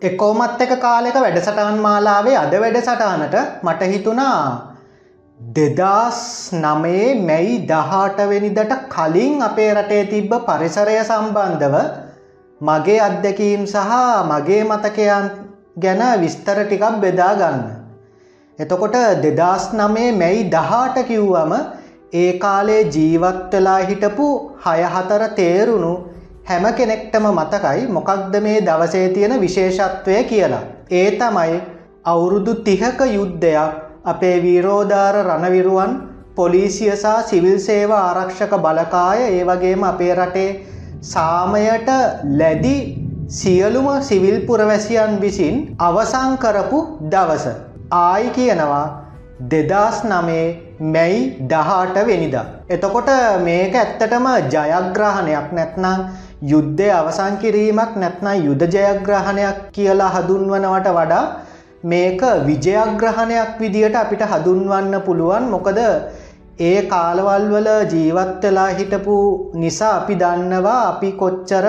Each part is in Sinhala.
එකෝමත් එක කාලෙක වැඩසටහන් මාලාවේ අද වැඩසටහනට මට හිතුණා දෙදස් නමේ මැයි දහටවෙනිදට කලින් අපේ රටේ තිබ්බ පරිසරය සම්බන්ධව මගේ අත්දැකීම් සහ මගේ මතකයන් ගැන විස්තර ටිකක් බෙදා ගන්න. එතකොට දෙදස් නමේ මැයි දහට කිව්වම ඒ කාලේ ජීවත් වෙලා හිටපු හයහතර තේරුණු හැම කෙනෙක්ටම මතකයි මොකක්ද මේ දවසේ තියෙන විශේෂත්වය කියලා. ඒ තමයි අවුරුදු තිහක යුද්ධයක් අපේ වීරෝධාර රණවිරුවන් පොලිසිය සහ සිවිල් සේව ආරක්ෂක බලකාය ඒ වගේම අපේ රටේ සාමයට ලැදි සියලුම සිවිල් පුරවැසියන් විසින් අවසං කරපු දවස. ආයි කියනවා දෙදස් නමේ මැයි දහට වෙනිදා. එතකොට මේක ඇත්තටම ජයග්‍රහණයක් නැත්නම් යුද්ධය අවසන් කිරීමක් නැත්නම් යුද ජයග්‍රහණයක් කියලා හඳුන්වනවට වඩා මේක විජයග්‍රහණයක් විදියට අපිට හඳුන්වන්න පුළුවන් මොකද ඒ කාලවල් වල ජීවත් වෙලා හිටපු නිසා අපි දන්නවා අපි කොච්චර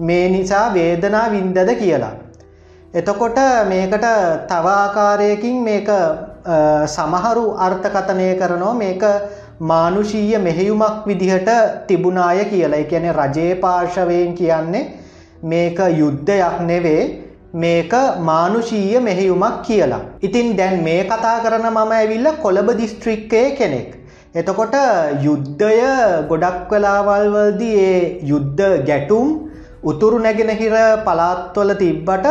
මේ නිසා වේදනා වින්දද කියලා. එතකොට මේකට තව ආකාරයකින් මේක සමහරු අර්ථකථනය කරනවා මේක මානුෂීය මෙහෙයුමක් විදිහට තිබුණාය කියලා. ඒ කියන්නේ රජයේ පාර්ශවයෙන් කියන්නේ මේක යුද්ධයක් නෙවෙයි මේක මානුෂීය මෙහෙයුමක් කියලා. ඉතින් දැන් මේ කතා කරන මම ඇවිල්ලා කොළඹ දිස්ත්‍රික්කයේ කෙනෙක්. එතකොට යුද්ධය ගොඩක් වෙලාවල් වලදී ඒ යුද්ධ ගැටුම් උතුරු නැගෙනහිර පළාත්වල තිබ්බට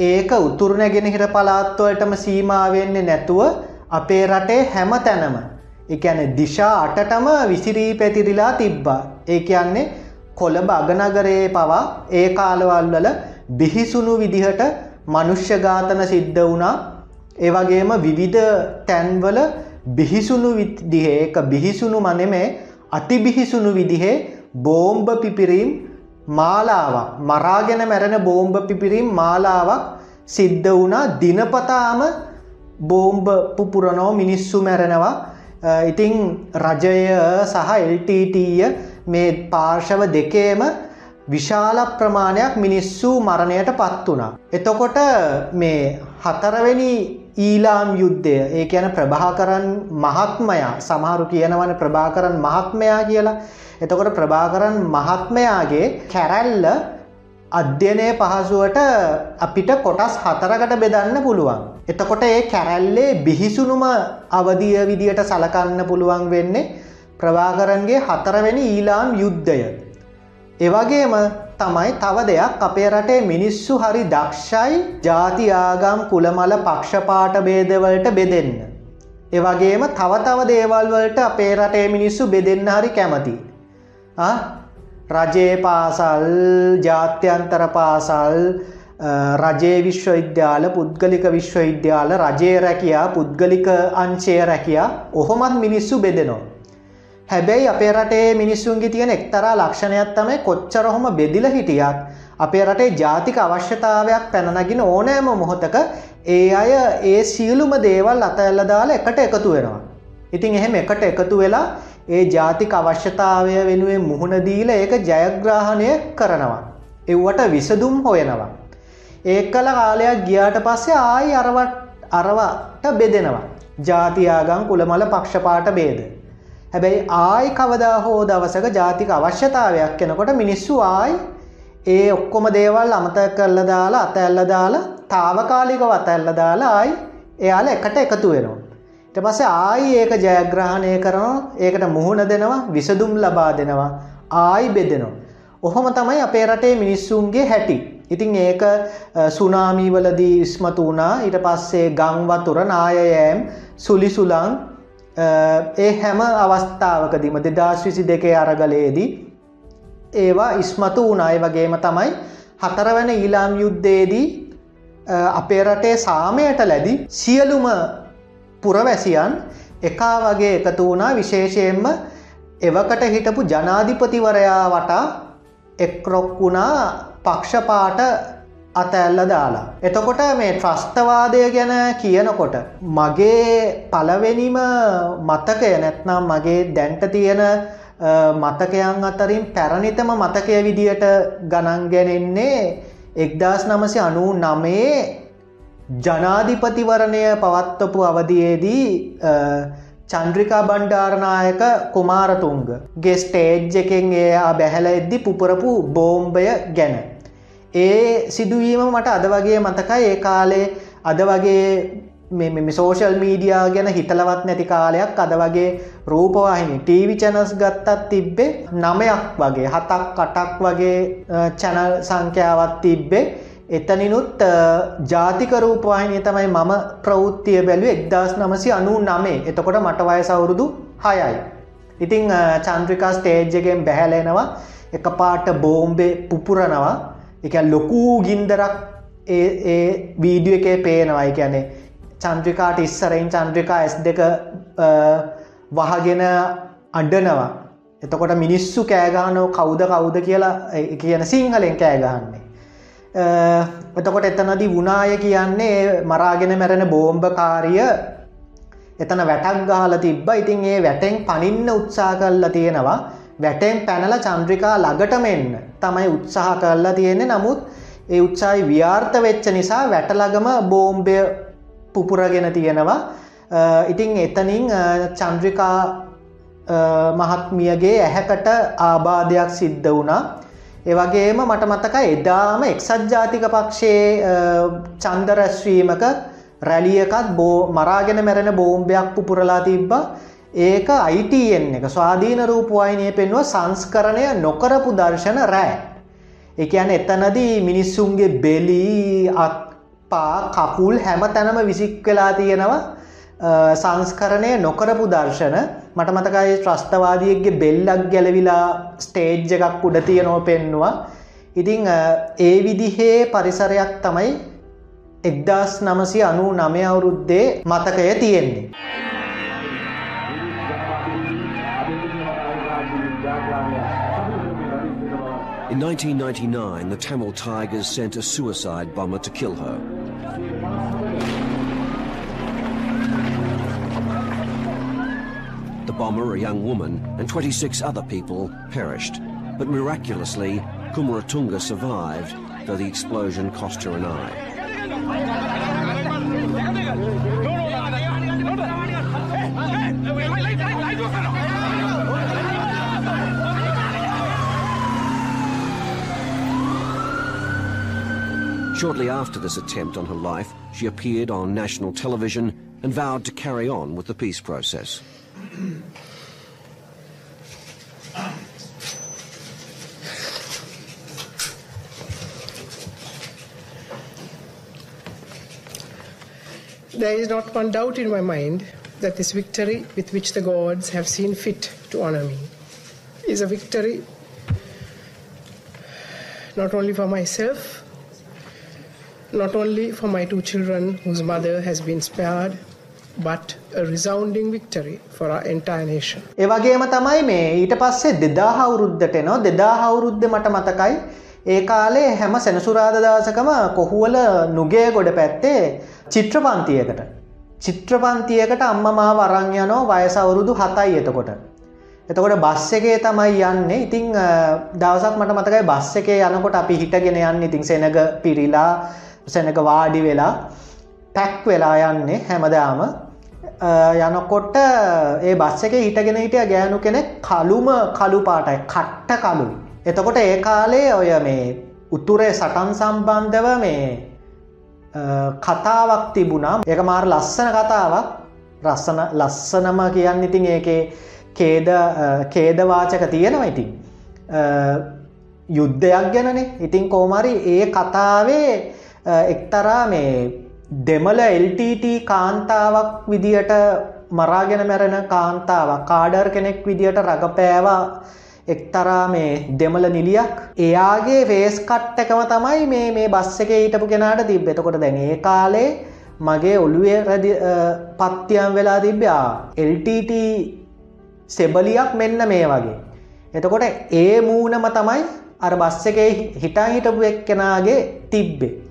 ඒක උතුරු නැගෙනහිර පළාත්වලටම සීමා වෙන්නේ නැතුව අපේ රටේ හැම තැනම ඒ කියන්නේ දිශා අටටම විසිරී පැතිරිලා තිබ්බා. ඒ කියන්නේ කොළඹ අගනගරයේ පවා ඒ කාලවල් වල බිහිසුණු විදිහට මනුෂ්‍ය ඝාතන සිද්ධ වුණා. ඒ වගේම විවිධ තැන්වල බිහිසුණු විදිහේ ඒක බිහිසුණු මනෙමේ අති බිහිසුණු විදිහේ බෝම්බ පිපිරීම් මාලාවක් මරාගෙන මැරෙන බෝම්බ පිපිරීම් මාලාවක් සිද්ධ වුණා දිනපතාම බෝම්බ පුපුරනෝ මිනිස්සු මැරෙනවා Uh, ඉතිං රජය සහ එල්ටීටීය මේ පාර්ශව දෙකේම විශාල ප්‍රමාණයක් මිනිස්සු මරණයට පත් වුණා. එතකොට මේ හතරවෙනි ඊලාම් යුද්ධය ඒ කියන ප්‍රභාකරන් මහත්මයා සමහරු කියනවන ප්‍රභාකරන් මහත්මයා කියලා එතකොට ප්‍රභාකරන් මහත්මයාගේ කැරැල්ල අධ්‍යනය පහසුවට අපිට කොටස් හතරකට බෙදන්න පුළුවන්. එතකොට ඒ කැරැල්ලේ බිහිසුනුම අවදිය විදියට සලකන්න පුළුවන් වෙන්නේ ප්‍රවාකරන්ගේ හතරවෙනි ඊලාම් යුද්ධය. එවගේම තමයි තව දෙයක් අපේ රටේ මිනිස්සු හරි දක්ෂයි ජාතිආගම් කුළමල පක්ෂපාට බේදවලට බෙදෙන්න. එවගේම තව තව දේවල් වලට අපේ රටේ මිනිස්සු බෙදෙන්න හරි කැමති. රජයේ පාසල් ජාත්‍යන්තර පාසල් රජයේ විශ්වවිද්‍යාල පුද්ගලික විශ්වවිද්‍යාල රජයේ රැකයා පුද්ගලික අංශය රැකයා ඔහොමත් මිනිස්සු බෙදෙනවා. හැබැයි අපේ රටේ මිනිස්සුන්ගේ තියෙන එක්තරා ලක්ෂණයක් තමයි කොච්චර හොම බෙදිල හිටියත් අපේ රටේ ජාතික අවශ්‍යතාවයක් පැනනගින ඕනෑම මොහොතක ඒ අය ඒ සියලුම දේවල් අතඇල්ල දාලා එකට එකතු වෙනවා. ඉතින් එහෙම එකට එකතු වෙලා ඒ ජාතික අවශ්‍යතාවය වෙනුවෙන් මුහුණ දීල ඒක ජයග්‍රහණය කරනවා. එව්වට විසදුම් හොයනවා. ඒ කල කාලයක් ගියාට පස්සේ ආයි අරවට අරවට බෙදෙනවා. ජාතියාගම් කුළමල පක්ෂපාට බේද. හැබැයි ආයි කවදා හෝ දවසක ජාතික අවශ්‍යතාවයක් කෙනකොට මිනිස්සු ආයි ඒ ඔක්කොම දේවල් අමත කරල දාලා අත ඇල්ල දාලා තාවකාලික වත ඇල්ල දාලා ආයි එයාල එකට එකතු වෙනවා. ඊට පස්සේ ආයි ඒක ජයග්‍රහණය කරනවා ඒකට මුහුණ දෙනවා විසදුම් ලබා දෙනවා ආයි බෙදෙනවා. ඔහොම තමයි අපේ රටේ මිනිස්සුන්ගේ හැටි. ඉතින් ඒක සුනාමීවලදී ඉස්මතු වුණා ඊට පස්සේ ගං වතුර නායයෑම් සුලිසුලං ඒ හැම අවස්ථාවකදීම දෙදස් විසි දෙකේ අරගලයේදී ඒවා ඉස්මතු වුණයි වගේම තමයි හතරවන ඊලාම් යුද්ධයේදී අපේ රටේ සාමයට ලැදි සියලුම පුරවැසියන් එකා වගේ එකතු වුණා විශේෂයෙන්ම එවකට හිටපු ජනාධිපතිවරයා වටා එක්රොක් වුණා පක්ෂපාට අතඇල්ල දාලා. එතකොට මේ ත්‍රස්තවාදය ගැන කියනකොට. මගේ පලවෙනිම මතකය නැත්නම් මගේ දැන්ට තියෙන මතකයන් අතරින් පැරණිතම මතකය විදියට ගණන් ගැනෙන්නේ එක්දස් නමසි අනු නමේ ජනාධිපතිවරණය පවත්වපු අවධයේදී චන්ද්‍රිකා බණ්ඩාරනායක කුමාරතුන්ග ගේ ස්ටේජ් එකෙන් එයා බැහැල එද්දි පුපුරපු බෝම්බය ගැන. ඒ සිදුවීම මට අද වගේ මතකයි ඒ කාලේ අද වගේ සෝෂල් මීඩියා ගැන හිතලවත් නැති කාලයක් අද වගේ රූපවාහිනි ටීවි චැනස් ගත්තත් තිබ්බේ නමයක් වගේ හතක් කටක් වගේ චැනල් සංඛ්‍යාවත් තිබ්බේ එතනිනුත් ජාතික රූපවාහිනය තමයි මම ප්‍රවෘත්තිය බැලු එක්දස් නමසි අනු නමේ එතකොට මට වයසවුරුදු හයයි. ඉතිං චන්ද්‍රිකා ස්ටේජ්ජගෙන් බැහැලෙනවා. එක පාට බෝම්බේ පුපුරනවා. එක ලොකූ ගින්දරක් ඒ වීඩිය එකේ පේනවයි කියැනේ චන්ද්‍රිකාට ඉස්සරයින් චන්ද්‍රිකා ඇස් දෙක වහගෙන අඩනවා එතකොට මිනිස්සු කෑගානෝ කෞුද කවුද කියලා කියන සිංහලෙන් කෑගහන්නේ එතකොට එතනදි වුණාය කියන්නේ මරාගෙන මැරෙන බෝම්භකාරිය එතන වැටක් ගහල තිබ්බ. ඉතින් ඒ වැටෙන් පනින්න උත්සා කල්ලා තියෙනවා. වැටෙන් පැනල චන්ද්‍රිකා ළඟටම එන්න තමයි උත්සාහ කරලා තියෙන්නේ. නමුත් ඒ උත්සායි ව්‍යාර්ථ වෙච්ච නිසා වැටලගම බෝම්බය පුපුරගෙන තියෙනවා. ඉතිං එතනින් චන්ද්‍රිකා මහත්මියගේ ඇහැකට ආබාධයක් සිද්ධ වුණා. ඒවගේම මට මතක එදාම එක්සත් ජාතික පක්ෂයේ චන්දරැස්වීමක රැලියකත් බෝ මරාගෙන මැරෙන බෝම්භයක් පුපුරලා තිබ්බ. ඒක අයිටන් එක ස්වාධීන රූපවායිනය පෙන්ව සංස්කරණය නොකරපු දර්ශන රෑ. එකයන් එතනදී මිනිස්සුන්ගේ බෙලී අත්පා කකුල් හැම තැනම විසික් වෙලා තියෙනවා. සංස්කරණය නොකරපු දර්ශන මට මතකයි ත්‍රස්තවාදියගේ බෙල්ලක් ගැලවිලා ස්ටේජ් එකක් උඩ තියනෝ පෙන්නවා ඉතිං ඒ විදිහේ පරිසරයක් තමයි එක්දස් නමසි අනු නමය අවුරුද්දේ මතකය තියෙන්නේ. In 1999, the Tamil Tigers sent a suicide bomber to kill her. The bomber, a young woman, and 26 other people perished. But miraculously, Kumaratunga survived, though the explosion cost her an eye. Shortly after this attempt on her life, she appeared on national television and vowed to carry on with the peace process. There is not one doubt in my mind that this victory with which the gods have seen fit to honor me is a victory not only for myself, not only for my two children whose mother has been spared, but a resounding victory for our entire nation. ඒ වගේම තමයි මේ ඊට පස්සේ 2000 අවුරුද්දට එනවා 2000 අවුරුද්දේ මට මතකයි ඒ කාලේ හැම සෙනසුරාදා දවසකම කොහුවල නුගේ ගොඩ පැත්තේ චිත්‍රපන්තියකට චිත්‍රපන්තියකට අම්මා මාව අරන් යනවා වයස අවුරුදු 7යි එතකොට. එතකොට බස් එකේ තමයි යන්නේ. ඉතින් දවසක් මට මතකයි බස් එකේ යනකොට අපි හිටගෙන යන්නේ. ඉතින් සෙනග පිරීලා සෙනග වාඩි වෙලා පැක් වෙලා යන්නේ හැමදාම යනකොට ඒ බස් එක හිටගෙන හිටිය ගෑනු කෙනෙක් කළුම කළු පාටයි කට්ට කළු. එතකොට ඒ කාලේ ඔය මේ උතුරේ සටන් සම්බන්ධව මේ කතාවක් තිබුණා. ඒක මාර ලස්සන කතාවක්. රස්සන ලස්සනම කියන්න ඉතින් ඒකේ කේද කේදවාචක තියෙනවා ඉතින්. යුද්ධයක් ගැනනේ. ඉතින් කෝමරි ඒ කතාවේ එක්තරා මේ දෙමළ LTT කාන්තාවක් විදියට මරාගෙන මැරෙන කාන්තාවක් කාඩර් කෙනෙක් විදියට රඟපෑවා එක්තරා මේ දෙමළ නිලියක්. එයාගේ ෆේස් කට් එකම තමයි මේ මේ බස් එක හිටපු කෙනාට තිබ්බ. එතකොට දැන් ඒ කාලේ මගේ ඔළුවේ රැදි පත්තියම් වෙලා තිබ්බා. LTT සෙබලියක් මෙන්න මේ වගේ. එතකොට ඒ මූනම තමයි අර බස් එකේ හිටන් හිටපු එක්කෙනාගේ තිබ්බේ.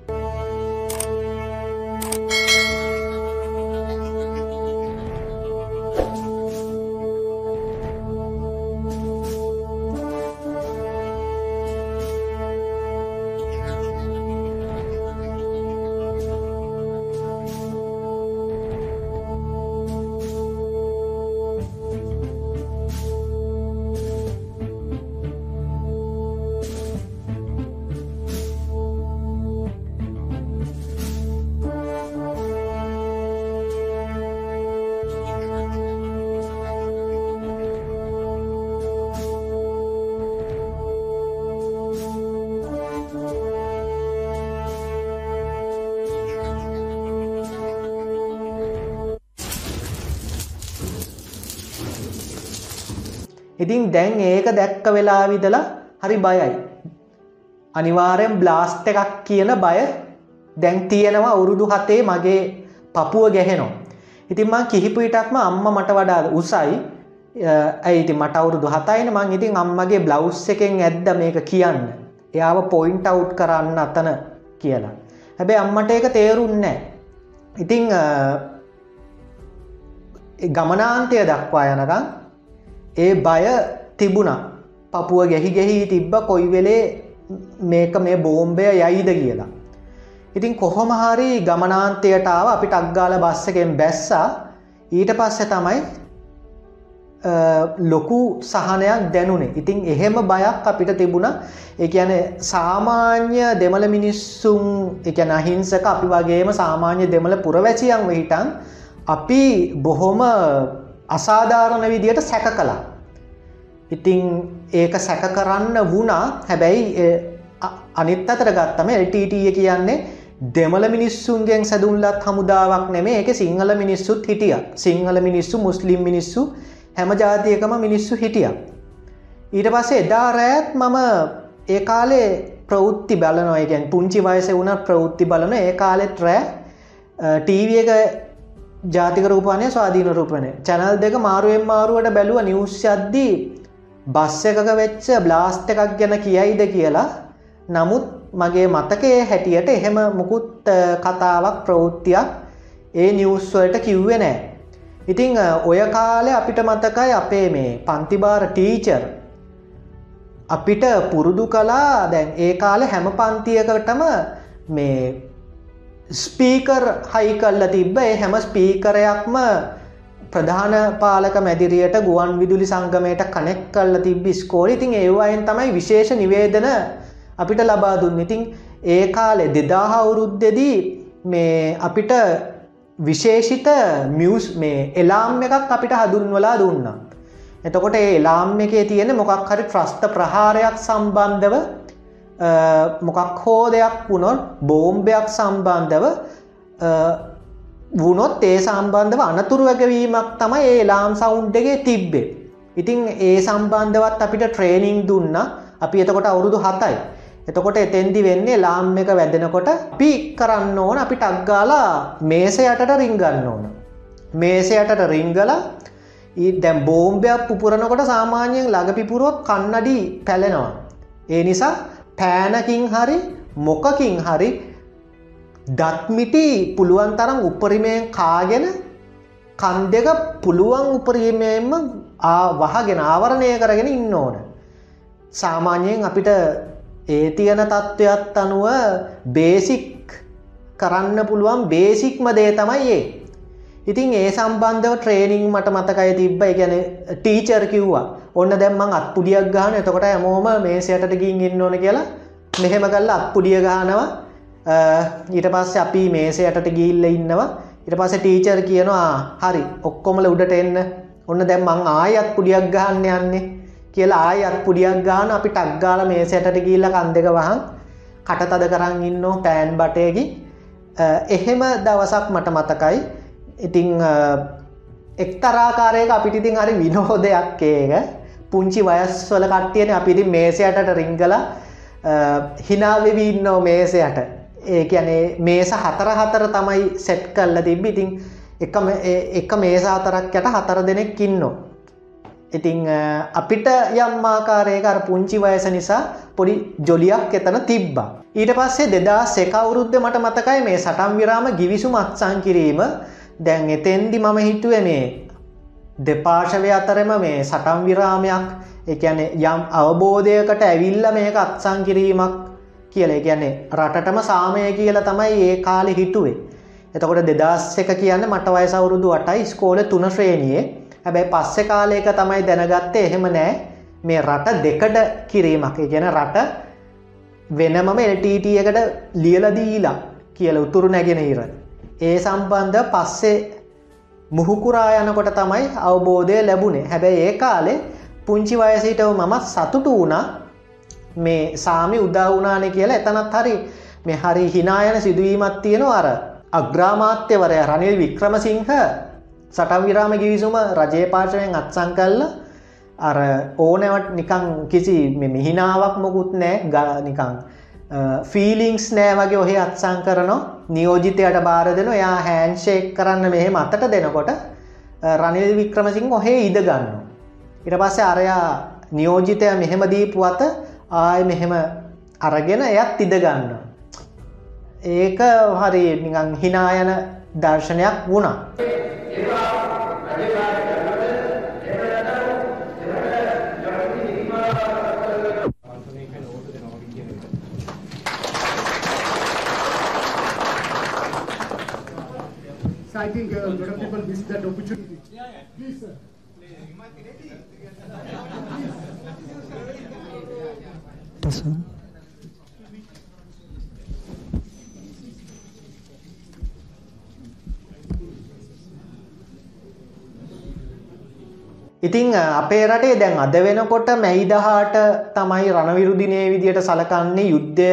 ඉතින් දැන් ඒක දැක්ක වෙලා විදලා හරි බයයි. අනිවාරයෙන් බ්ලාස්ට එකක් කියන බය දැන් තියෙනවා අවුරුදු හතේ මගේ පපුුව ගැහෙනවා. ඉතින් මං කිහිපීටක්ම අම්ම මට වඩා උසයි ඇයිති මට අවුරුදු හතයින මං ඉතින් අම්මගේ බ්ලව්ස් එකෙන් ඇද්ද මේක කියන්න. එයාව පොයින්ට අවු් කරන්න අතන කියලා. හැබැ අම්මට ඒක තේරුන්නෑ. ඉතිං ගමනාන්තය දක්වා යනකම් ඒ බය තිබුණා. පපුුව ගැහි ගැහි තිබ්බ කොයි වෙලේ මේක මේ බෝම්බය යයිද කියලා. ඉතින් කොහොම හරි ගමනාන්තයටාව අපිට අක්ගාල බස්සකෙන් බැස්සා. ඊට පස්සෙ තමයි ලොකු සහනයක් දැනුනේ. ඉතින් එහෙම බයක් අපිට තිබුණ. එකන සාමාන්‍ය දෙමළ මිනිස්සුම් එක අහිංසක අපි වගේම සාමාන්‍ය දෙමළ පුරවැසියන් වෙහිටන් අපි බොහොම අසාධාරණ විදියට සැක කලා ඉතිං ඒක සැක කරන්න වුණා. හැබැයි අනිත් අතර ගත්තම එල්ටටිය කියන්නේ දෙමළ මිනිස්සුන්ගෙන් සැදුන්ලත් හමුදාවක් නෙමේ. එක සිංහල මිනිස්සුත් හිටිය. සිංහල මිනිස්සු මුස්ලිම් මිනිස්සු හැම ජාතියකම මිනිස්සු හිටිය. ඊට පස්සේ එදා රෑත් මම ඒ කාලේ ප්‍රවෘත්ති බලනවා. එකෙන් පුංචි වයස වුණ ප්‍රවෘත්ති බලන ඒ කාලෙත් රෑ. ටීවිය එක ජාතික රූපනය ස්වාධීන රූපනය චැනල් දෙක මාරුවෙන් මාරුවට බැලුව නිවස් අද්දී බස්ස එකක වෙච්ච බ්ලාස්ට එකක් ගැන කියයිද කියලා. නමුත් මගේ මතකයේ හැටියට එහෙම මුකුත් කතාවක් ප්‍රවෘත්තියක් ඒ නිවස්වලට කිව්වෙ නෑ. ඉතිං ඔය කාලෙ අපිට මතකයි අපේ මේ පන්තිබාර ටීචර් අපිට පුරුදු කලා දැන් ඒ කාලෙ හැම පන්තියකටම මේ ස්පීකර් හයි කල්ල තිබ්බ. ඒ හැම ස්පීකරයක්ම ප්‍රධාන පාලක මැදිරියට ගුවන් විදුලි සංගමයට කනෙක් කල්ල තිබ්බි ස්කෝල ඉතින් ඒවායෙන් තමයි විශේෂ නිවේදන අපිට ලබා දුන්න. ඉතින් ඒ කාලෙ දෙදාහ අවුරුද්දෙදී මේ අපිට විශේෂිත මියස් මේ එලාම් එකක් අපිට හදුන්වලා දුන්න. එතකොට ඒ එලාම් එකේ තියෙන මොකක් හරි ත්‍රස්ත ප්‍රහාරයක් සම්බන්ධව මොකක් හෝ දෙයක් වුණොත් බෝම්භයක් සම්බන්ධව වුණොත් ඒ සම්බන්ධව අනතුරු වැගවීමක් තමයි ඒ ලාම් සවුන්්ඩගේ තිබ්බේ. ඉතිං ඒ සම්බන්ධවත් අපිට ට්‍රේනිං දුන්න අපි එතකොට අවුරුදු හතයි. එතකොට එතෙන්දි වෙන්නේ ලාම් එක වැදෙනකොට පි කරන්න ඕන අපි ටක්ගාලා මේස යටට රිංගන්න ඕන. මේස යටට රිංගල දැම් බෝම්භයක් පුපුරනකොට සාමාන්‍යයෙන් ළඟපිපුරුවත් කන්නඩි පැලෙනවා. ඒ නිසා පෑනකින් හරි මොකකින් හරි දත්මිටි පුළුවන් තරම් උපරිමයෙන් කාගෙන කන් දෙක පුළුවන් උපරීමයෙන්ම වහගෙන ආවරණය කරගෙන ඉන්න ඕන. සාමාන්‍යයෙන් අපිට ඒ තියන තත්ත්වයක් අනුව බේසික් කරන්න පුළුවන් බේසික්ම දේ තමයි ඒ. ඉතින් ඒ සම්බන්ධව ට්‍රේනිං මට මතකයි තිබ්බ. ගැන ටීචර් කිව්වා ඔන්න දැම්මං අත්පුඩියක් ගාන එතකොට ඇමෝම මේසයටට ගින් ඉන්න ඕන කියලා මෙහෙම කල්ල අත්පුඩිය ගානවා ඊට පස්ස අපි මේසයටට ගිල්ල ඉන්නවා. ඉට පස ටීචර් කියනවා හරි ඔක්කොමල උඩට එන්න. ඔන්න දැම්මං ආයත් පුඩියක් ගහන්න යන්නේ. කියලා ආයත් පුඩියක් ගාන අපි ටක්ගාල මේසයටට ගිල්ල කන් දෙක වහන් කට තද කරන්න ඉන්නෝ පෑන් බටයකි එහෙම දවසක් මට මතකයි. ඉතිං එක්තරාකාරයක අපිට ඉතින් හරි විනෝදයක් ඒක. පුංචි වයස්වල කට්ටියන අපිති මේසයටට රිංගල හිනාවෙවීන්නෝ මේසයට. ඒ ඇනේ මේස හතර හතර තමයි සෙට් කල්ල තිබ්බි. ඉතින් එක මේස හතරක් යට හතර දෙනෙක් ඉන්නෝ. ඉතිං අපිට යම්මාකාරයක අර පුංචි වයස නිසා පොඩි ජොලියක් එතන තිබ්බා. ඊට පස්සේ දෙදා සෙකවුරුද්ධ මට මතකයි මේ සටම් විරාම ගිවිසු මත්සං කිරීම. දැන් එතෙන්දි මම හිතුව මේ දෙපාර්ශවය අතරම මේ සටම් විරාමයක් එකන යම් අවබෝධයකට ඇවිල්ල මේක අත්සං කිරීමක් කියල. කියන්නේ රටටම සාමය කියල තමයි ඒ කාලෙ හිටුවේ එතකොට දෙදස් එක කියන්න මට වයසවුරුදු අටයි ස්කෝල තුන ශ්‍රේණයේ. හැබැයි පස්සෙ කාලයක තමයි දැනගත්තේ එහෙම නෑ. මේ රට දෙකඩ කිරීමක්. ගැන රට වෙනමම එල්ටීටියකට ලියලදීලා කියල උතුරු නැගෙන ඉර. ඒ සම්බන්ධ පස්සේ මුහුකුරා යනකොට තමයි අවබෝධය ලැබුණේ. හැබැයි ඒ කාලේ පුංචි වයසිටව මමත් සතුටු වුණා. මේ සාමි උදාවුනානේ කියලා එතනත් හරි මේ හරි හිනායන සිදුවීමත් තියෙනවා. අර අග්‍රාමාත්‍යවරය රනිල් වික්‍රමසිංහ සටම් විරාම ගිවිසුම රජය පාර්ශවයෙන් අත්සං කල්ල අර ඕනවට නිකං කිසි මිහිනාවක් මොකුත් නෑ ග නිකං ෆීලිංක්ස් නෑ වගේ ඔහෙ අත්සං කරනවා නියෝජිතයට බාර දෙන යා හැන්ෂේක් කරන්න මෙහෙම අතට දෙනකොට රනිල් වික්‍රමසිංහ ඔහේ ඉද ගන්න. ඉට පස්සේ අරයා නියෝජිතය මෙහෙම දීපු අත ආය මෙහෙම අරගෙන එයත් ඉද ගන්න. ඒක හරි නිකං හිනායන දර්ශනයක් වුණා. So I think uh, a lot of people miss that opportunity. Please, sir. ඉතිං අපේ රටේ දැන් අද වෙනකොට මැයිදහාට තමයි රණවිරුදිනය විදියට සලකන්නේ යුද්ධය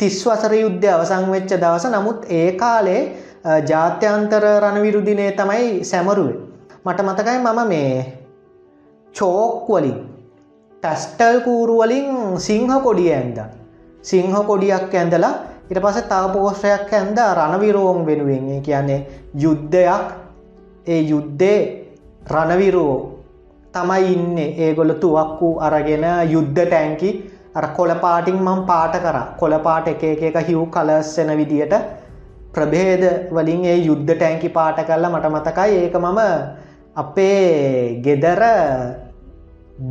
තිස්වසර යුද්ධය අවසං වෙච්ච දවස නමුත් ඒ කාලේ ජාත්‍යන්තර රණවිරුදිනය තමයි සැමරුවේ. මට මතකයි මම මේ චෝක් වලින් ටැස්ටල් කූරුවලින් සිංහ කොඩිය ඇන්ද. සිංහ කොඩියක් ඇඳලා ඉට පස තව පෝෂයක් ඇන්ද රණවිරෝම් වෙනුවෙන්. කියන්නේ යුද්ධයක්. ඒ යුද්ධේ රණවිරෝ තමයි ඉන්න. ඒගොල තුවක්කු අරගෙන යුද්ධ ටැන්කි අර කොළපාටින් මං පාට කර. කොළපාට එක එක හිව් කලස්සෙන විදියට ප්‍රභේද වලින් ඒ යුද්ධ ටැන්කි පාට කරලා මට මතකයි ඒක මම අපේ ගෙදර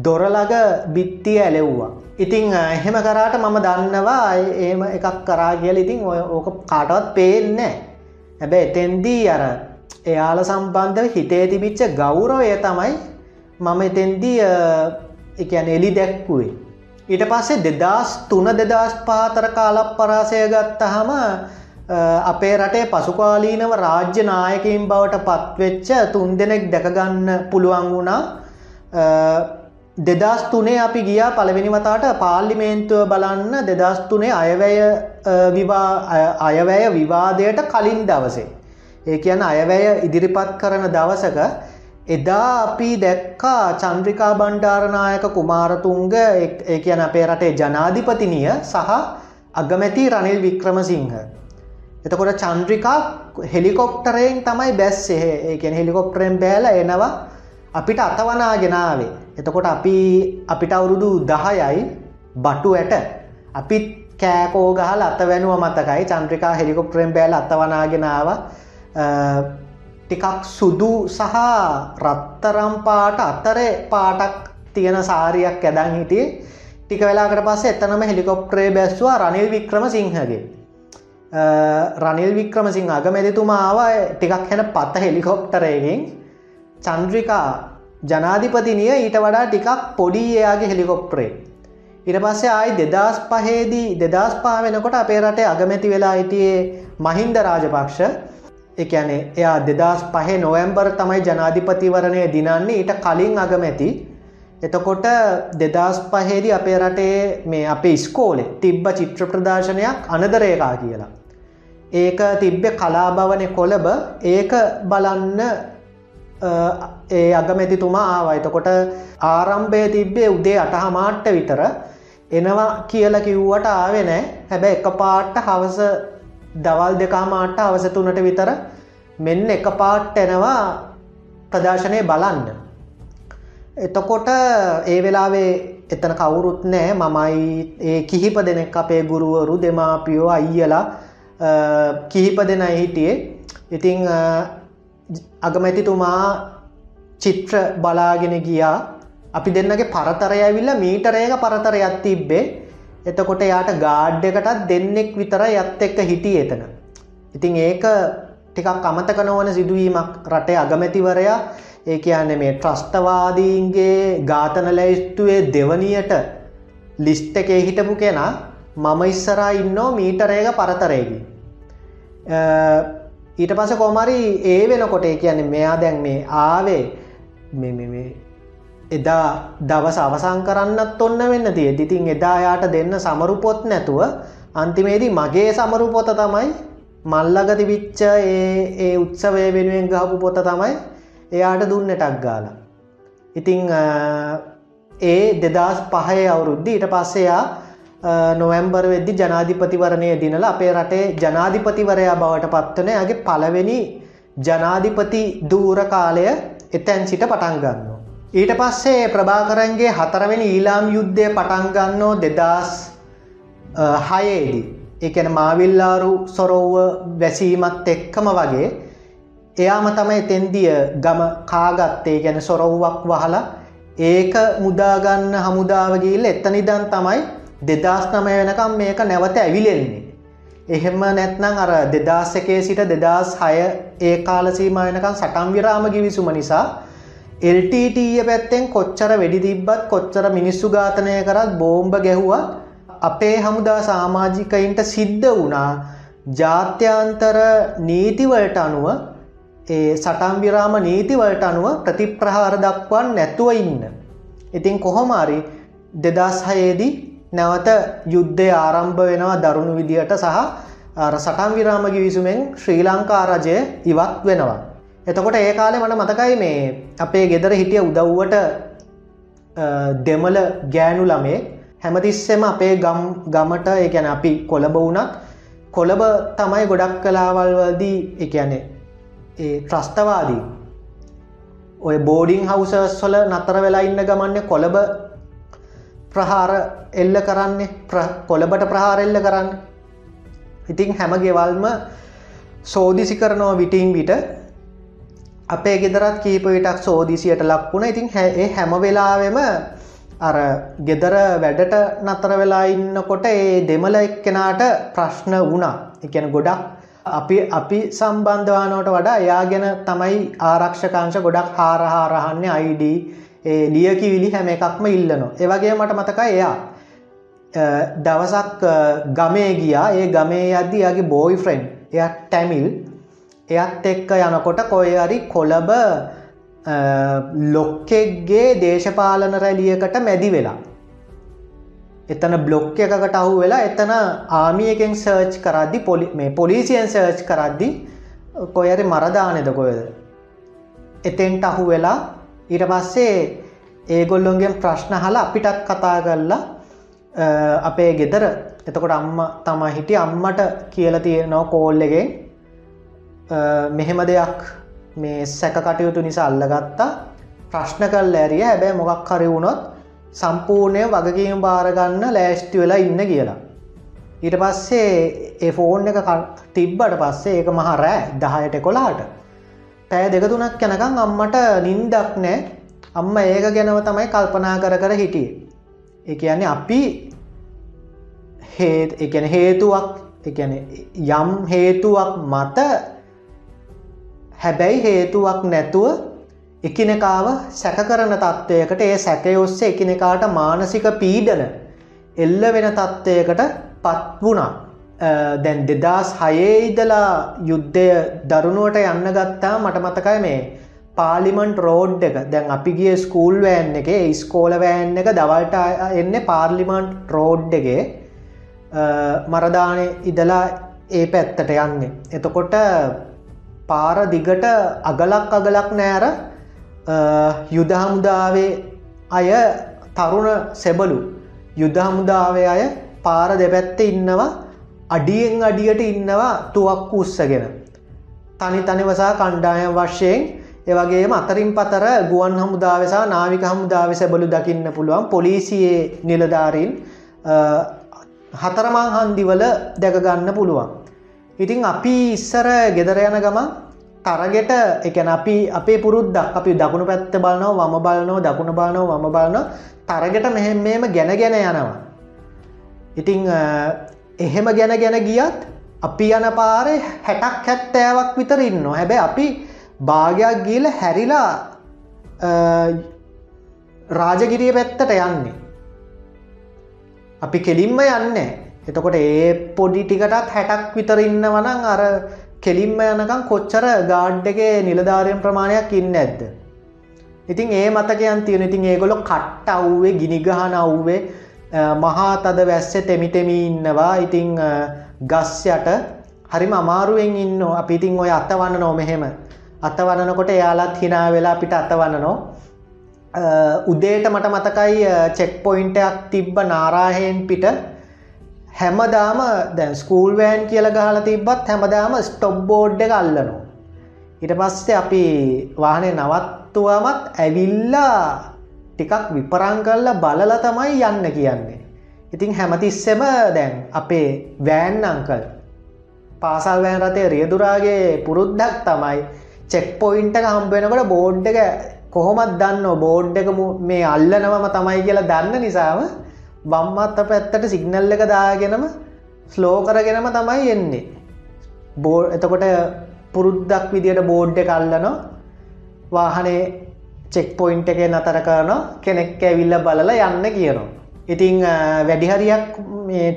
දොරලග බිත්තිය ඇලෙව්වා. ඉතිං එහෙම කරාට මම දන්නවා ඒම එකක් කරා කියල ඉතින් ඔය ඕක කාටවත් පේන්න හැබැ එතෙන්දී අර එයාල සම්බන්ධව හිතේ තිබිච්ච ගෞරවය තමයි මම එතෙන්දී එකන එලි දැක්කුවේ. ඊට පස්සේ දෙදස් තුන දෙදස් පාතර කාලක් පරාසය ගත්තහම අපේ රටේ පසුකාලීනව රාජ්‍ය නායකයින් බවට පත්වෙච්ච තුන් දෙනෙක් දැකගන්න පුළුවන් වුණා දෙදස් තුනේ අපි ගියා පළවෙනි වතාට පාර්ලිමේන්තුව බලන්න දෙදස් තුනේ අයවැය අයවැය විවාදයට කලින් දවසේ. ඒ කියන අයවැය ඉදිරිපත් කරන දවසක එදා අපි දැක්කා චන්ද්‍රිකා බණ්ඩාරනායක කුමාරතුන්ග ඒ කියන අපේ රටේ ජනාධිපතිනිය සහ අගමැති රනිල් වික්‍රමසිංහ. එතකොට චන්ද්‍රිකා හෙලිකොප්ටරයෙන් තමයි බැස්සේ. ඒකෙන හෙලිකොප්ටරෙන් බෑල එනවා අපිට අතවනාගෙනාවේ. එතකොට අපි අපිට අවුරුදු දහයයි බටු ඇට. අපිත් කෑකෝ ගහල් අත වැනුව මතකයි චන්ද්‍රිකා හෙලිකොප්ටරෙන් බෑල අතවනාගෙනාව ටිකක් සුදු සහ රත්තරම් පාට අතරේ පාටක් තියෙන සාරියක් ඇදන් හිටියේ. ටික වෙලාකට පස්සේ එතනම හෙලිකොප්ටරේ බැස්වා රනිල් වික්‍රම සිංහගේ රනිල් වික්‍රම සිංහ අගමැතිතුමාව ටිකක් හැන පත්ත හෙලිකොප්ටරයකින් චන්ද්‍රිකා ජනාධිපතිනිය ඊට වඩා ටිකක් පොඩි එයාගේ හෙලිකොප්ටරේ. ඉට පස්සේ ආයි දෙදස් පහේදී දෙදස් පා වෙනකොට අපේ රටේ අගමැති වෙලා හිටියේ මහින්ද රාජපක්ෂ. එකනේ එයා දෙදස් පහේ නොවම්බර් තමයි ජනාධිපතිවරණය දිනන්නේ. ඊට කලින් අගමැති. එතකොට දෙදස් පහේදි අපේ රටේ මේ අපේ ස්කෝලෙ තිබ්බ චිත්‍ර ප්‍රදර්ශනයක් අනදරේකා කියලා. ඒක තිබ්බෙ කලාභවනය කොළඹ ඒක බලන්න ඒ අගමැතිතුමා ආවා එතකොට ආරම්භය තිබ්බේ උදේ අටහමාට්ට විතර එනවා කියල කිව්වට ආවෙ නෑ හැබැ එක පාට්ට හවස දවල් දෙකාමාට අවසතුනට විතර මෙන්න එක පාට්ට එනවා ප්‍රදර්ශනය බලන්න. එතකොට ඒ වෙලාවේ එතන කවුරුත් නෑ මමයි ඒ කිහිප දෙනෙක් අපේ ගුරුවරු දෙමාපියෝ අයියලා කිහිප දෙන හිටියේ. ඉතිං අගමැතිතුමා චිත්‍ර බලාගෙන ගියා. අපි දෙන්නගේ පරතරය ඇවිල්ල මීටරයක පරතරයක් තිබ්බේ. එතකොට යාට ගාඩ් එකටත් දෙන්නෙක් විතර යත් එක්ක හිටිය එතන. ඉතින් ඒක ටිකක් අමතක නොවන සිදුවීමක් රටේ අගමැතිවරයා ඒ කියන්න මේ ට්‍රස්තවාදීන්ගේ ගාතන ලැයිස්තුවේ දෙවනියට ලිස්්ට එකේ හිටපු කෙනා මම ඉස්සරා ඉන්නෝ මීටරේක පරතරයකි. ඊට පස කොමරි ඒ වෙනකොට ඒ කියන්නේ මෙයා දැන් මේ ආවේ එදා දවස අවසං කරන්නත් ඔන්න වෙන්න තිය ඉතින් එදායාට දෙන්න සමරුපොත් නැතුව අන්තිමේදී මගේ සමරු පොත තමයි මල්ලග තිබිච්ච ඒ උත්සවය වෙනුවෙන් ගහපු පොත තමයි එයාට දුන්නටක් ගාලා. ඉතිං ඒ දෙදස් පහය අවුරුද්ධ ඊට පස්සෙයා නොවැම්බර් වෙද්දි ජනාධිපතිවරණය දිනල අපේ රටේ ජනාධිපතිවරයා බවට පත්වන ඇගේ පළවෙනි ජනාධිපති දූර කාලය එතැන් සිට පටන්ගන්න. ඊට පස්සේ ප්‍රභාකරන්ගේ හතරවෙනි ඊලාම් යුද්ධය පටන්ගන්නෝ දෙදස් හයේදී එකන මාවිල්ලාරු සොරෝව වැසීමත් එක්කම වගේ එයාම තමයි තෙන්දිය ගම කාගත්තේ ගැන සොරව්වක් වහලා ඒක මුදාගන්න හමුදාවගේල්ල එත්තනිදන් තමයි දෙදස් නමය වෙනකම් මේක නැවත ඇවිලෙන්නේ. එහෙම නැත්නම් අර දෙදස් එකේ සිට දෙදස් හය ඒ කාලසීම වෙනකම් සටම් විරාම ගිවිසුම නිසා එල්ටීටීය පැත්තෙන් කොච්චර වෙඩි තිබ්බත් කොච්චර මිනිස්සු ඝාතනය කරත් බෝම්බ ගැහුවත් අපේ හමුදා සාමාජිකයින්ට සිද්ධ වුණා ජාත්‍යන්තර නීතිවලට අනුව ඒ සටම් විරාම නීතිවලට අනුව ප්‍රතිප්‍රහාර දක්වන් නැතුව ඉන්න. ඉතින් කොහොමාරි දෙදස් හයේදී නැවත යුද්ධය ආරම්භ වෙනවා දරුණු විදිහට සහ සටම් විරාම ගිවිසුමෙන් ශ්‍රී ලංකා රජය ඉවත් වෙනවා. එතකොට ඒ කාලේ මට මතකයි මේ අපේ ගෙදර හිටිය උදව්වට දෙමල ගෑනු ළමේ හැමතිස්සෙම අපේ ගම් ගමට එකැන අපි කොළඹ වුණත් කොළඹ තමයි ගොඩක් කලාවල්වදී එකනේ ඒ ත්‍රස්තවාදී. ඔය බෝඩිං හවසස් වල නතර වෙලා ඉන්න ගමන්න කොළඹ ප්‍රහාර එල්ල කරන්නේ කොළඹට ප්‍රහාර එල්ල කරන්න. ඉතිං හැම ගෙවල්ම සෝදිසි කරනවා විටින් විට. අපේ ගෙදරත් කීප විටක් සෝදිසියට ලක්වුණ ඉතින් හැ හැම වෙලාවෙම අර ගෙදර වැඩට නතර වෙලා ඉන්නකොට ඒ දෙමල එක්කෙනාට ප්‍රශ්න වුණා. එකන ගොඩක් අපි අපි සම්බන්ධවානෝට වඩා එයා ගැන තමයි ආරක්ෂකාංශ ගොඩක් හාරහාරහන්න අයිඩ ලියකිවිලි හැම එකක්ම ඉල්ලනවා. ඒවගේ මට මතක එයා දවසක් ගමේ ගියා. ඒ ගමේ අද්දි යාගේ බෝයි ෆ්‍රෙන්් එය ටැමිල් එයත් එක්ක යනකොට කොය අරි කොළබ ලොක්කෙක්ගේ දේශපාලන රැලියකට මැදි වෙලා එතන බ්ලොක් එකකට අහු වෙලා එතන ආමියකෙන් සර්ච් කරද්දි පොලි මේ පොලිසියන් සර්ච් කරද්දි කොයරි මරදානෙද කොයද එතෙන්ට අහු වෙලා ඊට පස්සේ ඒගොල්ලොන්ගෙන් ප්‍රශ්න හලා අපිටත් කතා කරලා අපේ ගෙදර. එතකොට අම්ම තම හිටි අම්මට කියල තියෙනවා කෝල්ලගෙන් මෙහෙම දෙයක් මේ සැක කටයුතු නිසා අල්ලගත්තා. ප්‍රශ්න කල් ඇරිය. හැබැ මොකක් හරි වුණොත් සම්පූර්ණය වගකීම භාරගන්න ලෑස්ටි වෙලා ඉන්න කියලා. ඊට පස්සේ ඒ ෆෝන් එක තිබ්බට පස්සේ ඒක මහ රෑ දහයට කොලාට පැය දෙකතුනක් යැනකං අම්මට නින්දක් නෑ අම්ම ඒක ගැනව තමයි කල්පනා කර කර හිටිය. ඒ කියන්නේ අපි හේත් එකන හේතුවක් එකන යම් හේතුවක් මත හැබැයි හේතුවක් නැතුව එකිනෙකාව සැකකරන තත්ත්වයකට ඒ සැකයොස්සේ එකිනෙකාට මානසික පීඩන එල්ල වෙන තත්ත්වයකට පත් වුණා. දැන් දෙදස් හයේ ඉදලා යුද්ධය දරුණුවට යන්න ගත්තා මට මතකයි මේ පාලිමන්ට් රෝඩ් එක දැන් අපි ගිය ස්කූල් වෑන් එක ස්කෝල වෑන් එක දවල්ට එන්න පාර්ලිමන්ට් රෝඩ් එකේ මරදානය ඉදලා ඒ පැත්තට යන්නේ. එතකොට පාර දිගට අගලක් අගලක් නෑර යුද හමුදාවේ අය තරුණ සෙබලු යුද හමුදාවය අය පාර දෙපැත්ත ඉන්නවා අඩියෙන් අඩියට ඉන්නවා තුවක් උස්සගෙන තනි තනිවසා කණ්ඩායම් වශයෙන් ඒවගේම අතරින් පතර ගුවන් හමුදාවසා නාවික හමුදාව සැබලු දකින්න පුළුවන් පොලිසියේ නිලධාරීන් හතරමං හන්දිවල දැකගන්න පුළුවන්. ඉතිං අපි ඉස්සර ගෙදර යන ගමන් තරගෙට එකන අපි අපේ පුරුද්දක් අපි දකුණු පැත්ත බලනව වම බලනෝ දකුණ බලනව වම බලන තරගෙට මෙහෙම මේම ගැන ගැන යනවා. ඉතිං එහෙම ගැන ගැන ගියත් අපි යන පාරේ හැටක් හැත්තෑවක් විතර ඉන්න හැබැ අපි භාගයක් ගීල හැරිලා රාජගිරිය පැත්තට යන්නේ. අපි කෙලින්ම යන්න එතකොට ඒ පොඩි ටිකටත් හැටක් විතර ඉන්න වනං අර කෙලින්ම යනකම් කොච්චර ගාඩ් එක නිලධාරයෙන් ප්‍රමාණයක් ඉන්න ඇද්ද. ඉතින් ඒ මතකයන් තියෙන ඉතින් ඒගොලො කට්ට අව්වේ ගිනිගහන අව්වේ මහා තද වැස්ස තෙමිටෙමි ඉන්නවා. ඉතිං ගස්යට හරිම අමාරුවෙන් ඉන්න. අපි ඉතින් ඔය අතවන්න නෝ මෙහෙම. අතවන්නකොට එයාලත් හිනා වෙලා අපිට අතවන්න නෝ උදේට මට මතකයි චෙක් පොයින්ටයක් තිබ්බ නාරාහෙන් පිට හැමදාම දැන් ස්කූල් වෑන් කියල ගහල තිබ්බත් හැමදාම ස්ටොබ් බෝඩ් එක අල්ලනවා. ඉට පස්සේ අපි වාහනය නවත්තුවමත් ඇවිල්ලා ටිකක් විපරං කල්ල බලල තමයි යන්න කියන්නේ. ඉතින් හැමතිස්සෙම දැන් අපේ වෑන් අංකල් පාසල් වෑන් රතේ රියදුරාගේ පුරුද්දක් තමයි චෙක් පොයින්ට එක හම්බෙනකට බෝඩ් එක කොහොමත් දන්න බෝඩ් එක මේ අල්ලනවම තමයි කියලා දන්න නිසාම බම්මත් අප ඇත්තට සිගනල් එක දාගෙනම ස්ලෝ කරගෙනම තමයි එන්නේ. බෝ එතකොට පුරුද්දක් විදියට බෝඩ් එක අල්ලනවා. වාහනේ චෙක් පොයින්ට එක නතර කරන කෙනෙක් ඇවිල්ල බලල යන්න කියනවා. ඉතිං වැඩිහරියක්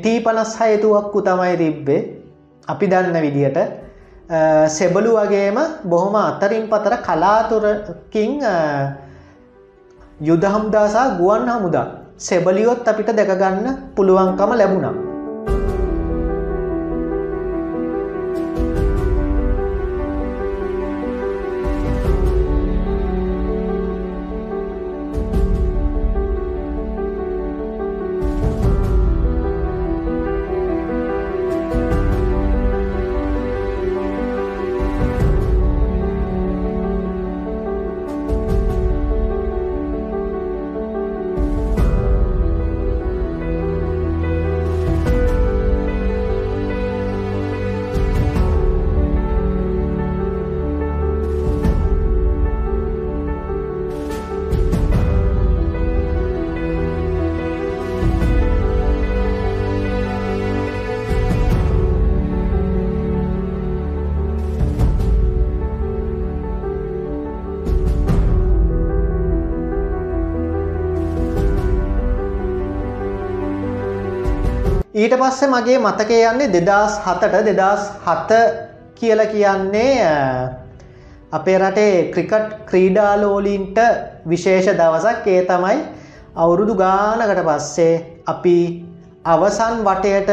ටී පනස් හයතුවක්කු තමයි තිබ්බේ. අපි දන්න විදියට සෙබලු වගේම බොහොම අතරින් පතර කලාතුරකින් යුද හම්දාසා ගුවන් හමුදා සෙබලියොත් අපිට දැකගන්න පුළුවන්කම ලැබුණා. ඊට පස්සේ මගේ මතකය යන්නේ දෙදස් හතට දෙදස් හත කියල කියන්නේ අපේ රටේ ක්‍රිකට් ක්‍රීඩාලෝලින්ට විශේෂ දවසක්. ඒ තමයි අවුරුදු ගානකට පස්සේ අපි අවසන් වටයට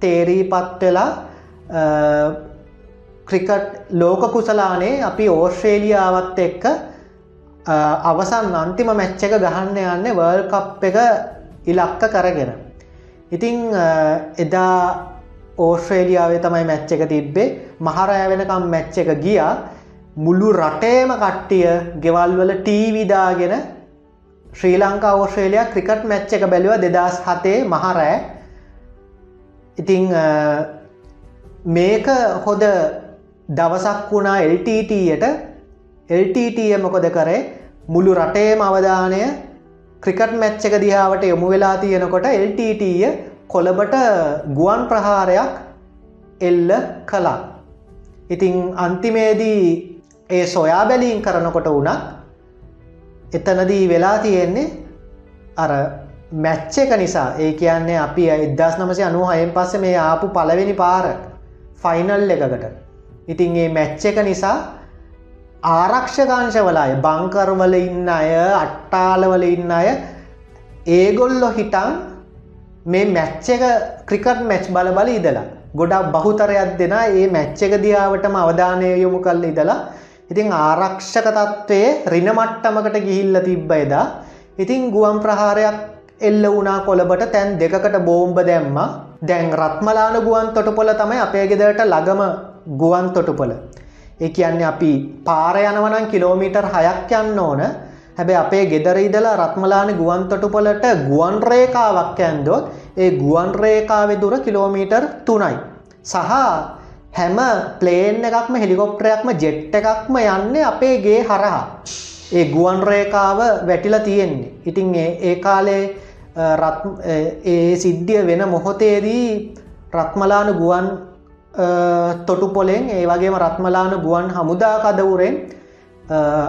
තේරීපත් වෙලා ක්‍රිකට් ලෝක කුසලානේ අපි ඕස්ට්‍රේලියාවත් එක්ක අවසන් අන්තිම මැච්ච එක ගහන්න යන්න වර්ල් කප් එක ඉලක්ක කරගෙන. ඉතිං එදා ඕස්ට්‍රේලියාවේ තමයි මැච්ච එක තිබ්බේ. මහරෑ වෙනකම් මැච්ච එක ගියා. මුළු රටේම කට්ටිය ගෙවල්වල ටීවිදාගෙන Sri Lanka Australia cricket match එක බැලුව දෙදස් හතේ මහරෑ. ඉතිං මේක හොද දවසක් වුණා LTTයට LTTය මොකොද කරේ? මුළු රටේම අවධානය ක්‍රිකට් මැච්ච එක දිහාවට යොමු වෙලා තියෙනකොට LTTය කොළබට ගුවන් ප්‍රහාරයක් එල්ල කලා. ඉතිං අන්තිමේදී ඒ සොයා බැලීන් කරනකොට වුණත් එතනදී වෙලා තියෙන්නේ අර මැච්ච එක නිසා ඒ කියන්නේ අපි ඉදස් නමසය අනු අයෙන් පස්ස මේ ආපු පලවෙනි පාර ෆයිනල් එකකට ඉතින් ඒ මැච්ච එක නිසා ආරක්ෂකාංශවලය බංකරවල ඉන්න අය අට්ටාලවල ඉන්න අය ඒගොල්ලො හිටන් මේ මැච්ච එක ක්‍රිකට් මැච් බල බල ඉදලා ගොඩක් බහුතරයක් දෙෙන ඒ මැච්ච එක දියාවටම අවධානය යොමු කල්ල ඉදලා ඉතිං ආරක්ෂක තත්ත්වයේ රිනමට්ටමකට ගිහිල්ල තිබ්බ එදා ඉතිං ගුවන් ප්‍රහාරයක් එල්ල වුණා කොළබට තැන් දෙකට බෝම්බ දැම්ම. දැන් රත්මලාන ගුවන් තොටපොල තමයි අපේ ගෙදරට ලගම ගුවන් තොටුපොල ඒ කියන්නේ අපි පාර යනවනම් කිලෝමීටර් හයක් යන්න ඕන හැබැ අපේ ගෙදර ඉදලා රත්මලාන ගුවන් තොටුපොලට ගුවන් රේකාවක් ඇන්දොත් ඒ ගුවන් රේකාවෙ දුර කිලෝමීටර් තුනයි. සහ හැම ප්ලේන් එකක්ම හෙලිකොප්ටරයක්ම ජෙට් එකක්ම යන්න අපේගේ හරහා. ඒ ගුවන් රේකාව වැටිල තියෙන්නේ. ඉතින් ඒ කාලේ ඒ සිද්ධිය වෙන මොහොතේදී රත්මලාන ගුවන් තොටු පොලෙන් ඒ වගේම රත්මලාන ගුවන් හමුදා කදවුරෙන්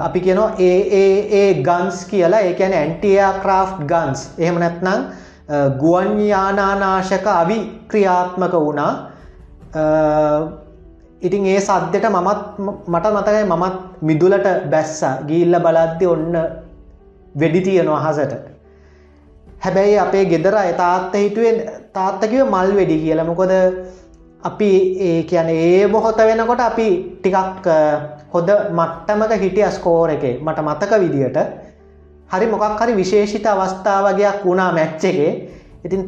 අපි කියනවා ඒ ගන්ස් කියලා. ඒකැන ඇන්ටියා ක්‍රාෆ් ගන්ස් එහෙම නැත්නම් ගුවන් යානානාශක අවි ක්‍රියාත්මක වුණා ඉතින් ඒ සද්දට මමත් මට මතකයි මමත් මිදුලට බැස්ස. ගිල්ල බලද්දි ඔන්න වෙඩි තියෙනවා අහසට හැබැයි අපේ ගෙදර තාත්ත හිටුවෙන් තාත්තකිව මල් වෙඩි කියල. මොකොද අපි ඒ කියන ඒ බොහොත වෙනකොට අපි ටිකක් හොද මට්ටමක හිටිය ස්කෝර එක. මට මතක විදියට. හරි මොකක් හරි විශේෂිත අවස්ථාවගයක් වුණා මැච්ච එකේ. ඉතින්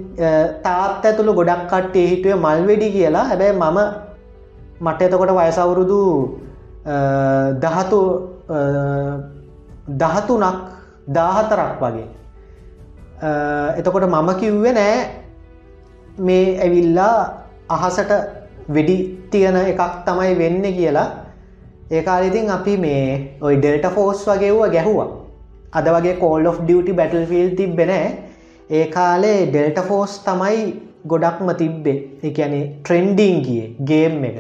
තාත් ඇතුළු ගොඩක් කට්ටේ හිටුවේ මල්වෙඩි කියලා. හැබැයි මම මට එතකොට වයසවුරුදු දහතු දහතුනක් දාහතරක් වගේ. එතකොට මම කිව්වේ නෑ. මේ ඇවිල්ලා අහසට වෙඩි තියෙන එකක් තමයි වෙන්න කියලා. ඒකාලිතින් අපි මේ ඔයි ඩෙල්ට ෆෝස් වගේව්ව ගැහුවා. අද වගේ කෝල් of ඩියටි බැටල් ෆිල් තිබෙන ඒ කාලේ ඩෙල්ට ෆෝස් තමයි ගොඩක්ම තිබ්බේ. එකැනෙ ට්‍රෙන්ඩිං ගිය ගේම් එක.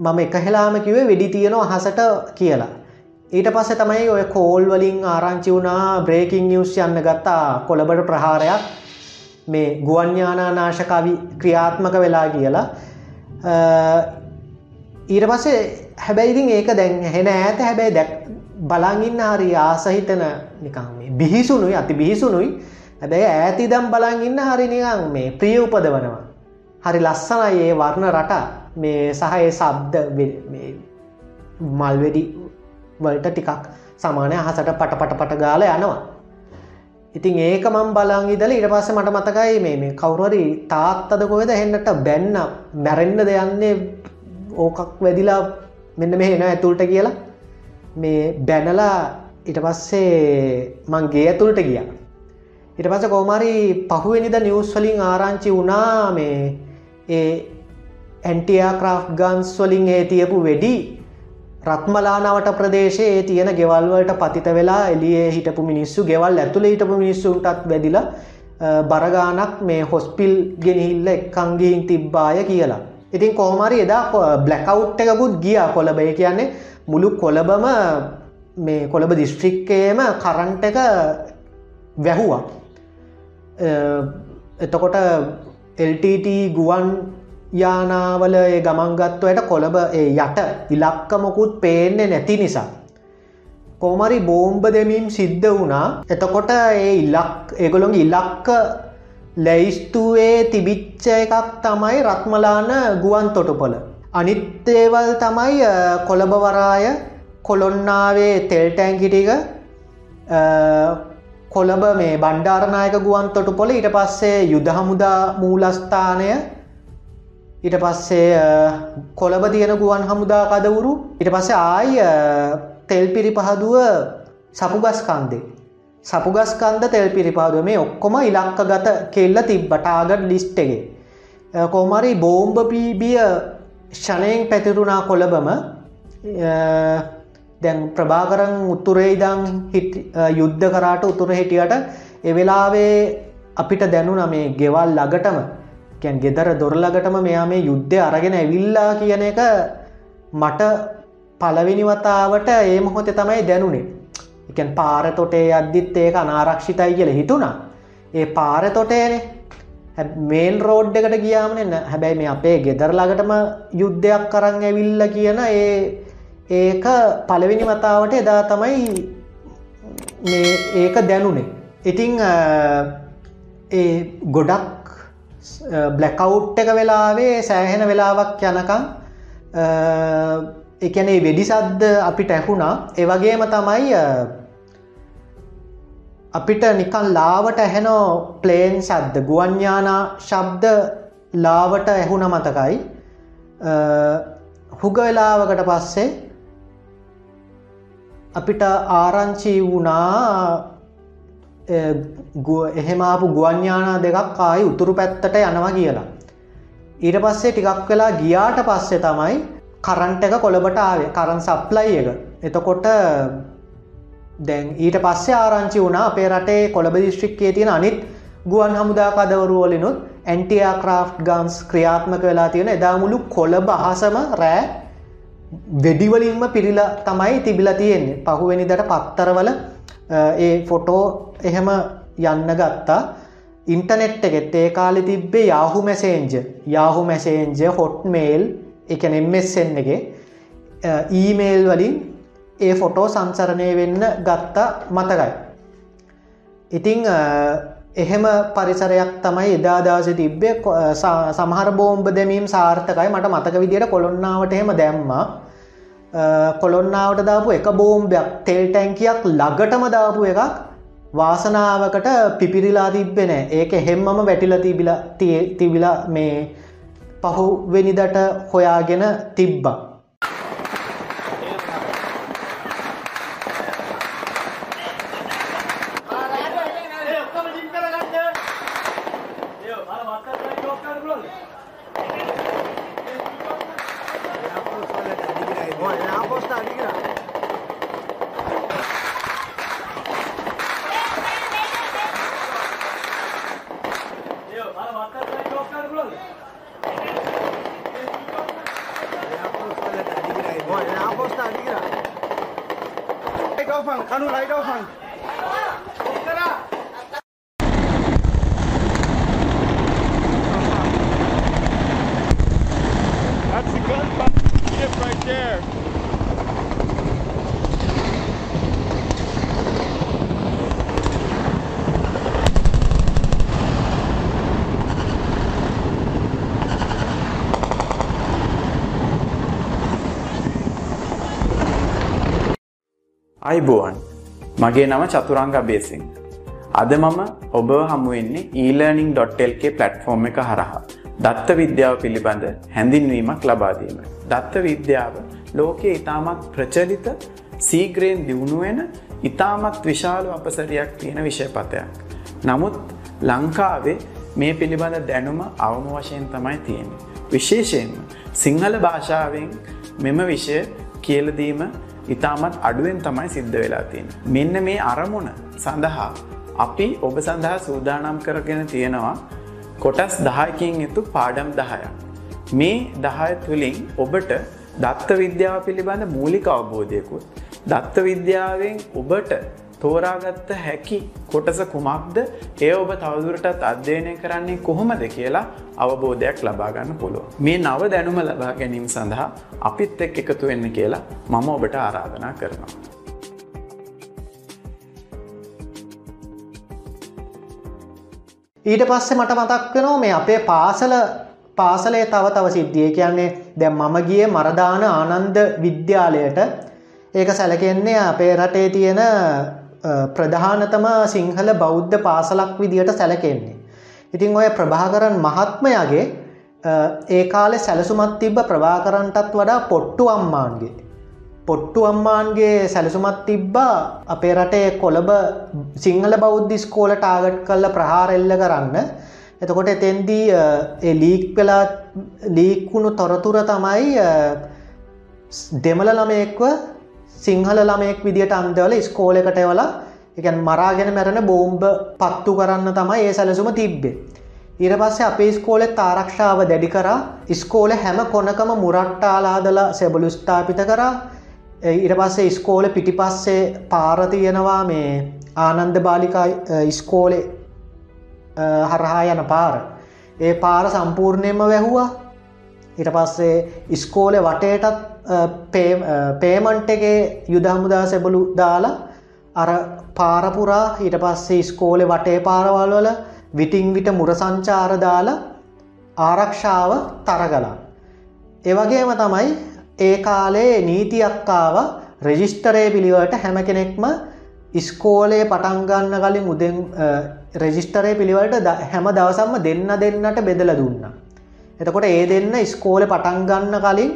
මම එක හෙලාම කිවේ වෙඩි තියෙනවා අහසට කියලා. ඊට පස්ස තමයි ඔය කෝල් වලින් ආරංචි වුණා බ්‍රේකින් නිියස් යන්න ගත්තා කොළබට ප්‍රහාරයක්. මේ ගුවන්ඥානානාශකවි ක්‍රියාත්මක වෙලා කියලා. ඊට පස්සේ හැබැයිතින් ඒක දැන් හෙන ඇත හැබැයි දැක් බලංගන්න හරි ආසහිතන නිකම් මේ බිහිසුනුයි අති බිහිසුනුයි හැබැයි ඇති දම් බලංගන්න හරි නිකං මේ ප්‍රිය උපදවනවා. හරි ලස්සනයි ඒ වර්ණ රට. මේ සහයේ සබ්ද මල්වෙඩි වලට ටිකක් සමානය. අහසට පට පට පට ගාල යනවා. ඉතින් ඒක මම් බලං ඉදල ඉට පස්ස මට මතකයි මේ මේ කවුරරි තාත්තද කොහෙද හෙන්නට බැන්න මැරෙන්න්න දෙයන්නේ ඕකක් වැදිලා මෙන්න මෙ එන ඇතුළට කියලා. මේ බැනලා ඉට පස්සේ මංගේ ඇතුළට ගිය. ඉට පස කෝමරි පහුවනිද නිවස් වලින් ආරංචි වුණා මේ ඒ ඇන්ටියා ක්‍රාෆ් ගන්ස් වලින් ඒ තියපු වෙඩි. රත්මලානවට ප්‍රදේශයේ තියෙන ගෙවල්වලට පතිත වෙලා එලියේ හිටපු මිනිස්සු ගෙවල් ඇතුළ හිටපු මිනිස්සුන්ටත් බැදිල බරගානක් මේ හොස්පිල් ගෙනහිල්ල එක්කංගීන් තිබ්බාය කියලා. ඉතින් කෝමරි එදා බ්ලැකවුට් එකකුත් ගිය කොළබය කියන්නේ මුළු කොළබම මේ කොළඹ දිස්ත්‍රික්කයම කරන්ට එක වැැහුවා එතකොට LTT ගුවන් යානාවල ඒ ගමන්ගත්වයට කොළඹ ඒ යට ඉලක්කමකුත් පේන්නේ නැති නිසා. කෝමරි බෝම්බ දෙමින් සිද්ධ වුණා එතකොට ඒ ඉල්ලක් ඒගොළොන් ඉලක්ක ලැයිස්තුවේ තිබිච්ච එකක් තමයි රත්මලාන ගුවන් තොටුපොල. අනිත්තේවල් තමයි කොළඹවරාය කොළොන්නාවේ තෙල්ටැන්කිටික කොළඹ මේ බණ්ඩාරනායක ගුවන් තොටුපොල ඊට පස්සේ යුදහමුදා මූලස්ථානය ඊට පස්සේ කොළඹ තියෙන ගුවන් හමුදා කදවුරු ඉට පස්සේ ආය තෙල් පිරි පහදුව සපුගස්කන්දේ. සපුගස්කන්ද තෙල් පිරිපාදුව මේ ඔක්කොම ඉලක්ක ගත කෙල්ල තිබ්බටාගට ලිස්්ටගේ කෝමරි බෝම්භ පීබිය ෂණයෙන් පැතිරුණා කොළබම දැන් ප්‍රභාකරන් උත්තුරේ ඉදං යුද්ධ කරාට උතුර හිටියට එවෙලාවේ අපිට දැනුන මේ ගෙවල් ළඟටම. කැන් ගෙදර දොරලගටම මෙයා මේ යුද්ධය අරගෙන ඇවිල්ලා කියන එක මට පලවෙනිවතාවට ඒ මොහොතේ තමයි දැනුනේ. එකන් පාර තොටේ අද්දිත් ඒක අනාරක්ෂිතයි කියල හිතුණා. ඒ පාර තොටේනේ. මේල් රෝඩ් එකට ගියාමන හැබැයි මේ අපේ ගෙදර ළඟටම යුද්ධයක් කරන්න ඇවිල්ල කියන ඒ ඒක පළවෙනි වතාවට එදා තමයි ඒක දැනුනේ. ඉතිං ඒ ගොඩක් බ්ලැකවුට් එක වෙලාවේ සෑහෙන වෙලාවක් යනකම් එකනේ වෙඩිසද්ද අපිට ඇහුණා. ඒවගේම තමයි අපිට නිකන් ලාවට ඇහෙනෝ ප්ලේන් සද්ද ගුවන්ඥානා ශබ්ද ලාවට ඇහුණ මතකයි. හුගවෙලාවකට පස්සේ අපිට ආරංචි වුණා එහෙමාපු ගුවන්ඥානා දෙකක් ආයි උතුරු පැත්තට යනවා කියලා. ඊට පස්සේ ටිකක් වෙලා ගියාට පස්සේ තමයි කරන්ට එක කොළබට ආවේ. කරන් සප්ලයි එක. එතකොට දැන් ඊට පස්සේ ආරංචි වුණ අපේ රටේ කොළඹ දිස්ත්‍රික්කේ තියෙන අනිත් ගුවන් හමුදා කදවරුවලිනුත් ඇන්ටියා ක්‍රාෆ් ගන්ස් ක්‍රියාත්මක වෙලා තියෙන එදාමුළු කොළඹ අහසම රෑ වෙඩිවලින්ම පිරිල තමයි තිබිල තියෙන්නේ. පහුවෙනිදට පත්තරවල ඒ ෆොටෝ එහෙම යන්න ගත්තා. ඉන්ටනෙට් එකෙත් ඒ කාලි තිබ්බේ යාහු මැසේන්ජ යාහු මැසේන්ජ හොට්මේල් එක එම්මෙස්සෙන් එක. ඊමේල් වලින් ඒ ෆොටෝ සංසරණය වෙන්න ගත්තා මතකයි. ඉතිං එහෙම පරිසරයක් තමයි එදාදාස තිබ්බේ. සමහර බෝම්බ දැමීම් සාර්ථකයි. මට මතක විදියට කොළොන්නාවට එහෙම දැම්මා. කොළොන්නාවට දාපු එක බෝම්බයක් තෙල් ටැන්කියක් ලගටම දාපු එකක් වාසනාවකට පිපිරිලා තිබෙන ඒක එහෙම්මම වැටිල තිබිල තිබිලා මේ පහුවෙනිදට හොයාගෙන තිබ්බා. මගේ නම චතුරංග බේසිං. අද මම ඔබ හමුවෙන්නේ e-learning.lk පලට්ෆෝර්ම් එක හරහා. දත්ත විද්‍යාව පිළිබඳ හැඳින්වීමක් ලබාදීම. දත්ත විද්‍යාව ලෝකයේ ඉතාමත් ප්‍රචලිත සීග්‍රයෙන් දියුණුවෙන ඉතාමත් විශාල අපසරයක් තියෙන විෂයපතයක්. නමුත් ලංකාවේ මේ පිළිබඳ දැනුම අවම වශයෙන් තමයි තියෙන. විශේෂයෙන්ම සිංහල භාෂාවෙන් මෙම විෂය කියලදීම ඉතාමත් අඩුවෙන් තමයි සිද්ධ වෙලා තියෙන. මෙන්න මේ අරමුණ සඳහා අපි ඔබ සඳහා සූදානම් කරගෙන තියෙනවා කොටස් දහයකින් යුතු පාඩම් දහයක්. මේ දහය තුළින් ඔබට දත්ත විද්‍යාව පිළිබඳ මූලික අවබෝධයකුත් දත්ත විද්‍යාවෙන් ඔබට තෝරාගත්ත හැකි කොටස කුමක්ද ඒ ඔබ තවදුරටත් අධ්‍යයනය කරන්නේ කොහොමද කියලා අවබෝධයක් ලබාගන්න පුළුව. මේ නව දැනුම ලබා ගැනීම සඳහා අපිත් එක් එකතු වෙන්න කියලා මම ඔබට ආරාධනා කරනවා. ඊට පස්සේ මට මතක් වෙනවා මේ අපේ පාසල පාසලේ තව තව සිද්ධිය කියන්නේ දැන් මම ගියේ මරදාන ආනන්ද විද්‍යාලයට ඒක සැලකෙන්නේ අපේ රටේ තියෙන ප්‍රධානතම සිංහල බෞද්ධ පාසලක් විදියට සැලකෙන්නේ. ඉතින් ඔය ප්‍රභාකරන් මහත්මයගේ ඒ කාලෙ සැලසුමත් තිබ්බ ප්‍රභාකරන්ටත් වඩා පොට්ටු අම්මාන්ගේ පොට්ටු අම්මාන්ගේ සැලසුමත් තිබ්බා අපේ රටේ කොළඹ සිංහල බෞද්ධ ස්කෝල ටාගට් කල්ල ප්‍රහාර එල්ල කරන්න එතකොට එතෙන්දී ලීක් වෙලා ලීක්වුණු තොරතුර තමයි දෙමළ ළමයෙක්ව සිංහල ළමයෙක් විදිට අන්දවල ස්කෝලකට වල එකන් මරාගෙන මැරණ බෝම්බ පත්තු කරන්න තමයි ඒ සැලසුම තිබ්බේ. ඊට පස්සේ අපේ ස්කෝලෙත් ආරක්ෂාව දැඩි කරා. ස්කෝල හැම කොනකම මුරට්ටාලාදලා සෙබලු ස්ථාපිත කරා. ඊට පස්සේ ස්කෝල පිටිපස්සේ පාරතියනවා මේ ආනන්ද බාලිකා ඉස්කෝලේ හරහා යන පාර. ඒ පාර සම්පූර්ණයම වැැහුවා. ඊට පස්සේ ඉස්කෝලෙ වටේටත් පේමන්ට් එකේ යුදහමුදා සැබලු දාලා අර පාරපුරා ඊට පස්සේ ස්කෝලෙ වටේ පාරවල් වල විටිං විට මුර සංචාර දාලා ආරක්ෂාව තරගලා. ඒවගේම තමයි ඒ කාලේ නීතියක්කාව රෙජිස්ටරේ පිළිවට හැම කෙනෙක්ම ඉස්කෝලේ පටන්ගන්න කලින් උදෙන් රෙජිස්ටරේ පිළිවලට හැම දවසම්ම දෙන්න දෙන්නට බෙදල දුන්න. එතකොට ඒ දෙන්න ඉස්කෝල පටන්ගන්න කලින්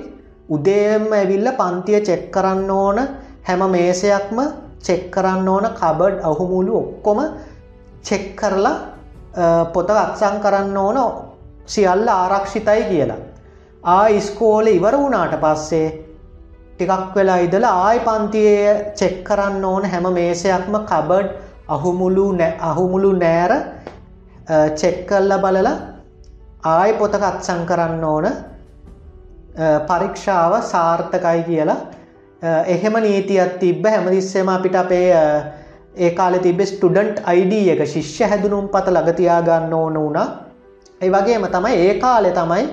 උදේම ඇවිල්ල පන්තිය චෙක් කරන්න ඕන හැම මේසයක්ම චෙක් කරන්න ඕන කබඩ් අහුමුළු ඔක්කොම චෙක් කරලා පොත අත්සං කරන්න ඕන සියල්ල ආරක්ෂිතයි කියලා. ආ ඉස්කෝල ඉවර වුණාට පස්සේ ටිකක් වෙලා ඉදලා ආය පන්තියේ චෙක් කරන්න ඕන හැම මේසයක්ම කබඩ් අහුමුළු අහුමුළු නෑර චෙක්කල්ල බලලා ආය පොතක අත්සං කරන්න ඕන පරීක්ෂාව සාර්ථකයි කියලා. එහෙම නීතියත් තිබ්බ හැමතිස්සෙම අපිට අපේ ඒ කාල තිබෙ ස්ටඩන්ට් අයිඩ එක ශිෂ්‍ය හැදනුම් පත ලගතියාගන්න ඕන වුණා. ඒ වගේම තමයි ඒ කාලෙ තමයි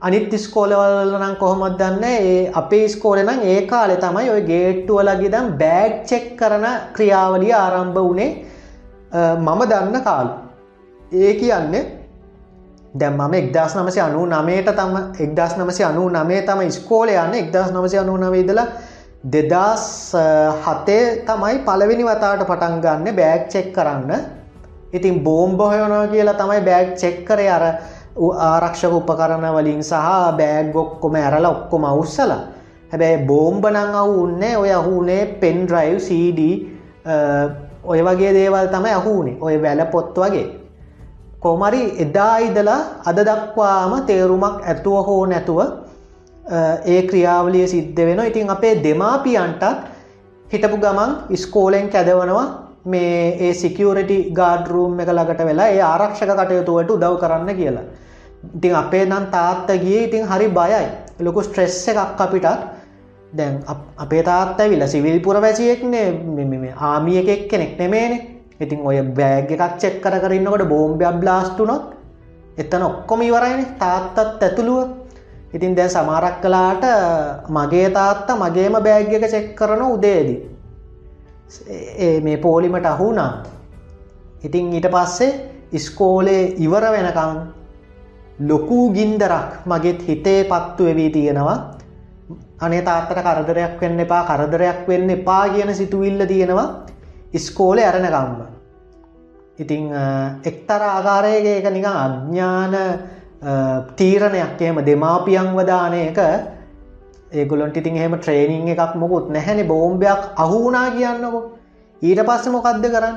අනිත් ස්කෝලවල නම් කොහොමත් දන්න? ඒ අපේ ස්කෝල නම් ඒ කාලෙ තමයි ඔය ගේට්ටුව ලගිදම් බෑග් චෙක් කරන ක්‍රියාවලිය ආරම්භ වනේ මම දන්න කාලු. ඒ කියන්නේ දැම් මම එක්දස් නමසය අනු නමයට තම එක්දස් නමසය අනු නමේ තම ස්කෝල යන්න එක්දස් නමසය අනු නවේදලා දෙදස් හතේ තමයි පලවෙනි වතාට පටන් ගන්න බෑග් චෙක් කරන්න. ඉතින් බෝම්බොහයනවා කියලා තමයි බෑග් චෙක්කරය අර ආරක්ෂක උපකරණ වලින් සහ බෑග් ඔක්කොම ඇරල ඔක්කොම අවුස්සල. හැබැයි බෝම්බනං අහු උන්නේ ඔය අහුනේ පෙන් ඩ්‍රයිව් CD ඔය වගේ දේවල් තමයි අහුනේ ඔය වැල පොත් වගේ. කොමරි එදා ඉදලා අද දක්වාම තේරුමක් ඇතුව හෝ නැතුව ඒ ක්‍රියාවලිය සිද්ධ වෙන ඉතින් අපේ දෙමාපියන්ටත් හිටපු ගමන් ඉස්කෝලෙන් කැදවනවා මේ ඒ සිකියරටි ගාඩරූම් එක ළඟට වෙලා ඒ ආරක්ෂක කටයුතුවට උදව් කරන්න කියලා. ඉතින් අපේ නම් තාත්ත ගිය ඉතින් හරි බයයි. ලොකු ස්ට්‍රෙස්ස එකක් අපිටත්. දැන් අපේ තාත්ත විල සිවිල්පුර වැසියෙක්නේ ආමිය එකෙක් කෙනෙක් නෙමේනේ. ඉතින් ඔය බෑග එකක් චෙක් කර කරන්නකොට බෝම්භයක් බ්ලාස්ටුනොත් එතන ඔක්කොම ඉවරයින. තාත්තත් ඇතුළුව. ඉතින් දැන් සමාරක් කලාට මගේ තාත්තා මගේම බෑග් එක චෙක් කරන උදේදී. මේ පෝලිමට අහුුණා. ඉතින් ඊට පස්සේ ඉස්කෝලේ ඉවර වෙනකං ලොකූ ගින්දරක් මගෙත් හිතේ පත්තු වෙවී තියෙනවා. අනේ තාත්තට කරදරයක් වෙන්න එපා කරදරයක් වෙන්න එපා කියන සිතුවිල්ල තියෙනවා. ඉස්කෝලේ ඇරණකම්ම ඉතිං එක්තර ආකාරයක එක නිකං අඥ්ඥාන තීරණයක් එහෙම දෙමාපියන් වදානයක ඒගොලොන්ට ඉතින් එහෙම ට්‍රේනිං එකක් මොකුත් නැහැනි. බෝම්භයක් අහුුණා කියන්නකො. ඊට පස්ස මොකක්ද කරන්න?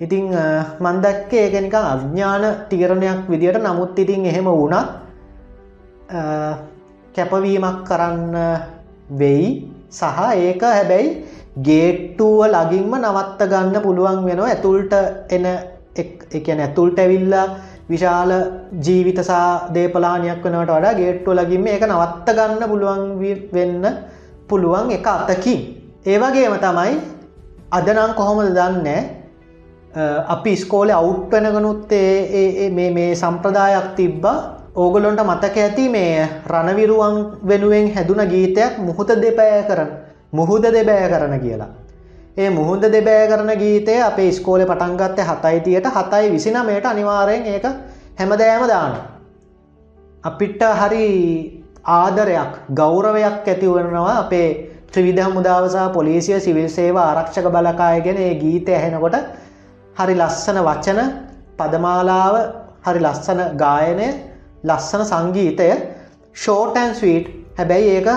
ඉතිං මන්දක්ක ඒකනික අඥ්ඥාන තීරණයක් විදියට. නමුත් ඉතින් එහෙම වුණත් කැපවීමක් කරන්න වෙයි. සහ ඒක හැබැයි ගේට්ටුව ලගින්ම නවත්ත ගන්න පුළුවන් වෙනවා. ඇතුල්ට එන එක ඇතුල්ට ඇවිල්ලා විශාල ජීවිතසා දේපලානයක් වනට වඩා ගේට්ටුව ලගින්ම එක නවත්ත ගන්න පුළුවන් වෙන්න පුළුවන් එක අතකින්. ඒවගේම තමයි අදනං කොහොමද දන්න? අපි ස්කෝල අවුට්පෙනගනුත් මේ සම්ප්‍රදායක් තිබ්බ. ඕගොලොන්ට මතක ඇති මේ රණවිරුවන් වෙනුවෙන් හැදුන ගීතයක් මුහුත දෙපෑ කරන මුහුද දෙබෑ කරන කියලා. ඒ මුහුද දෙබෑ කරන ගීතය අපේ ස්කෝල පටන්ගත්ත හතයිතියට හතයි විසිනමයට අනිවාරයෙන් ඒක හැමදෑම දාන. අපිට හරි ආදරයක් ගෞරවයක් ඇතිවරනවා අපේ ත්‍රවිධ මුදාවසා පොලිසිය සිවිල් සේව ආරක්ෂක බලකායගෙන ඒ ගීත ඇහෙනකොට හරි ලස්සන වචන පදමාලාව හරි ලස්සන ගායනය ලස්සන සංගීතය ෂෝටන් ස්වීට් හැබැයි ඒක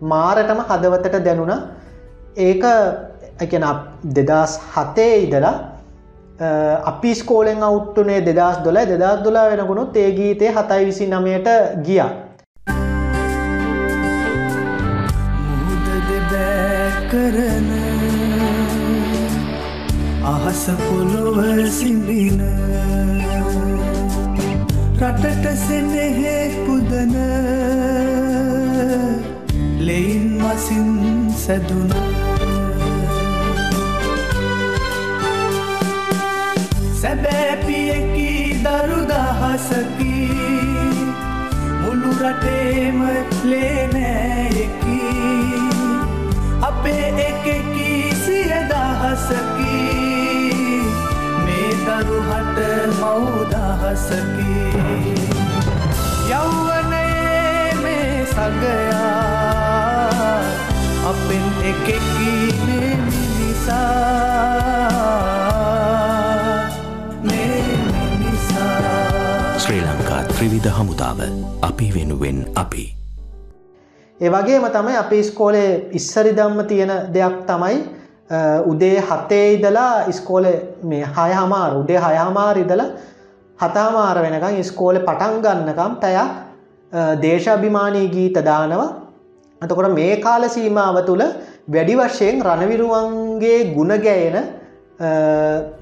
මාරටම හදවතට දැනුන ඒක එකන දෙදස් හතේ ඉදලා අපි ස්කෝලෙන් අවුත්තුනේ දෙදස් දොල දෙදස් දොලා වෙනකුණු ඒ ගීතය හතයි විසි නමයට ගිය. කරන අහස පොළොව සිඹින රටට සෙනෙහෙ පුදන ලෙයින් මසින් සැදුනා. සැබෑපියකි දරුදහසකි මුළු රටේම ලේනෑයකි අපේ එකකි සියදහසකි මේ දරුහට මවදහසකි යෞවනයේ මේ සගයා අපෙන් එකකි මේ මිනිසා ශ්‍රී ලංකා ත්‍රිවිධ හමුදාව අපි වෙනුවෙන් අපි. ඒවගේම තමයි අපි ස්කෝලේ ඉස්සරි දම්ම තියෙන දෙයක් තමයි උදේ හතේ ඉදලා ඉස්කෝල මේ හය හමාර උදේ හයහමාර ඉදල හතාමාර වෙනකම් ඉස්කෝල පටන් ගන්නකම් පැයක් දේශාභිමානී ගීත දානවා අතකොට මේ කාල සීමාව තුළ වැඩි වශයෙන් රණවිරුවන්ගේ ගුණගැයෙන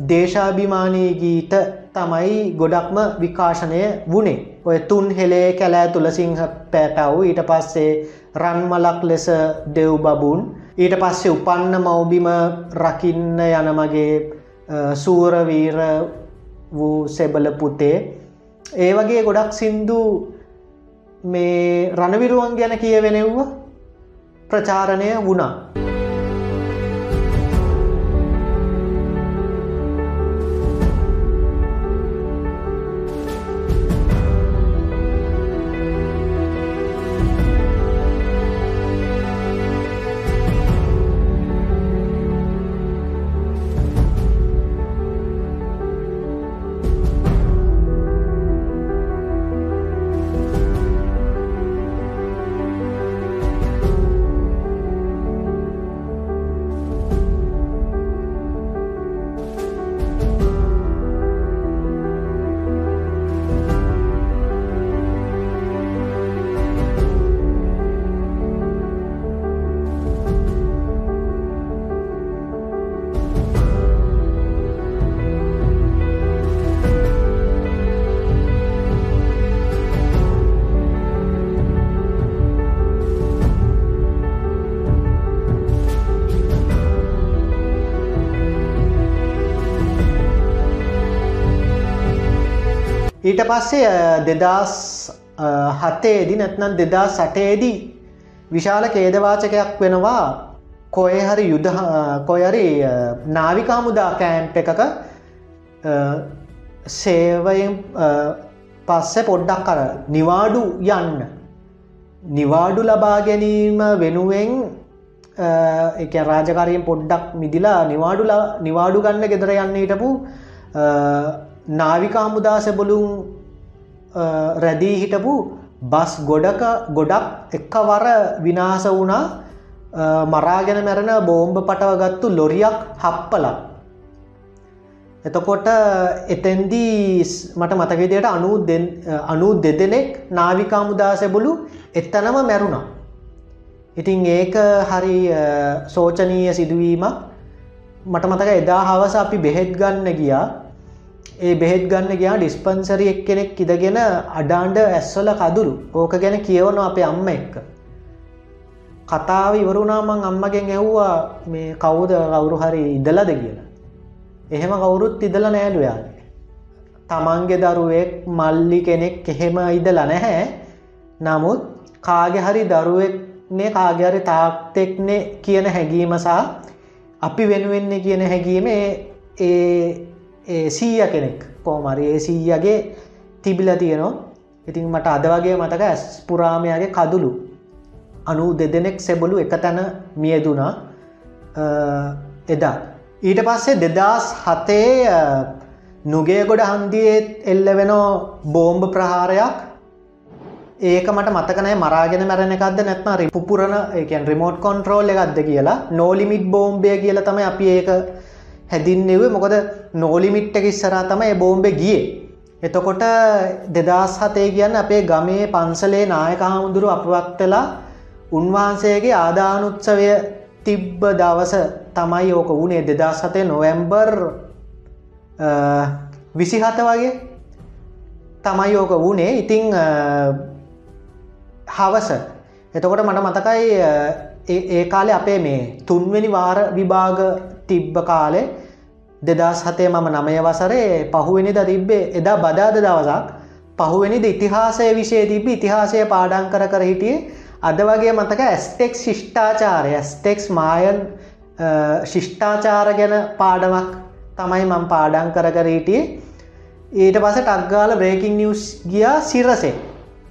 දේශාභිමානී ගීත තමයි ගොඩක්ම විකාශනය වනේ ඔය තුන් හෙළේ කැලෑ තුළසිංහ පැටව් ඊට පස්සේ රන්මලක් ලෙස දෙව් බබුන් ඊට පස්සේ උපන්න මවබිම රකින්න යන මගේ සූරවීර වූ සෙබල පුතේ. ඒ වගේ ගොඩක් සින්දු මේ රණවිරුවන් ගැන කියවෙනෙව්ව. ප්‍රචාරණය වුණා. ඊට පස්සේ දෙදස් හතේදි නැත්නම් දෙදා සටේදී විශාල කේදවාචකයක් වෙනවා. කොය හරි යුද කොයරි නාවිකාමුදා කෑම්ප එකක සේවයෙන් පස්සේ පොඩ්ඩක් කර නිවාඩු යන්න. නිවාඩු ලබා ගැනීම වෙනුවෙන් එක රාජකාරයෙන් පොඩ්ඩක් මිදිලා නිවාඩු නිවාඩු ගන්න ගෙදර යන්න හිටපු නාවිකාමුදා සැබලුම් රැදී හිටපු බස් ගොඩක ගොඩක් එක්ක වර විනාස වුණා මරාගෙන මැරෙන බෝම්භ පටවගත්තු ලොරියක් හප්පලක් එතකොට එතැන්දී මට මතකවිදියට අනු අනු දෙදෙනෙක් නාවිකාමුදාසැබුලු එත්තනම මැරුණා. ඉතින් ඒක හරි සෝචනීය සිදුවීමක්. මට මතක එදා හවස අපි බෙහෙත් ගන්න ගියා. ඒ බෙහෙත් ගන්න ගයා ඩිස්පන්සරි එක් කෙනෙක් ඉදගෙන අඩාන්ඩ ඇස්වල කදුරු ඕක ගැන කියවන අපේ අම්ම එක්ක. කතාව ඉවරුණාමං අම්මගෙන් ඇව්වා මේ කවුද කවුරු හරි ඉදලද කියලා. එහෙම කවුරුත් ඉදල නෑලුයාගේ. තමන්ගේ දරුවෙක් මල්ලි කෙනෙක් එහෙම ඉදල නැහැ නමුත් කාගෙ හරි දරුවෙක්නේ කාගහරි තාක්තෙක්නේ කියන හැඟීමසා අපි වෙනුවෙන්නේ කියන හැඟීම ඒ සීය කෙනෙක්. කෝමරි ඒ සීයගේ තිබිල තියනවා. ඉතින් මට අද වගේ මතක ඇස් පුරාමයාගේ කදුලු අනු දෙදෙනෙක් සෙබලු එක තැන මියදුනා එදා. ඊට පස්සේ දෙදස් හතේ නුගේගොඩ හන්දියේත් එල්ල වෙනෝ බෝම්භ ප්‍රහාරයක්. ඒක මට මතකනෑ මරාගෙන මැරණ එකක්ද නැත්ම රිපුරණ එකන් රිමෝට් කොන්ට්‍රෝල් එකක්ද කියලා. නෝලිමිට් බෝම්බය කියල තම අපි ඒක හැදින්නෙව මොකද නෝලිමිට්ට ඉස්සරා තම ඒ බෝම්බෙ ගිය. එතකොට දෙදස් හතේ කියන්න අපේ ගමේ පන්සලේ නායක හාමුදුරු අපවත්තලා උන්වහන්සේගේ ආදානුත්සවය තිබ්බ දවස තමයි ඕක වුණේ. දෙදා සතේ නොවැම්බර් විසිහත වගේ තමයි ඕක වුණේ. ඉතිං හවස. එතකොට මට මතකයි ඒ කාලේ අපේ මේ තුන්වෙනි වාර විභාග තිබ්බ කාලේ දෙදස් හතේ මම නමය වසරේ පහුවෙනිද තිබ්බේ එදා බදාද දවසක් පහුවෙනිද ඉතිහාසය විෂය තිබ ඉතිහාසය පාඩන් කර කර හිටියේ අද වගේ මතක ඇස්ටෙක් ශිෂ්ඨාචාරය ඇස්ටෙක්ස් මායන් ශිෂ්ඨාචාර ගැන පාඩමක් තමයි මං පාඩන් කර කරීටිය ඊට පස ටක්ගාල බ්‍රේකින් නිියස් ගියා සිරසේ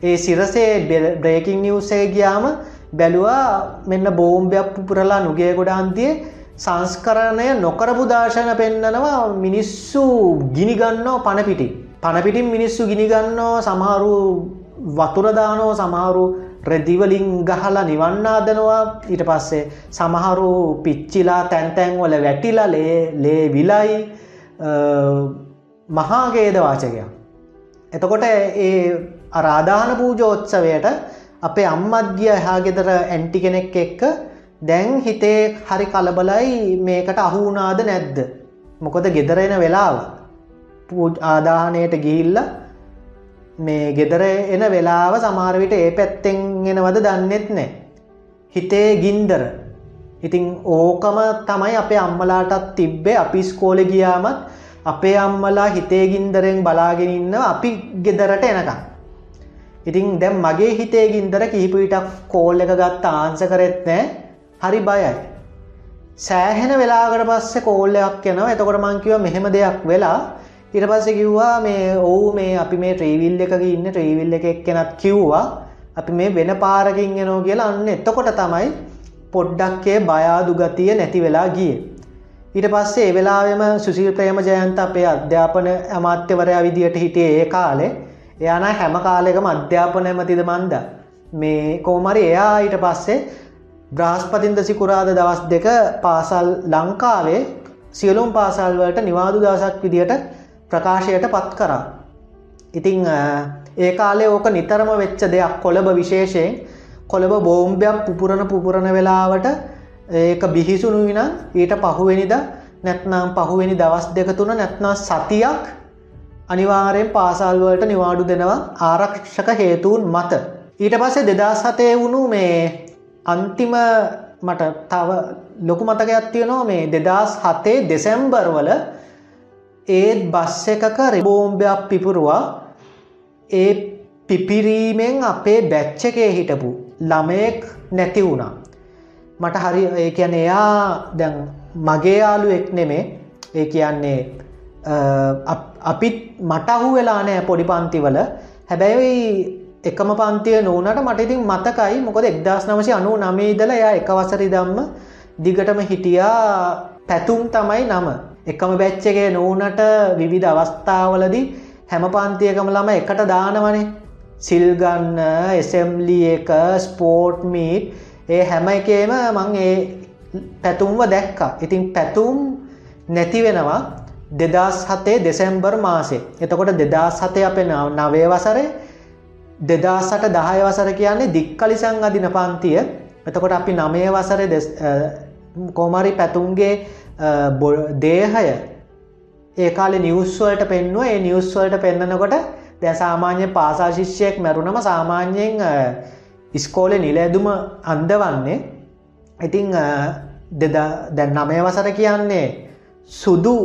ඒ සිරසේ බ්‍රේකින් නිියසේ ගියාම බැලුවා මෙන්න බෝම්භයක් පුරලා නුගේ ගොඩාන්තිය සංස්කරණය නොකරපු දර්ශන පෙන්නනවා මිනිස්සු ගිනිගන්නෝ පණපිටි. පණපිටින් මිනිස්සු ගිනිගන්නෝ සමහරු වතුරදානෝ සමහරු රෙදිවලින් ගහලා නිවන්නාදනවා ඊට පස්සේ සමහරු පිච්චිලා තැන්තැන්වල වැටිලා ලේ විලයි. මහාගේද වාචකයක්. එතකොට ඒ අරාධාන පූජෝත්සවයට අපේ අම්මත්ගිය එහා ගෙදර ඇන්ටි කෙනෙක් එක්ක. දැන් හිතේ හරි කලබලයි මේකට අහුනාද නැද්ද. මොකොද ගෙදරෙන වෙලාව ආදාහනයට ගිහිල්ල මේ ගෙදර එන වෙලාව සමාරවිට ඒ පැත්තෙන් එනවද දන්නෙත් නෑ. හිතේ ගින්දර. ඉතිං ඕකම තමයි අපේ අම්මලාටත් තිබ්බේ අපි ස්කෝල ගියාමත් අපේ අම්මලා හිතේ ගින්දරෙන් බලාගෙනන්න අපි ගෙදරට එනකම්. ඉතින් දැම් මගේ හිතේ ගින්දර කිහිපීටක් කෝල් එක ගත්ත ආන්ස කරෙත් නෑ හරි බයයි. සෑහෙන වෙලාකට පස්සේ කෝල්ලයක් යනවා එතකොට මංකිව මෙහෙම දෙයක් වෙලා ඉට පස්ස කිව්වා මේ ඔවු මේ අපි මේ ට්‍රීවිල් එකක ඉන්න ට්‍රීවිල් එක එක්කෙනත් කිව්වා අපි මේ වෙන පාරකින් ගෙනෝ කියලා අන්න එතකොට තමයි පොඩ්ඩක්කේ බයාදු ගතිය නැති වෙලා ගිය. ඊට පස්සේ ඒ වෙලාවෙම සුසිල් ප්‍රේම ජයන්ත අපේ අධ්‍යාපන අමාත්‍යවරයා විදියට හිටියේ ඒ කාලේ එයාන හැම කාලෙකම අධ්‍යාපන ඇමතිද මන්ද මේ කෝමරි එයා ඊට පස්සේ බ්‍රහස්පතින්ද සිකුරාද දවස් දෙක පාසල් ලංකාවේ සියලුම් පාසල්වලට නිවාදු දවසක් විදියට ප්‍රකාශයට පත් කරා. ඉතිං ඒ කාලේ ඕක නිතරම වෙච්ච දෙයක් කොළඹ විශේෂයෙන් කොළඹ බෝම්භයක් පුපුරණ පුපුරණ වෙලාවට ඒක බිහිසුණු වින ඊට පහුවෙනිද නැත්නම් පහුවෙනි දවස් දෙක තුන නැත්නා සතියක් අනිවාරයෙන් පාසල්වලට නිවාඩු දෙනවා ආරක්ෂක හේතුවන් මත. ඊට පස්සේ දෙදස් හතේ වුණු මේ අන්තිම මට තව ලොකු මතකයක් තියෙනවා මේ දෙදස් හතේ දෙසැම්බර්වල ඒත් බස් එකක රෙබෝම්භයක් පිපුරුවා. ඒ පිපිරීමෙන් අපේ බැච්ච එකේ හිටපු ළමයෙක් නැති වුණා. මට හරි ඒ කියන එයා දැන් මගේ යාලු එක් නෙමේ. ඒ කියන්නේ අපිත් මට අහු වෙලා නෑ පොඩි පන්තිවල. හැබැයි එකම පන්තිය නෝනට මට ඉතින් මතකයි. මොකද එක්දස් නවශය අනු නමේදල එයා එකවසරි දම්ම දිගටම හිටියා පැතුම් තමයි නම. එකම බැච්චගේ නෝනට විවිධ අවස්ථාවලදී හැම පන්තියකම ළම එකට දානවනේ. සිල්ගන්න එසම්ලි එක ස්පෝර්ට් මීට් ඒ හැම එකේම මං ඒ පැතුම්ව දැක්කා. ඉතින් පැතුම් නැති වෙනවා දෙදස් හතේ දෙසැම්බර් මාසේ. එතකොට දෙදස් හතේ අප නවේ වසරේ දෙදාසට දහය වසර කියන්නේ දික්කලිසං අදින පන්තිය. එතකොට අපි නමය වසර කෝමරි පැතුන්ගේ දේහය ඒකාල නිවස්වලට පෙන්ව ඒ නිවස්වලට පෙන්න්නනකොට දැ සාමාන්‍ය පාසා ශිෂ්‍යයෙක් මැරුණම සාමාන්‍යයෙන් ඉස්කෝල නිලඇදුම අන්දවන්නේ ඉතිං දැන් නමය වසර කියන්නේ සුදු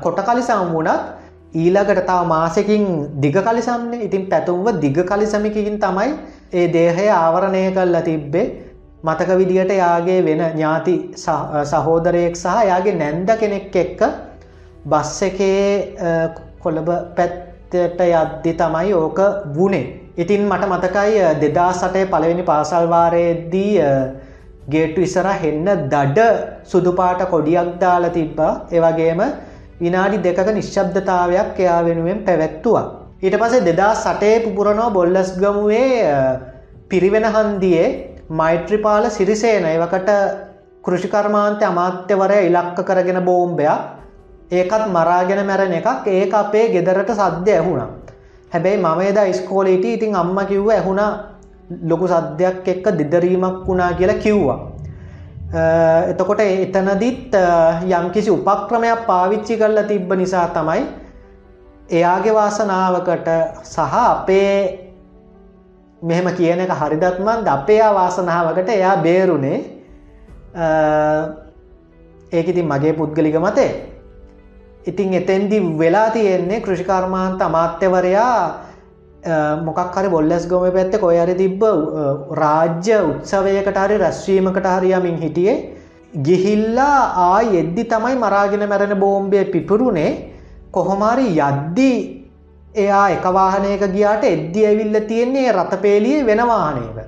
කොට කලිසම් වුණත් ඊළඟට තාව මාසකින් දිග කලිසම්න්නේ ඉතින් පැතුම්ව දිග කලිසමිකින් තමයි ඒ දේහය ආවරණය කල්ලා තිබ්බේ. මතක විදියට යාගේ වෙන ඥාති සහෝදරයෙක් සහ යාගේ නැන්ද කෙනෙක් එක්ක බස් එකේ කොළඹ පැත්තට යද්දි තමයි ඕක වුණේ ඉතින් මට මතකයි දෙදා සටේ පළවෙනි පාසල්වාරයේදී ගේට්ටු ඉසර හෙන්න දඩ සුදුපාට කොඩියක් දාලා තිබ්බා. ඒවගේම විනාඩි දෙක නිශ්ශබ්දතාවයක් එයා වෙනුවෙන් පැවැත්තුවා. ඊට පසේ දෙදා සටේ පුපුරනෝ බොල්ලස් ගමුවේ පිරිවෙන හන්දියේ මෛත්‍රිපාල සිරිසේන ඒවකට කෘෂිකර්මාන්තය අමාත්‍යවරය ඉලක්ක කරගෙන බෝම්භයක් ඒකත් මරාගෙන මැරණ එකක් ඒ අපේ ගෙදරට සද්‍ය ඇහුණා. හැබැයි මම එදා ස්කෝලීට ඉතින් අම්ම කිව්ව ඇහුණ ලොකු සද්‍යයක් එක්ක දිදරීමක් වුණා කියලා කිව්වා. එතකොට එතනදිත් යම්කිසි උපක්‍රමයක් පාවිච්චි කරලා තිබ්බ නිසා තමයි එයාගේ වාසනාවකට සහ අපේ මෙහෙම කියන එක හරිදත්මන්ද අපේ වාසනාවකට එයා බේරුණේ ඒක ඉතින් මගේ පුද්ගලික මතේ. ඉතින් එතැන්දි වෙලා තියෙන්නේ කෘෂිකර්මාන්ත අමාත්‍යවරයා මොකක් හරි බොල්ලස් ගොම පැත්ත කොයරි තිබ්බ රාජ්‍ය උත්සවයකට හරි රැස්වීමකට හරියමින් හිටියේ. ගිහිල්ලා ආ එද්දි තමයි මරාගෙන මැරෙන බෝම්බය පිපුරුණේ කොහොමාරි යද්දි එයා එකවාහනයක ගියාට එද්දි ඇවිල්ල තියෙන්නේ රතපේලිය වෙනවාහනයක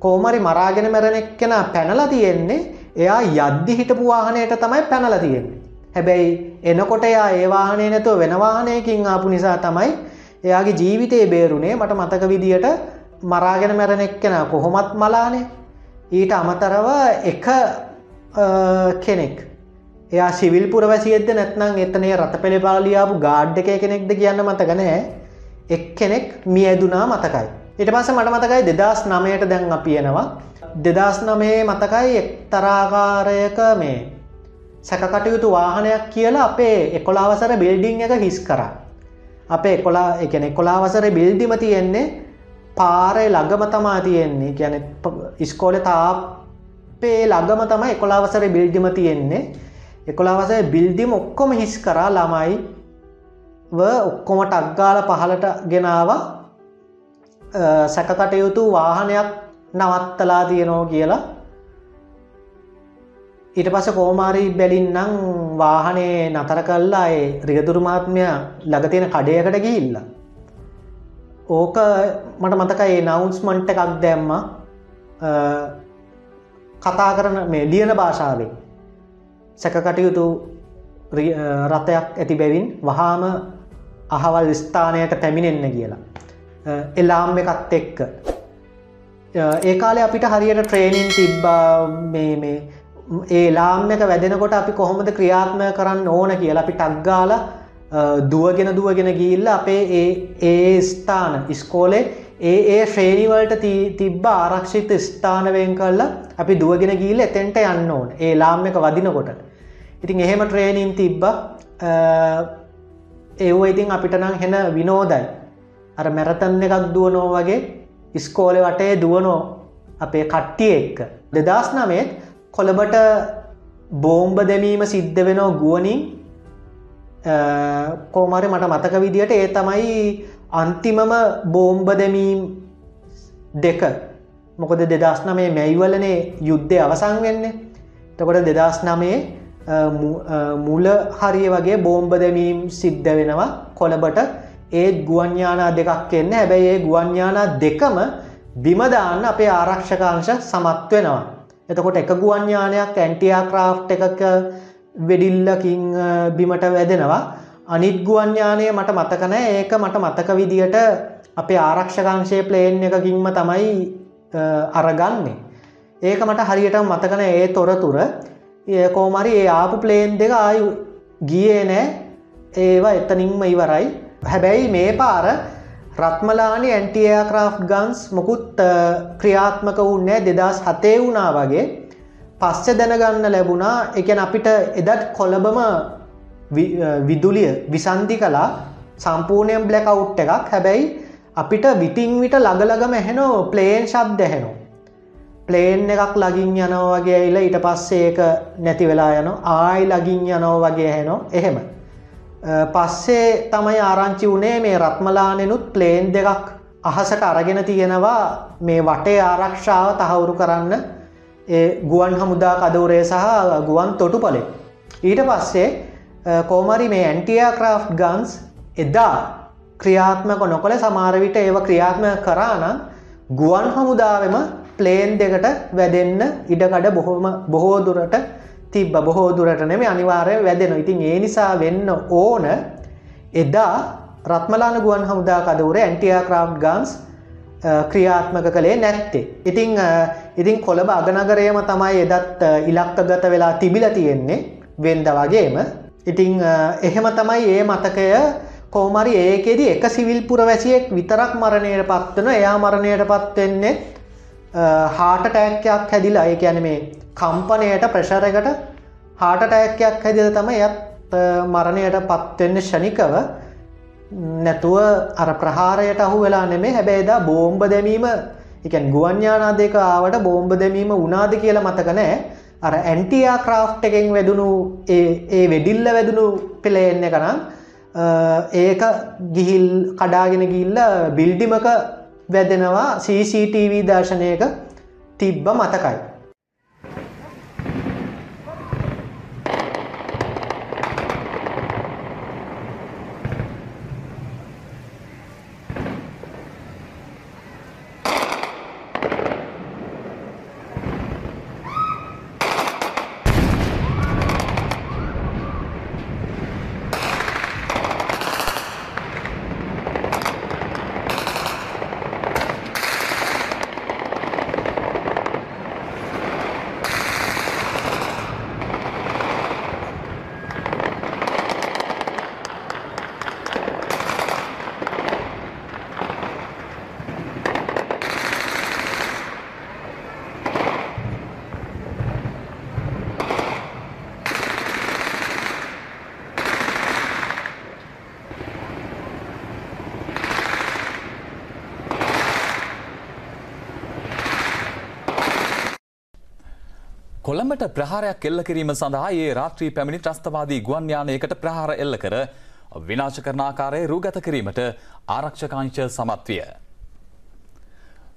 කෝමරි මරාගෙන මැරණෙක් කෙන පැනලා තියෙන්නේ. එයා යද්දි හිටපු වාහනයට තමයි පැනල තියෙන්නේ. හැබැයි එනකොට එයා ඒවාහනය නැතුව වෙනවාහනයකින් ආපු නිසා තමයි එයාගේ ජීවිතයේ බේරුණේ මට මතක විදියට මරාගෙන මැරණෙක් කෙන කොහොමත් මලානේ. ඊට අමතරව එක කෙනෙක්. එයා සිවිල් පුරවැසියද නැත්නම් එතනේ රත පෙළි පාලියාපු ගාඩ් එක කෙනෙක්ද කියන්න මතකනෑ එක් කෙනෙක් මියදුනා මතකයි. ඉට පස මට මතකයි දෙදස් නමයට දැන් අපියනවා දෙදස් නමේ මතකයි එක්තරාකාරයක මේ සැකකටයුතු වාහනයක් කියලා අපේ එකොලාවසර බිල්ඩිං එක හිස් කරා. අපේ කොලා එකන කොලාවසර බිල්දිම තියෙන්නේ පාරය ළඟම තමා තියෙන්නේ. ගැන ඉස්කෝල තාපේ ළඟම තම එකොලාවසර බිල්ඩිම තියෙන්නේ. එකොලාවස බිල්දිම ඔක්කොම හිස් කරා ළමයි ඔක්කොම ටක්ගාල පහලට ගෙනාව. සැකකටයුතු වාහනයක් නවත්තලා තියනෝ කියලා. ඊට පස කෝමාරී බැලින්නම් වාහනේ නතර කල්ලා ඒ රිගදුරමාත්මය ලගතියෙන කඩයකට ගිහිල්ල. ඕක මට මතක ඒ නවන්ස්මන්ට් එකක් දැම්ම කතා කරන මේ ලියන භාෂාවෙන් සැකකටයුතු රථයක් ඇති බැවින් වහාම අහවල් ස්ථානයට පැමිණෙන්න කියලා. එලාම් එකත් එක්ක. ඒ කාලේ අපිට හරියට ට්‍රේනින් තිබ්බා මේ ඒ ලාම් එක වැදෙනකොට අපි කොහොමද ක්‍රියාත්මය කරන්න ඕන කියලා අපි ටක්ගාල දුවගෙන දුවගෙන ගිල්ල අපේ ඒ ඒ ස්ථාන ඉස්කෝලේ ඒ ඒ ශ්‍රේණිවලට තිබ්බ ආරක්ෂිත ස්ථානවෙන් කරලා අපි දුවගෙන ගීල එතෙන්ට යන්න ඕන. ඒ ලාම් එක වදිනකොට. ඉතින් එහෙම ට්‍රේනින් තිබ්බ. ඒව ඉතින් අපිට නම් හෙන විනෝදයි. අර මැරතන් එකක් දුවනෝ වගේ ඉස්කෝලෙ වටේ දුවනෝ අපේ කට්ටිය එක්ක. දෙදස් නමේත් කොළඹට බෝම්බ දැමීම සිද්ධ වෙනෝ ගුවනින් කෝමරි මට මතක විදියට ඒ තමයි අන්තිමම බෝම්බ දෙමීම් දෙක. මොකද දෙදස් නමේ මැයිවලනේ යුද්ධය අවසං වෙන්නේ. තකොට දෙදස් නමේ මුල හරිය වගේ බෝම්බ දෙමීම් සිද්ධ වෙනවා කොළබට ඒත් ගුවන්ඥානා දෙකක් එන්න. හැබැයි ඒ ගුවන්ඥානා දෙකම බිමදාන්න අපේ ආරක්ෂකාංශ සමත් වෙනවා. එතකොට එක ගුවන්ඥානයක් ඇන්ටියා ක්‍රාෆ් එකක වෙඩිල්ලකින් බිමට වැදෙනවා. අනිත් ගුවන්ඥානය මට මතකනෑ ඒක මට මතක විදියට අපේ ආරක්ෂකාංශය ප්ලේන් එකකින්ම තමයි අරගන්නේ. ඒක මට හරියට මතකන ඒ තොරතුර. කෝමරි ඒ ආපු ප්ලේන් දෙක ආයු ගියේ නෑ ඒවා එතනින්ම ඉවරයි. හැබැයි මේ පාර රත්මලානි ඇන්ටියයාක්‍රාෆ් ගන්ස් මොකුත් ක්‍රියාත්මක වුන්නෑ දෙදස් හතේ වුණා වගේ. පස්සෙ දැනගන්න ලැබුණා. එකන අපිට එදත් කොළබම විදුලිය විසන්ධි කලා සම්පූර්ණයෙන් බ්ලැකවුට් එකක්. හැබැයි අපිට විටිං විට ළඟලගම ඇහෙනෝ ප්ලේන් ශබ් දැහෙනු ප්ලේන් එකක් ලගින් යනෝ වගේ ඇයිල ඊට පස්සේ ඒක නැති වෙලා යන ආයි ලගින් යනෝ වගේ හැනෝ එහෙම. පස්සේ තමයි ආරංචි වුණේ මේ රත්මලානෙනුත් ප්ලේන් දෙකක් අහසට අරගෙන තියෙනවා මේ වටේ ආරක්ෂාව තහවුරු කරන්න ඒ ගුවන් හමුදා කදවරේ සහ ගුවන් තොටු පලේ. ඊට පස්සේ කෝමරි මේ ඇන්ටියා ක්‍රාෆ් ගන්ස් එදා ක්‍රියාත්මක නොකළ සමාරවිට ඒව ක්‍රියාත්ම කරානම් ගුවන් හමුදාවම ප්ලේන් දෙකට වැදෙන්න ඉඩකඩ බොහොම බොහෝදුරට තිබ්බ බොහෝ දුරට නෙම අනිවාරය වැදෙන ඉතින් ඒ නිසා වෙන්න ඕන එදා රත්මලාන ගුවන් හමුදා කදවර ඇන්ටියා ක්‍රාෆ් ගන්ස් ක්‍රියාත්මක කළේ නැත්තේ. ඉතිං ඉතින් කොළඹ අගනගරයම තමයි එදත් ඉලක්ක ගත වෙලා තිබිල තියෙන්නේ වෙන්ද වගේම. ඉතිං එහෙම තමයි ඒ මතකය කෝමරි ඒකෙදි එක සිවිල් පුරවැසියෙක් විතරක් මරණයට පත්වන එයා මරණයට පත්වෙන්නේ හාට ටෑක්කයක් හැදිලා ඒ ඇන මේ කම්පනයට ප්‍රශරකට හාටටඇක්කයක් හැදිල තම යත් මරණයට පත්වෙන්න ෂනිකව නැතුව අර ප්‍රහාරයට අහු වෙලා නෙමේ හැබැයිදා බෝම්බ දැමීම එකන් ගුවන්ඥානා දෙක ආවට බෝම්බ දැමීම උනාද කියලා මතකනෑ අර ඇන්ටියා ක්‍රාෆ් එකෙන් වැදුණු ඒ වෙඩිල්ල වැදුණු පෙළෙන්න කනම් ඒක ගිහිල් කඩාගෙන ගිල්ල බිල්ඩිමක වැදෙනවා CCTV දර්ශනයක තිබ්බ මතකයි. කොළඹට ප්‍රහාරයක් එල්ල කිරීම සඳහා ඒ රාත්‍රී පැමිණි ත්‍රස්තවාදී ගුවන් යානයකට ප්‍රහාර එල්ල කර විනාශ කරන ආකාරය රූගත කිරීමට ආරක්ෂකාංශ සමත් විය.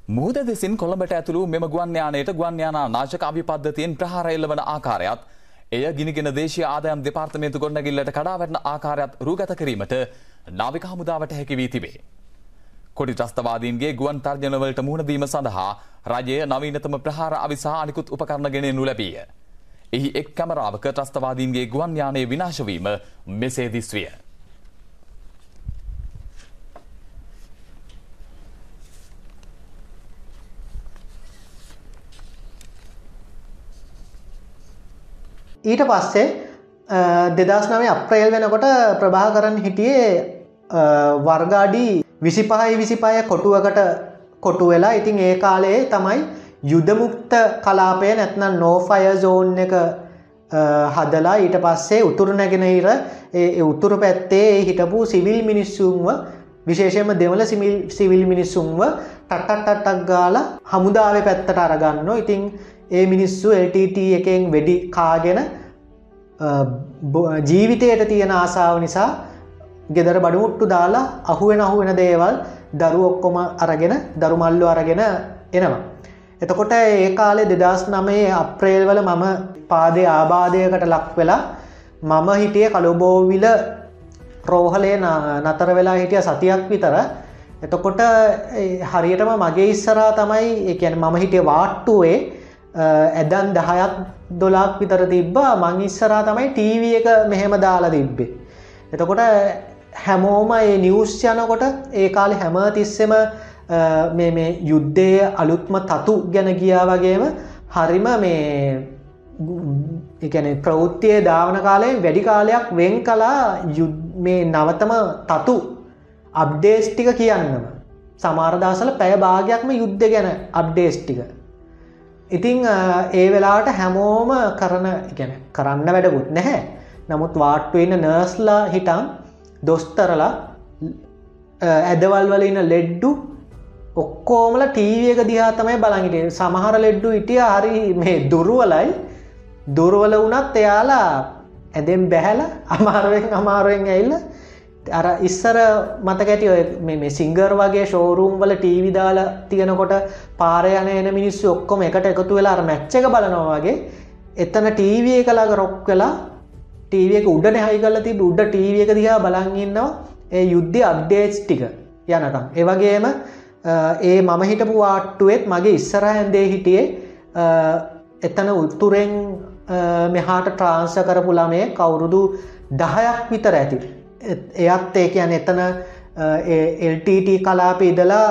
මුහුද දෙසින් කොළඹට ඇතුළු මෙම ගුවන් යානයට ගුවන් යානා නාශක අභිපද්ධතියෙන් ප්‍රහාර එල්ලවන ආකාරයත් එය ගිනිගෙන දේශීය ආදායම් දෙපාර්තමේන්තු ගොඩනැගිල්ලට කඩා වැටෙන ආකාරයත් රූගත කිරීමට නාවික හමුදාවට හැකි වී තිබේ. කොඩි ත්‍රස්තවාදීන්ගේ ගුවන් තර්ජනවලට මුහුණදීම සඳහා රජය නවීනතම ප්‍රහාර අවිසා අනිකුත් උපකරණ ගෙනෙනු ලැබීය. එහි එක් කැමරාවක ත්‍රස්තවාදීන්ගේ ගුවන් යානය විනාශවීම මෙසේ දිස්විය. ඊට පස්සේ දෙදස් නවේ අප්‍රේල් වෙනකොට ප්‍රභා කරන්න හිටියේ වර්ගාඩී විසිපහයි විසිපය කොටුවකට කොටු වෙලා ඉතින් ඒ කාලයේ තමයි යුදමුක්ත කලාපය නැත්නම් නෝෆය ζෝන් එක හදලා ඊට පස්සේ උතුරු නැගෙනහිර ඒ උතුරු පැත්තේ හිටපු සිවිල් මිනිස්සුන්ව විශේෂයම දෙවල සිවිල් මිනිස්සුන්ව ටට්ටට්ටක් ගාලා හමුදාව පැත්තට අරගන්න. ඉතිං ඒ මිනිස්සු LTT එකෙන් වෙඩි කාගෙන ජීවිතයට තියෙන ආසාාව නිසා ගෙදර බඩුමුට්ටු දාලා අහුවෙන අහුවෙන දේවල් දරු ඔක්කොම අරගෙන දරුමල්ලු අරගෙන එනවා. එතකොට ඒ කාලේ දෙදස් නමේ අප්‍රේල්වල මම පාදය ආබාධයකට ලක් වෙලා මම හිටිය කළුබෝවිල රෝහලේ නතර වෙලා හිටිය සතියක් විතර එතකොට හරියටම මගේ ඉස්සරා තමයි එකැන මම හිටිය වාට්ටුවේ ඇදන් දහයක් දොලාක් විතර තිබ්බා මං ඉස්සරා තමයි ටීව එක මෙහෙම දාලා තිබ්බේ. එතකොට හැමෝම ඒ නිවස් යනකොට ඒ කාලෙ හැම තිස්සෙම මේ යුද්ධය අලුත්ම තතු ගැන ගියා වගේම හරිම මේ එකන ප්‍රවෘත්තිය ධාවන කාලයෙන් වැඩි කාලයක් වෙන් කලා මේ නවතම තතු අබ්ඩේස් ටික කියන්නම. සමාරදාසල පැය භාගයක්ම යුද්ධ ගැන අබ්ඩේස් ටික. ඉතිං ඒ වෙලාට හැමෝම කරන ගැන කරන්න වැඩකුත් නැහැ. නමුත් වාට්ටුවන්න නර්ස්ලා හිටම් දොස්තරලා ඇදවල් වල ඉන්න ලෙඩ්ඩු ඔක්කෝමල ටීවක දිහා තමයි බලඟිට සමහර ලෙඩ්ඩු ඉටිය හරි මේ දුරුවලයි. දුරුවල වනත් එයාලා ඇදෙම් බැහැල අමාරුවෙන් අමාරුවෙන් ඇල්ල අර ඉස්සර මතකැති මේ සිංගර් වගේ ෂෝරූම් වල ටීවි දාලා තියෙනකොට පාරයන එන මිනිස්සු ඔක්කොම එකට එකතු වෙලා මැච්ච එක බලනවා වගේ. එතන ටීවිය කලාග රොක් වෙලා ටීවක උඩන හයි කල තිබ උඩ ටීව එක දිහා බලංගන්නවා ඒ යුද්ධ අක්්ඩේට්ස් ටික යනකම්. ඒවගේම ඒ මම හිටපු වාට්ටුවෙත් මගේ ඉස්සර ඇන්දේ හිටියේ එතන උත්තුරෙන් මෙහාට ට්‍රාන්ස කරපු ළමේ කවුරුදු දහයක් විතර ඇති. එයත් ඒ කියන එතන LTT කලාප ඉදලා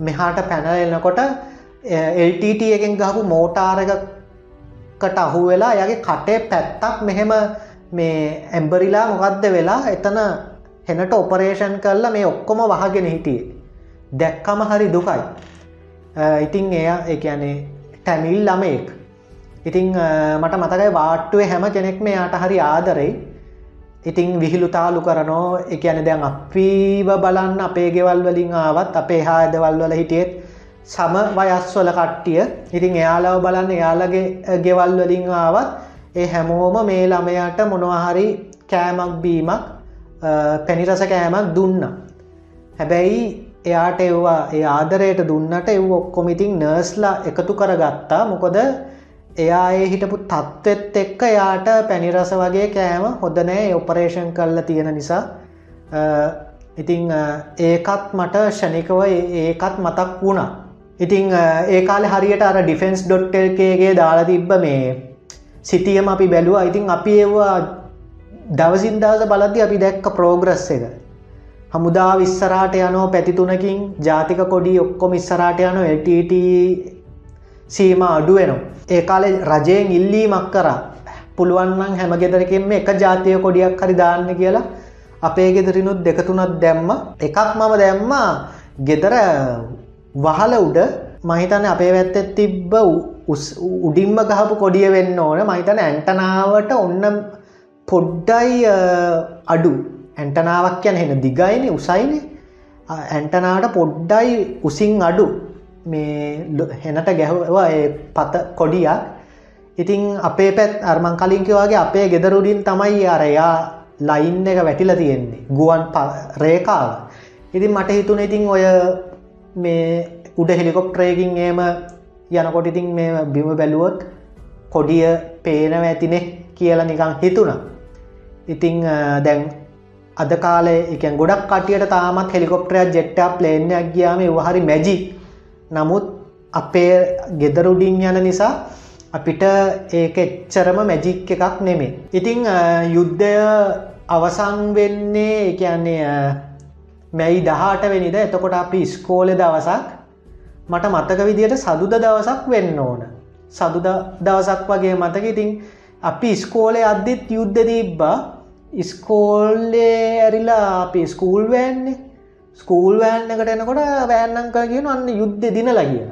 මෙහාට පැනලෙනකොට LTT එකෙන් ගහපු මෝටාරකට අහු වෙලා යගේ කටේ පැත්තක් මෙහෙම මේ ඇම්බරිලා මොකක්ද වෙලා එතන හෙනට ඔපරේෂන් කරලා මේ ඔක්කොම වහගෙන හිටියේ. දැක්කම හරි දුකයි. ඉතිං එය එකනේ ටැමිල් ළමයෙක්. ඉතිං මට මතකයි වාට්ටුවේ හැම කෙනෙක් මේ යාට හරි ආදරෙයි. ඉතිං විහිළු තාලු කරනෝ එකන දැන් අපීව බලන්න අපේ ගෙවල් වලින් ආවත් අපේ හා ඇදවල් වල හිටියත් සම වයස්වල කට්ටිය. ඉතිං එයාලාව බලන්න එයාලගේ ගෙවල් වලින් ආවත් ඒ හැමෝම මේ ළමයට මොනවහරි කෑමක් බීමක් පැනිරස කෑමක් දුන්න. හැබැයි එයාට එව්වා ඒ ආදරයට දුන්නට එව් ඔක්කොමිතින් නර්ස්ලා එකතු කරගත්තා. මොකොද එයා ඒ හිටපු තත්ත්වෙත් එක්ක යාට පැනිරස වගේ කෑම හොදනෑ ඔපරේෂන් කල්ල තියෙන නිසා. ඉතිං ඒකත් මට ෂණිකව ඒකත් මතක් වුණා. ඉතිං ඒ කාල හරියට අර ඩිෆෙන්ස් ඩොට්ටල්කේගේ දාලා තිබ්බ මේ සිටියම අපි බැලුව. ඉතින් අපි ඒවා දවසින්දාස බලද්දි අපි දැක්ක ප්‍රෝග්‍රස් එක. හමුදා විස්සරාට යනෝ පැතිතුනකින් ජාතික කොඩි ඔක්කොම ඉස්සරාට යන LTT සීම අඩුවෙනවා ඒ කාලෙ රජයෙන් ඉල්ලීමක් කර. පුළුවන්නම් හැම ගෙදරකින්ම එක ජාතිය කොඩියක් හරි දාන්න කියලා අපේ ගෙදරිනුත් දෙකතුනත් දැම්ම. එකක් මම දැම්ම. ගෙදර වහල උඩ මහිතන අපේ වැත්තත් තිබ්බ උඩින්ම ගහපු කොඩිය වෙන්න ඕන. මහිතන ඇන්ටනාවට ඔන්න පොඩ්ඩයි අඩු. ඇන්ටනාවක් යන හෙන දිගයින උසයින. ඇන්ටනාට පොඩ්ඩයි උසින් අඩු. මේ හෙනට ගැහවා පත කොඩියක්. ඉතිං අපේ පැත් අර්මං කලින්කිවගේ අපේ ගෙදරුඩින් තමයි අරයා ලයින් එක වැටිල තියෙන්නේ. ගුවන් රේකාව ඉතින් මට හිතුන ඉතින් ඔය මේ උඩ හෙලිකොප්ට්‍රේකින් ඒම යනකොට ඉතින් මේ බිම බැලුවොත් කොඩිය පේනව ඇතිනෙ කියලා නිකං හිතුනා ඉතිං දැන් අද කාලේ එකන් ගොඩක් කටියට තාමත් හෙලිකොප්ටරයක් ජෙට්ටා ප්ලේනයක් ගියාම වහරි මැජි. නමුත් අපේ ගෙදරුඩින් යන නිසා අපිට ඒක එච්චරම මැජික් එකක් නෙමේ. ඉතිං යුද්ධය අවසං වෙන්නේ එකන්නේ මැයි දහට වෙනිද. එතකොට අපි ස්කෝලෙ දවසක් මට මතක විදියට සදුද දවසක් වෙන්න ඕන. සදුද දවසක් වගේ මතක ඉතින් අපි ස්කෝලේ අද්දිත් යුද්ධ තිබ්බා ඉස්කෝල්ලේ ඇරිලා අපි ස්කූල් වෑන්නේ ස්කූල් වෑන් එකට එනකොට වෑන්නංක කියන අන්න යුද්ධ දිනල කියන.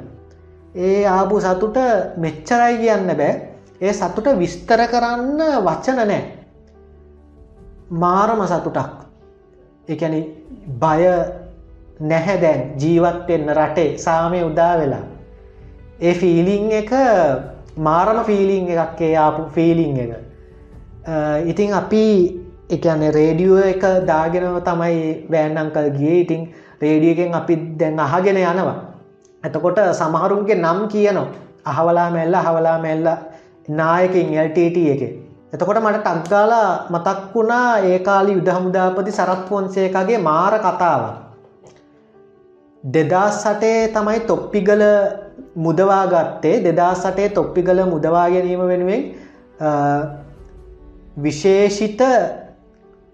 ඒ ආපු සතුට මෙච්චරයි කියන්න බෑ ඒ සතුට විස්තර කරන්න වච්චන නෑ. මාරම සතුටක් එකැනි බය නැහැ දැන් ජීවත්වෙන්න රටේ. සාමය උදා වෙලා. ඒ ෆීලිං එක මාරම ෆීලිං එකක් ඒ ආපු ෆීලිං එක. ඉතිං අපි එකන රේඩියෝ එක දාගෙනව තමයි වෑන්නංකල් ගිය. ඉතින් රේඩියකෙන් අපි දැන් අහගෙන යනවා. එතකොට සමහරුන්ගේ නම් කියනවා. අහවලා මැල්ල හවලා මැල්ල. නායකින් LTT එක. එතකොට මට ටක්ගාලා මතක් වුණා ඒකාලි යුද හමුදාපති සරත් ෆොන්සේකගේ මාර කතාව දෙදස් සටේ තමයි තොප්පිගල මුදවා ගත්තේ දෙදා සටේ තොප්පිගල මුදවා ගැනීම වෙනුවෙන් විශේෂිත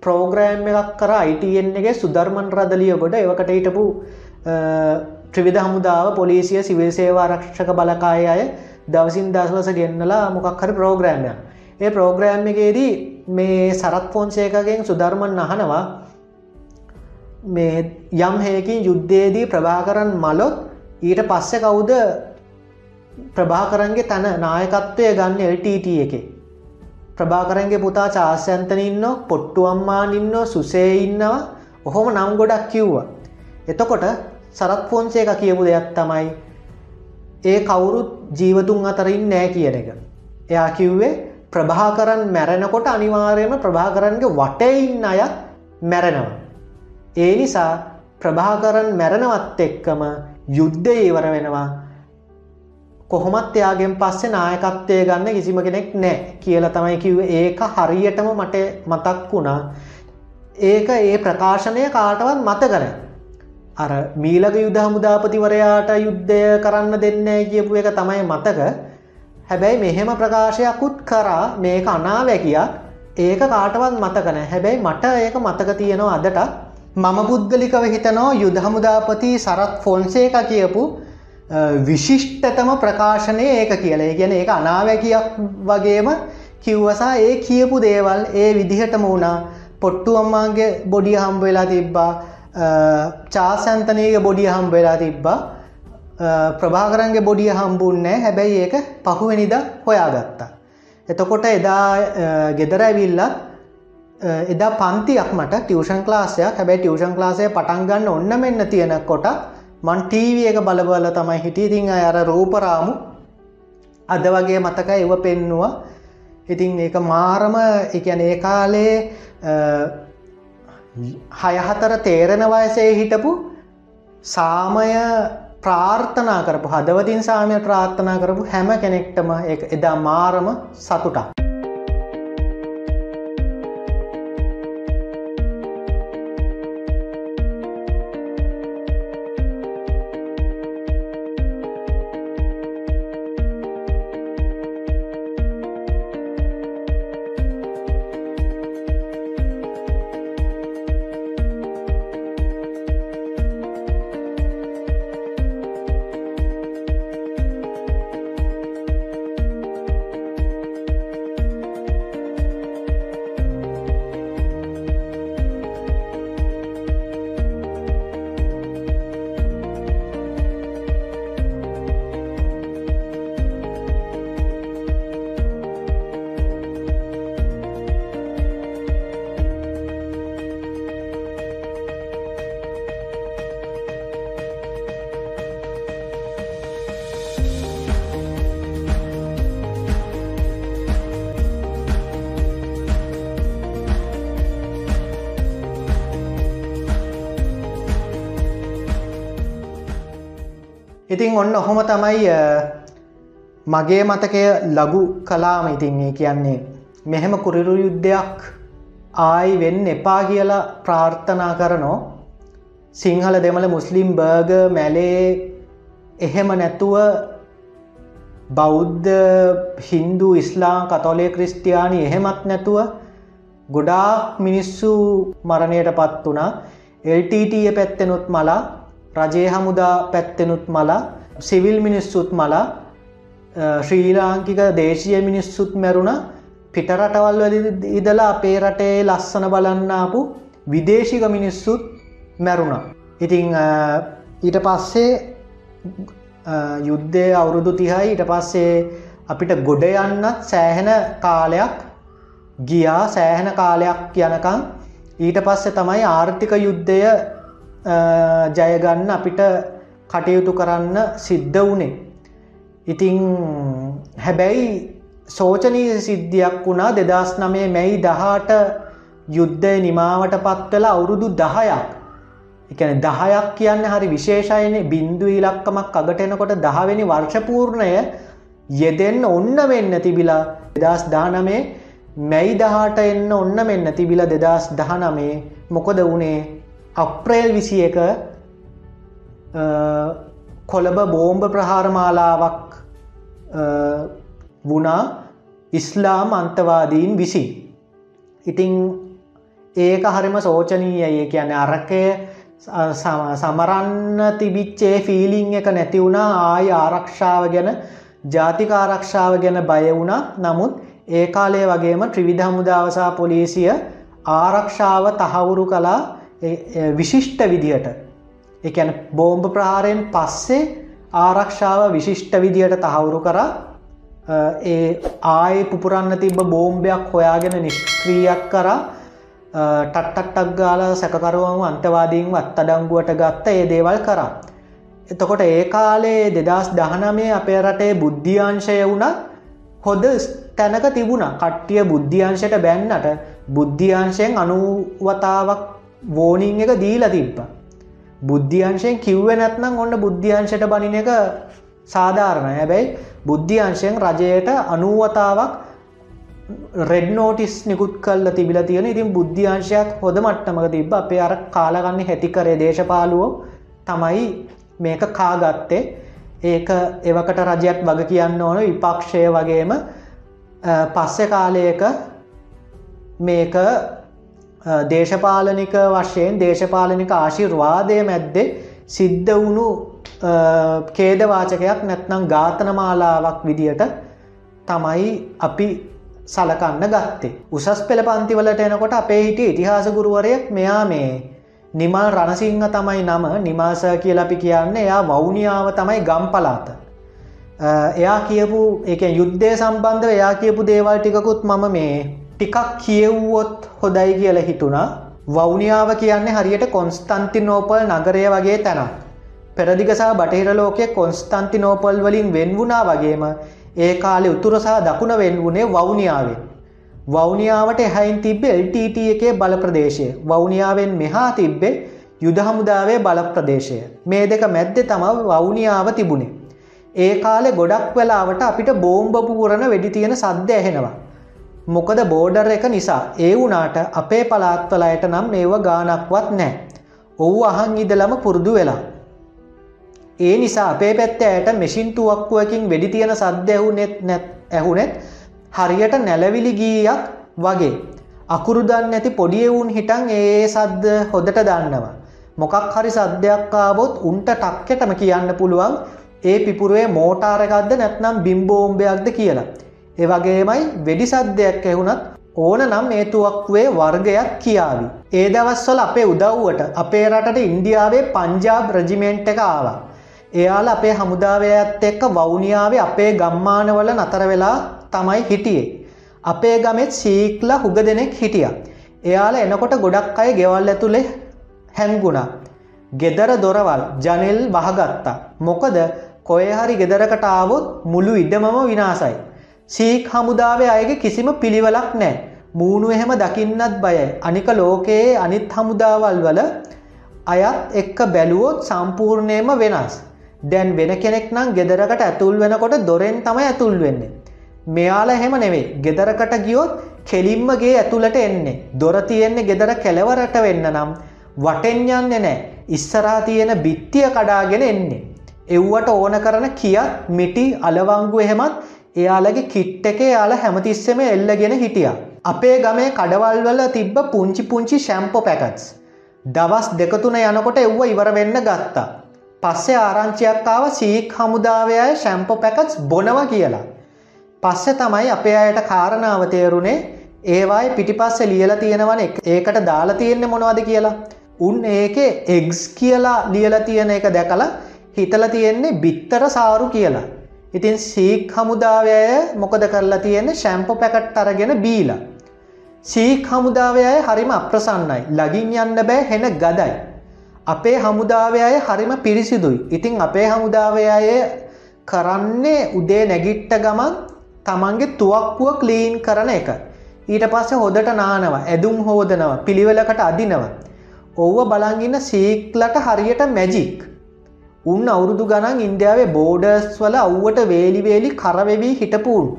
ප්‍රෝග්‍රෑම් එකක් කර අයිටන් එක සුදර්මන් රදලිය ගොඩ එවකට හිටපු ත්‍රවිධ හමුදාව පොලිසිය සිවිල් සේවාරක්ෂක බලකාය අය දවසින් දස්වස ගෙන්න්නලා මොකක් හරි ප්‍රෝග්‍රෑම්ය ඒ ප්‍රෝග්‍රෑම් එකේදී මේ සරත් ෆෝන්සේකගෙන් සුදර්මන් අහනවා මේ යම් හයකින් යුද්ධයේදී ප්‍රභාකරන් මලොත් ඊට පස්සෙ කවුද ප්‍රභාකරන්ගේ තන නායකත්වය ගන්න LTT එක? ප්‍රභාකරන්ගේ පුතා චාස්‍යන්තන ඉන්න පොට්ටු අම්මාන් ඉන්න සුසේ ඉන්නවා. ඔහොම නම් ගොඩක් කිව්වා. එතකොට සරත් ෆෝන්සේ එක කියපු දෙයක් තමයි ඒ කවුරුත් ජීවතුන් අතරින් නෑ කියන එක. එයා කිව්වේ ප්‍රභාකරන් මැරෙනකොට අනිවාර්යම ප්‍රභාකරන්ගේ වටඉන්න අයත් මැරෙනවා. ඒ නිසා ප්‍රභාකරන් මැරණවත් එක්කම යුද්ධ ඉවර වෙනවා. කොහොමත් එයාගෙන් පස්සේ නායකත්වය ගන්න කිසිම කෙනෙක් නෑ කියල තමයි කිව්ව. ඒක හරියටම මට මතක් වුණා. ඒක ඒ ප්‍රකාශනය කාටවත් මත කර අර මීලක යුද හමුදාපතිවරයාට යුද්ධය කරන්න දෙන්න කියපු එක තමයි මතක. හැබැයි මෙහෙම ප්‍රකාශයකුත් කරා මේක අනාවැකියක්. ඒක කාටවත් මතකන හැබැයි මට ඒක මතක තියෙනවා අදට මම පුද්ගලිකව හිතනෝ යුද හමුදාපති සරත් ෆොන්සේ එක කියපු විශිෂ්ටතම ප්‍රකාශනය ඒක කියලා. ගැන ඒක අනාවැකියක් වගේම කිව්වසා ඒ කියපු දේවල් ඒ විදිහටම වුණා. පොට්ටු අම්මාගේ බොඩිය හම්බ වෙලා තිබ්බා. චාසන්තනයක බොඩිය හම්බ වෙලා තිබ්බා. ප්‍රභාකරන්ගේ බොඩිය හම්බුන්නෑ හැබැයි ඒක පහුවනිද හොයාගත්තා. එතකොට එදා ගෙදර ඇවිල්ලත් එදා පන්තියක් මට ටියවෂන් ක්ලාසයක් හැබැයි ටියවෂන් ක්ලාසය පටන්ගන්න ඔන්න මෙන්න තියෙන කොට මන් ටීව එක බලබල තමයි හිටිය. ඉතිං අර රූපරාමු අද වගේ මතක එව පෙන්නවා. ඉතින් ඒක මාරම එකන ඒ කාලේ හයහතර තේරෙන වයසේ හිටපු සාමය ප්‍රාර්ථනා කරපු හදවතින් සාමය ප්‍රාර්ථනා කරපු හැම කෙනෙක්ටම එදා මාරම සතුටක්. ඉතින් ඔන්න ඔහොම තමයි මගේ මතකය ලගු කලාම ඉතින් ඒ කියන්නේ. මෙහෙම කුරිරු යුද්ධයක් ආයි වෙන්න එපා කියලා ප්‍රාර්ථනා කරනෝ. සිංහල දෙමළ මුස්ලිම් බර්ග මැලේ එහෙම නැතුව බෞද්ධ හින්දු ඉස්ලාම් කතොලේ ක්‍රිස්ටයානි එහෙමත් නැතුව ගොඩාක් මිනිස්සු මරණයට පත් වනා එල්ටටිය පැත්තෙනුත් මලා රජය හමුදා පැත්තෙනුත් මලා සිවිල් මිනිස්සුත් මලා ශ්‍රී ලාංකික දේශය මිනිස්සුත් මැරුණ. පිටරටවල් ඉදලා අපේ රටේ ලස්සන බලන්නාපු විදේශික මිනිස්සුත් මැරුණ. ඉතිං ඊට පස්සේ යුද්ධය අවුරුදු තිහයි. ඊට පස්සේ අපිට ගොඩ යන්නත් සෑහෙන කාලයක් ගියා. සෑහෙන කාලයක් යනකං ඊට පස්සේ තමයි ආර්ථික යුද්ධය ජයගන්න අපිට කටයුතු කරන්න සිද්ධ වනේ. ඉතිං හැබැයි සෝචනී සිද්ධියක් වුණා දෙදස් නමේ මැයි දහට යුද්ධය නිමාවට පත්වලා අවුරුදු දහයක්. එකන දහයක් කියන්න හරි විශේෂයන. බින්දු ඉලක්කමක් අගටෙනකොට දහවෙනි වර්ෂපූර්ණය යෙදෙන්න ඔන්න වෙන්න තිබිලා දෙදස් දානමේ මැයි දහට එන්න ඔන්න මෙන්න තිබිල දෙදස් දහනමේ මොකොද වනේ අප්‍රේල් විසි එක කොළඹ බෝම්භ ප්‍රහාරමාලාවක් වුණා ඉස්ලාම් අන්තවාදීන් විසි. ඉතිං ඒක හරිම සෝචනීයය. කියන අරකය සමරන්න තිබිච්චේ ෆීලිං එක නැති වුණා. ආය ආරක්ෂාව ගැන ජාතික ආරක්ෂාව ගැන බය වුණා. නමුත් ඒ කාලය වගේම ත්‍රිවිධ හමුදාවසා පොලිසිය ආරක්ෂාව තහවුරු කලා විශිෂ්ට විදිහට එකැන බෝම්භ ප්‍රහාරයෙන් පස්සේ ආරක්ෂාව විශිෂ්ට විදිහට තහවුරු කර ඒ ආය පුපුරන්න තිබ බෝම්භයක් හොයාගෙන නිෂ්ක්‍රියක් කර ටට්ටක් ගාල සැකරුවන් අන්තවාදීන් වත් අඩංගුවට ගත්ත ඒ දේවල් කරා. එතකොට ඒ කාලේ දෙදස් දහනමේ අපේ රටේ බුද්ධියංශය වුණත් හොද තැනක තිබුණ. කට්ටිය බුද්ධියංශයට බැන්නට. බුද්ධියංශයෙන් අනුවතාවක් වෝනිං එක දීල තිබ්බ. බුද්ධියංශයෙන් කිව්ව නැත්නම් ඔන්න බුද්ධියංශයට බනින එක සාධාරණ හැබැයි බුද්ධියංශයෙන් රජයට අනුවතාවක් රෙඩ් නෝටිස් නිකුත් කල්ල තිබිල තියෙන. ඉතින් බුද්ධියංශයක් හොද මට්ටමක තිබ අපේ අර කාලගන්න හැතිකරේ දේශපාලුවෝ තමයි මේක කාගත්තේ. ඒක එවකට රජයක් වග කියන්න ඕන. විපක්ෂය වගේම පස්සෙ කාලයක මේක දේශපාලනික වශයෙන් දේශපාලනික ආශිර්වාදය මැද්දේ සිද්ධ වුණු කේදවාචකයක් නැත්නම් ඝාතන මාලාවක් විදියට තමයි අපි සලකන්න ගත්තේ. උසස් පෙළ පන්තිවලට එනකොට අපේ හිටිය ඉතිහාසගුරුවරයෙක් මෙයා මේ නිමල් රණසිංහ තමයි නම නිමාස කියල අපි කියන්න එයා වෞනියාව තමයි ගම්පලාත. එයා කියපු එක යුද්ධය සම්බන්ධ එයා කියපු දේවල් ටිකකුත් මම මේ ටිකක් කියව්වොත් හොදයි කියල හිතුණා වෞනියාව කියන්නේ හරියට කොන්ස්තන්ති නෝපල් නගරය වගේ තැනක්. පෙරදිගසා බටහිර ලෝකය කොන්ස්තන්ති නෝපල් වලින් වෙන්වුණා වගේම ඒ කාලෙ උතුරසා දකුණ වෙන් වුණේ වෞනියාවෙන්. වෞනියාවට එහයින් තිබ්බේ LTT එකේ බල ප්‍රදේශය වෞනියාවෙන් මෙහා තිබ්බේ යුද හමුදාවේ බල ප්‍රදේශය මේ දෙක මැද්දෙ තම වෞනියාව තිබුණේ. ඒ කාලෙ ගොඩක් වෙලාවට අපිට බෝම්බපු පුරණ වෙඩි තියෙන සද්‍ය ඇහෙනවා. මොකද බෝඩර් එක නිසා ඒ වුනාට අපේ පලාත්වලයට නම් ඒව ගානක්වත් නෑ. ඔවු අහන් ඉදලම පුරුදු වෙලා. ඒ නිසා අපේ පැත්ත ඇයට මෙසින් තුවක්කුවකින් වෙඩි තියෙන සද්‍ය ඇහුනෙත් නැත් ඇහුනෙත් හරියට නැලවිලි ගීයක් වගේ. අකුරුදන්න ඇති පොඩියවුන් හිටන් ඒ සද්ද හොදට දන්නවා. මොකක් හරි සද්‍යයක්කාබොත් උන්ට ටක්කෙටම කියන්න පුළුවන් ඒ පිපුරුවේ මෝටාරකක්ද නැත්නම් බිම්බෝම්භයක්ද කියලා. ඒවගේමයි වෙඩි සද්‍යයක් ඇහුණත් ඕන නම් ඒතුවක්වේ වර්ගයක් කියාවි. ඒ දවස්වල අපේ උදව්වට අපේ රටට ඉන්දියාවේ පංජාබ් රජිමෙන්ට් එක ආවා. එයාල අපේ හමුදාවයත් එක්ක වෞනියාවේ අපේ ගම්මානවල නතර වෙලා තමයි හිටියේ. අපේ ගමෙත් සීක්ල හුග දෙනෙක් හිටිය. එයාල එනකොට ගොඩක් අය ගෙවල් ඇතුළේ හැන්ගුණා. ගෙදර දොරවල් ජනෙල් වහගත්තා. මොකද කොයහරි ගෙදරකට ආවොත් මුළු ඉඩමම විනාසයි. සීක් හමුදාවේ අයගේ කිසිම පිළිවලක් නෑ. මූුණු එහෙම දකින්නත් බයයි. අනික ලෝකයේ අනිත් හමුදාවල් වල අයත් එක්ක බැලුවොත් සම්පූර්ණයම වෙනස්. දැන් වෙන කෙනෙක් නම් ගෙදරකට ඇතුල් වෙනකොට දොරෙන් තම ඇතුල් වෙන්නේ. මෙයාල එහෙම නෙවෙයි ගෙදරකට ගියොත් කෙලින්මගේ ඇතුළට එන්නේ. දොර තියෙන්නේ ගෙදර කෙලවරට වෙන්න නම් වටෙන් යන්නේ නෑ ඉස්සරා තියෙන බිත්තිය කඩාගෙන එන්නේ. එව්වට ඕන කරන කියත් මිටි අලවංගු එහෙමත් එයාලගේ කිට් එක යාල හැමතිස්සෙම එල්ලගෙන හිටිය. අපේ ගමේ කඩවල්වල තිබ්බ පුංචි පුංචි ශැම්පෝ පැකත්ස්. දවස් දෙකතුන යනකොට එව්ව ඉවර වෙන්න ගත්තා. පස්සේ ආරංචියක්කාව සීක් හමුදාවයයි ශැම්පෝ පැකට්ස් බොනව කියලා. පස්සෙ තමයි අපේ අයට කාරණාව තේරුණේ ඒවායි පිටිපස්ස ලියල තියෙනවන ඒකට දාලා තියෙන්නේ මොනවද කියලා. උන් ඒකේ එක්ස් කියලා ලියල තියෙන එක දැකලා හිතල තියෙන්නේ බිත්තර සාරු කියලා. ඉතින් සීක් හමුදාවය මොකද කරලා තියෙන්නේ ශැම්පෝ පැකට් අරගෙන බීලා. සීක් හමුදාවය හරිම අප්‍රසන්නයි ලගින් යන්න බෑ හෙන ගදයි. අපේ හමුදාවය අය හරිම පිරිසිදුයි. ඉතිං අපේ හමුදාවය අය කරන්නේ උදේ නැගිට්ට ගමන් තමන්ගේ තුවක්කුව කලීන් කරන එක. ඊට පස්සේ හොදට නානව ඇදුම් හෝදනව පිළිවෙලකට අදිනව. ඔව්ව බලංගන්න සීක්ලට හරියට මැජික්. උන් අවුරුදු ගණන් ඉන්දියාවේ බෝඩර්ස් වල අව්වට වේලිවේලි කරවෙවී හිටපුූන්.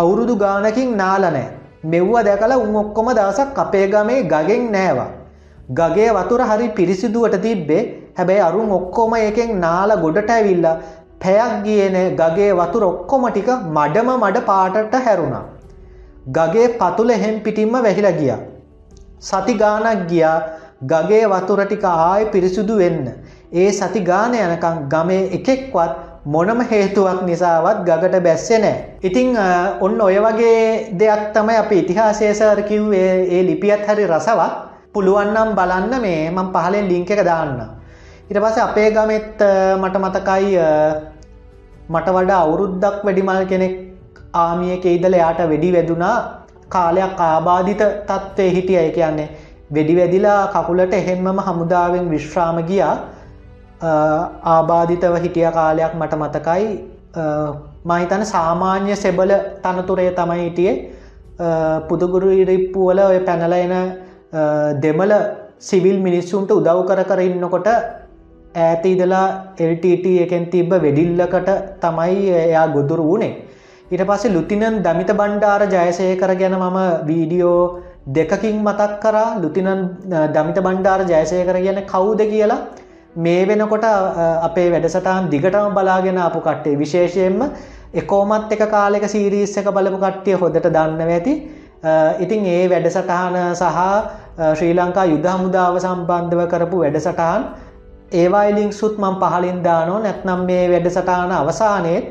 අවුරුදු ගානකින් නාලනෑ මෙව්ව දැකලා උන් ඔක්කොම දවසක් අපේ ගමේ ගගෙන් නෑවා. ගගේ වතුර හරි පිරිසිදුවට තිබ්බේ හැබැයි අරුම් ඔක්කොම එකෙන් නාල ගොඩට ඇවිල්ල පැයක් ගියන ගගේ වතුර ඔක්කොම ටික මඩම මඩ පාටට හැරුණා. ගගේ පතුල එහෙම් පිටිම්ම වැහිල ගිය. සති ගානක් ගියා ගගේ වතුර ටික ආය පිරිසිදු වෙන්න. ඒ සති ගාන යනකං ගමේ එකෙක්වත් මොනම හේතුවක් නිසාවත් ගගට බැස්සෙ නෑ. ඉතිං ඔන්න ඔය වගේ දෙයක් තමයි අප ඉතිහාසේසර් කිව්වේ. ඒ ලිපියත් හරි රසවත්. පුළුවන්නම් බලන්න මේ මං පහලෙන් ලිංක එක දාන්න. ඉට පස අපේ ගමෙත් මට මතකයි මට වඩා අවුරුද්දක් වැඩිමල් කෙනෙක් ආමියක ඉදල යාට වෙඩි වැදුනා. කාලයක් ආබාධිත තත්ත්වය හිටිය. අය කියන්නේ වෙඩි වැදිලා කකුලට එහෙම්මම හමුදාවෙන් විශ්‍රාම ගියා. ආබාධිතව හිටිය කාලයක් මට මතකයි. මහිතන සාමාන්‍ය සෙබල තනතුරේ තමයි හිටියේ. පුදුගුරු ඉරිප්පුවල ඔය පැනල එන දෙමල සිවිල් මිනිස්සුන්ට උදව් කර කර ඉන්නකොට ඈත ඉදලා එල්ටට එකෙන් තිබ්බ වෙඩිල්ලකට තමයි එයා ගොදුරු වුණේ. ඉට පස්සේ ලුතිනන් දමිත බණ්ඩාර ජයසය කර ගැන මම වීඩියෝ දෙකකින් මතක් කරා. ලුතිනන් දමිත බණ්ඩාර ජයසය කර ගැන කවුද කියලා. මේ වෙනකොට අපේ වැඩසටහන් දිගටම බලාගෙන අපපු කට්ටේ විශේෂයෙන්ම එකෝමත් එක කාලෙක සීරීස් එක බලපු කට්ටිය හොදට දන්න ඇති. ඉතින් ඒ වැඩසටහන සහ ශ්‍රී ලංකා යුද හමුදාව සම්බන්ධව කරපු වැඩසටහන් ඒවායිලිං සුත් මං පහලින් දානෝ. නැත්නම් මේ වැඩසටාන අවසානයත්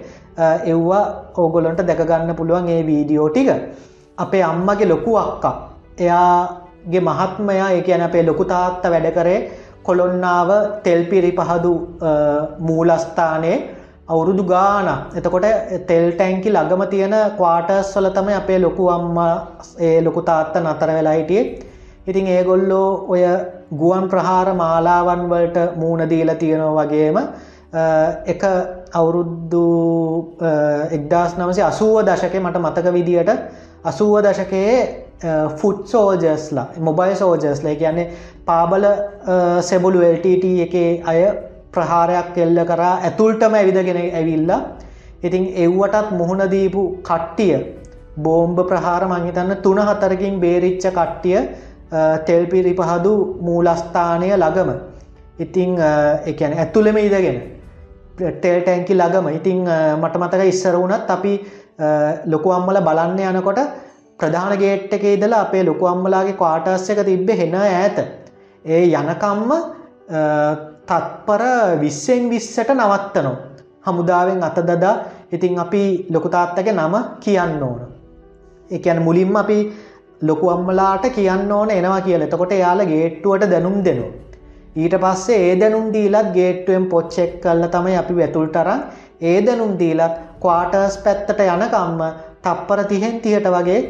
එව්වා ඕගොලොන්ට දැකගන්න පුළුවන් ඒ වීඩියෝ ටික. අපේ අම්මගේ ලොකු අක්කා. එයාගේ මහත්මයා ඒ කියන අපේ ලොකු තාත්ත වැඩ කරේ කොළොන්නාව තෙල්පිරි පහදු මූලස්ථානයේ අවුරුදු ගාන එතකොට තෙල් ටැන්කි ළඟම තියෙන කවාටර්ස් වල තමයි අපේ ලොකු අම්ම ඒ ලොකු තාත්ත නතර වෙලා හිටියේ. ඉතින් ඒගොල්ලෝ ඔය ගුවන් ප්‍රහාර මාලාවන් වලට මූුණදීලා තියෙනවා වගේම එක අවුරුද්දු එක්දස් නමසේ අසුව දශකය මට මතක විදියට අසුව දශකයේ ෆුට් සෝජස්ලා මොබයි සෝජස්ලා කියන්නේ පාබල uh, සෙබුලු LTT එක අය ප්‍රහාරයක් කෙල්ල කරා ඇතුල්ටම ඇවිදගෙන ඇවිල්ලා. ඉතින් එව්වටත් මුහුණදීපු කට්ටිය බෝම්භ ප්‍රහාර මංහිතන්න තුන හතරකින් බේරිච්ච කට්ටිය uh, තෙල්පිරි පහදු මූලස්ථානය ළගම ඉතිං එකන ඇතුළෙම ඉදගෙන ටෙල් ටැන්කි ළගම ඉතිං uh, මට මතක ඉස්සර වුණත් අපි ලොකු අම්මල බලන්න යනකොට ප්‍රධාන ගේට් එක ඉදලා අපේ ලොකු අම්මලාගේ කාටස් එක තිබ්බ හෙන ඇත ඒ යනකම්ම තත්පර විස්සෙන් විස්සට නවත්තනෝ හමුදාවෙන් අත දදා ඉතිං අපි ලොකුතාත්තක නම කියන්න ඕන. එකන මුලින්ම අපි ලොකු අම්මලාට කියන්න ඕන එනවා කියල. එතකොට යාල ගේට්ටුවට දැනුම් දෙනවා. ඊට පස්සේ ඒ දැනුම් දීලත් ගේට්ටුවෙන් පොච්චෙක් කල්ල තමයි අපි වැතුල්ටරන් ඒ දැනුම් දීලත් කවාටර්ස් පැත්තට යනකම්ම තප්පර තිහෙන් තියට වගේ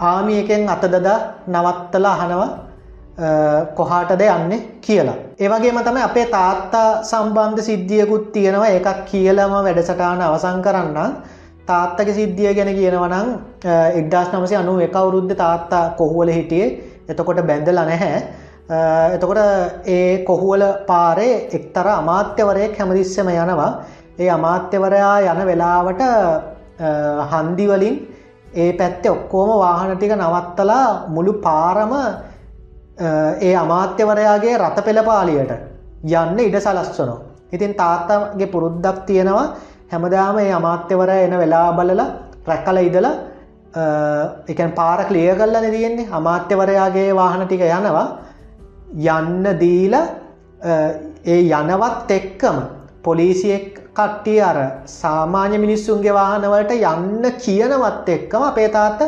ආමියකෙන් අතදදා නවත්තලා අහනවා කොහාටද යන්න? කියලා. ඒවගේම තම අපේ තාත්තා සම්බන්ධ සිද්ධියකුත් තියෙනවා. එකක් කියලම වැඩසටාන අවසං කරන්න තාත්තක සිද්ධිය ගැන කියනවනං එක්දස් නමසේ අනු එකවුරුද්ධ තාත්තා කොහුවල හිටියේ? එතකොට බැඳල නැහැ. එතකොට ඒ කොහුවල පාරේ එක්තර අමාත්‍යවරයෙක් හැමදිස්සම යනවා. ඒ අමාත්‍යවරයා යන වෙලාවට හන්දිවලින් ඒ පැත්තේ ඔක්කෝම වාහන ටික නවත්තලා මුළු පාරම ඒ අමාත්‍යවරයාගේ රත පෙළපාලියට යන්න ඉඩ සලස්වනෝ. ඉතින් තාත්තගේ පුරුද්දක් තියෙනවා හැමදාම ඒ අමාත්‍යවරය එන වෙලා බලල රැක්කල ඉදල එකන් පාර කලිය කල්ලන තියෙන්නේ අමාත්‍යවරයාගේ වාහන ටික යනවා යන්න දීල ඒ යනවත් එක්කම පොලිසියෙක් කට්ටිය අර සාමාන්‍ය මිනිස්සුන්ගේ වාහනවලට යන්න කියනවත් එක්කම අපේ තාත්ත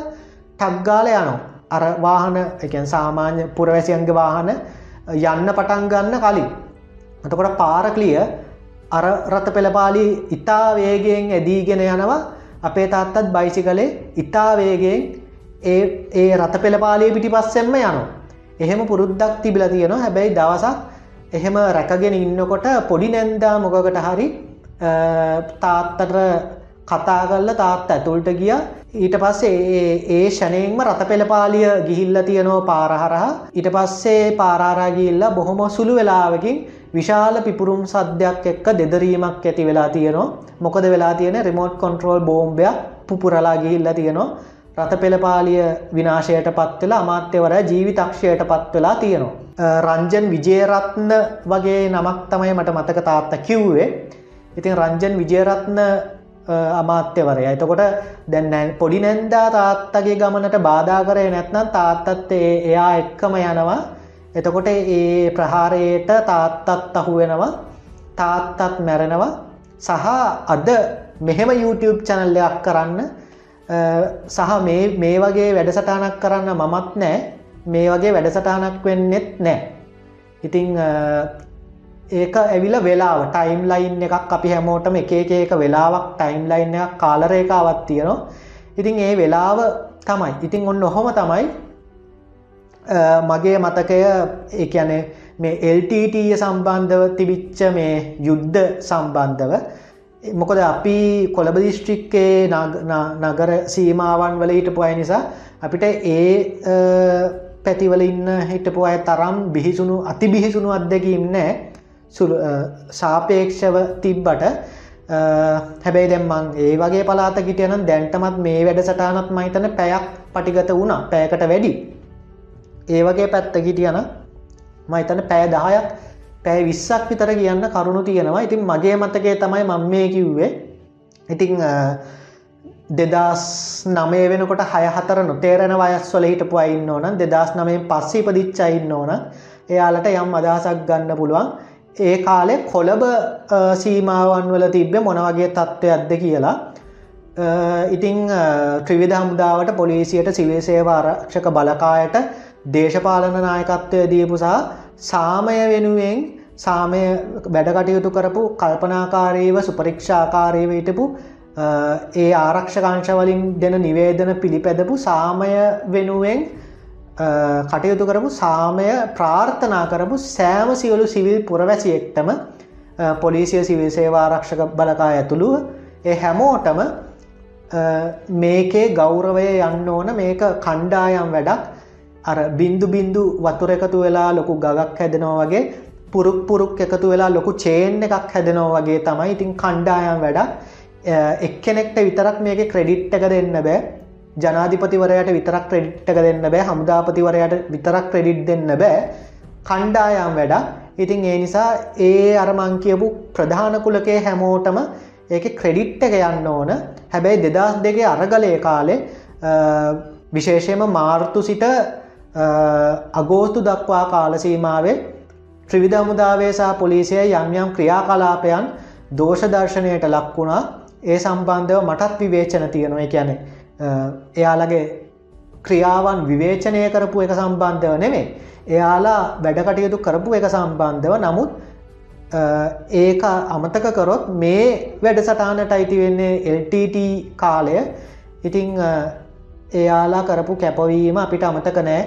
ටක්ගාල යනවා. අර වාහන එකන් සාමාන්‍ය පුරවැසියන්ගේ වාහන යන්න පටන් ගන්න කලින්. අතකොට පාරකලිය අර රත පෙළපාලි ඉතා වේගෙන් ඇදීගෙන යනවා. අපේ තාත්තත් බයිසි කළේ ඉතා වේගෙන් ඒ ඒ රත පෙළපාලිය පිටි පස්සෙන්ම යනවා. එහෙම පුරුද්දක් තිබිල තියෙනවා. හැබැයි දවසක් එහෙම රැකගෙන ඉන්නකොට පොඩි නැන්දා මොකකට හරි තාත්තට කතා කල්ල තාත් ඇතුල්ට ගිය. ඊට පස්සේ ඒ ෂනයෙන්ම රත පෙළපාලිය ගිහිල්ල තියනෝ පාරහරහා ඊට පස්සේ පාරාරාගිල්ල බොහොම සුළු වෙලාවකින් විශාල පිපුරුම් සද්‍යයක් එක්ක දෙදරීමක් ඇති වෙලා තියනවා. මොකද වෙලා තියෙන රිමෝට් කොන්ට්‍රෝල් බෝම්බයක් පුපුරලා ගිහිල්ල තියෙනවා. රත පෙළපාලිය විනාශයට පත්වෙලා අමාත්‍යවර ජීවිතක්ෂයට පත්වෙලා තියෙනවා. රංජන් විජේරත්න වගේ නමක් තමයි මට මතක තාත්ත කිව්වේ. ඉතින් රංජන් විජයරත්න අමාත්‍යවරය. එතකොට දැන්න පොඩි නැන්දා තාත්තගේ ගමනට බාධා කරය නැත්නම් තාත්තත් එයා එක්කම යනවා. එතකොට ඒ ප්‍රහාරයට තාත්තත් අහු වෙනවා. තාත්තත් මැරෙනවා. සහ අද මෙහෙම YouTube චැනල්ලයක් කරන්න සහ මේ වගේ වැඩසටානක් කරන්න මමත් නෑ මේ වගේ වැඩසටානක් වෙන්නෙත් නෑ ඉතිං ඒක ඇවිල වෙලාව. ටයිම් ලයින් එකක් අපි හැමෝටම එක ඒක වෙලාවක් ටයිම් ලයින් එකක් කාලරේකාවත් තියෙනවා. ඉතින් ඒ වෙලාව තමයි. ඉතින් ඔන්න ඔහොම තමයි මගේ මතකය ඒයනේ මේ LTT සම්බන්ධව තිබිච්ච මේ යුද්ධ සම්බන්ධව. මොකද අපි කොළඹ දිස්ට්‍රික්කේ නගර සීමාවන් වල හිටපු අය නිසා අපිට ඒ පැතිවල ඉන්න හිටපු අය තරම් බිහිසුණු අති බිහිසුණු අත්දැකීම් නෑ සාපේක්ෂව තිබ්බට හැබැයි දැම්මන් ඒ වගේ පලාත ගිටියනම් දැන්ටමත් මේ වැඩ සටානත් මහිතන පැයක් පටිගත වුණා පෑකට වැඩි. ඒ වගේ පැත්ත ගිටියන මහිතන පෑ දහයක් පැය විස්සක් විතර කියන්න කරුණු තියෙනවා. ඉතින් මගේ මතකේ තමයි මං මේ කිව්වේ. ඉතිං දෙදස් නමේ වෙනකොට හය හතර නොතේරෙන වයස්වල හිටපු අයින්න ඕන දෙදස් නමේ පස්සේ පදිච්චයින්න ඕන එයාලට යම් අදහසක් ගන්න පුළුවන්. ඒ කාලෙ කොළඹ සීමාවන් වල තිබ්බ මොනවගේ තත්ත්වයක්ද කියලා. ඉතිං ත්‍රිවිධ හමුදාවට පොලිසියට සිවේසේව ආරක්ෂක බලකායට දේශපාලන නායකත්වය දීපුසා සාමය වෙනුවෙන් සාමය වැඩකටයුතු කරපු කල්පනාකාරීව සුපරික්ෂාකාරීව හිටපු ඒ ආරක්ෂකංශවලින් දෙන නිවේදන පිළිපැදපු සාමය වෙනුවෙන් කටයුතු කරපු සාමය ප්‍රාර්ථනා කරපු සෑම සියලු සිවිල් පුරවැසියෙක්ටම පොලිසිය සිවිල් සේවාරක්ෂක බලකා ඇතුළුව ඒ හැමෝටම මේකේ ගෞරවය යන්න ඕන මේක කණ්ඩායම් වැඩක්. අර බින්දු බින්දු වතුර එකතු වෙලා ලොකු ගගක් හැදෙනවා වගේ පුරුක් පුරුක් එකතු වෙලා ලොකු චේන් එකක් හැදෙනවා වගේ තමයි ඉතින් කණ්ඩායම් වැඩක්. එක්කෙනෙක්ට විතරක් මේක ක්‍රෙඩිට් එක දෙන්න බෑ. ජනාධිපතිවරයට විතරක් ක්‍රෙඩිට්ක දෙන්න බෑ හමුදාපතිවරයට විතරක් ක්‍රෙඩිට් දෙන්න බෑ. කණ්ඩායම් වැඩ ඉතින් ඒ නිසා ඒ අරමං කියපු ප්‍රධානකුලකේ හැමෝටම ඒක ක්‍රෙඩිට් එක යන්න ඕන. හැබැයි දෙදස් දෙගේ අරගලය කාලේ විශේෂයම මාර්තු සිට අගෝස්තු දක්වා කාලසීමාවේ ත්‍රිවිධ මුදාවේසා පොලිසිය යම් යම් ක්‍රියා කලාපයන් දෝෂදර්ශනයට ලක්වුණා ඒ සම්බන්ධව මටත් විවේචන තියෙනවා. කියැනේ එයාලගේ ක්‍රියාවන් විවේචනය කරපු එක සම්බන්ධව නෙමේ එයාලා වැඩකටයුතු කරපු එක සම්බන්ධව. නමුත් ඒක අමතක කරොත් මේ වැඩ සටානට අයිති වෙන්නේ LTT කාලය. ඉතිං එයාලා කරපු කැපවීම අපිට අමතක නෑ.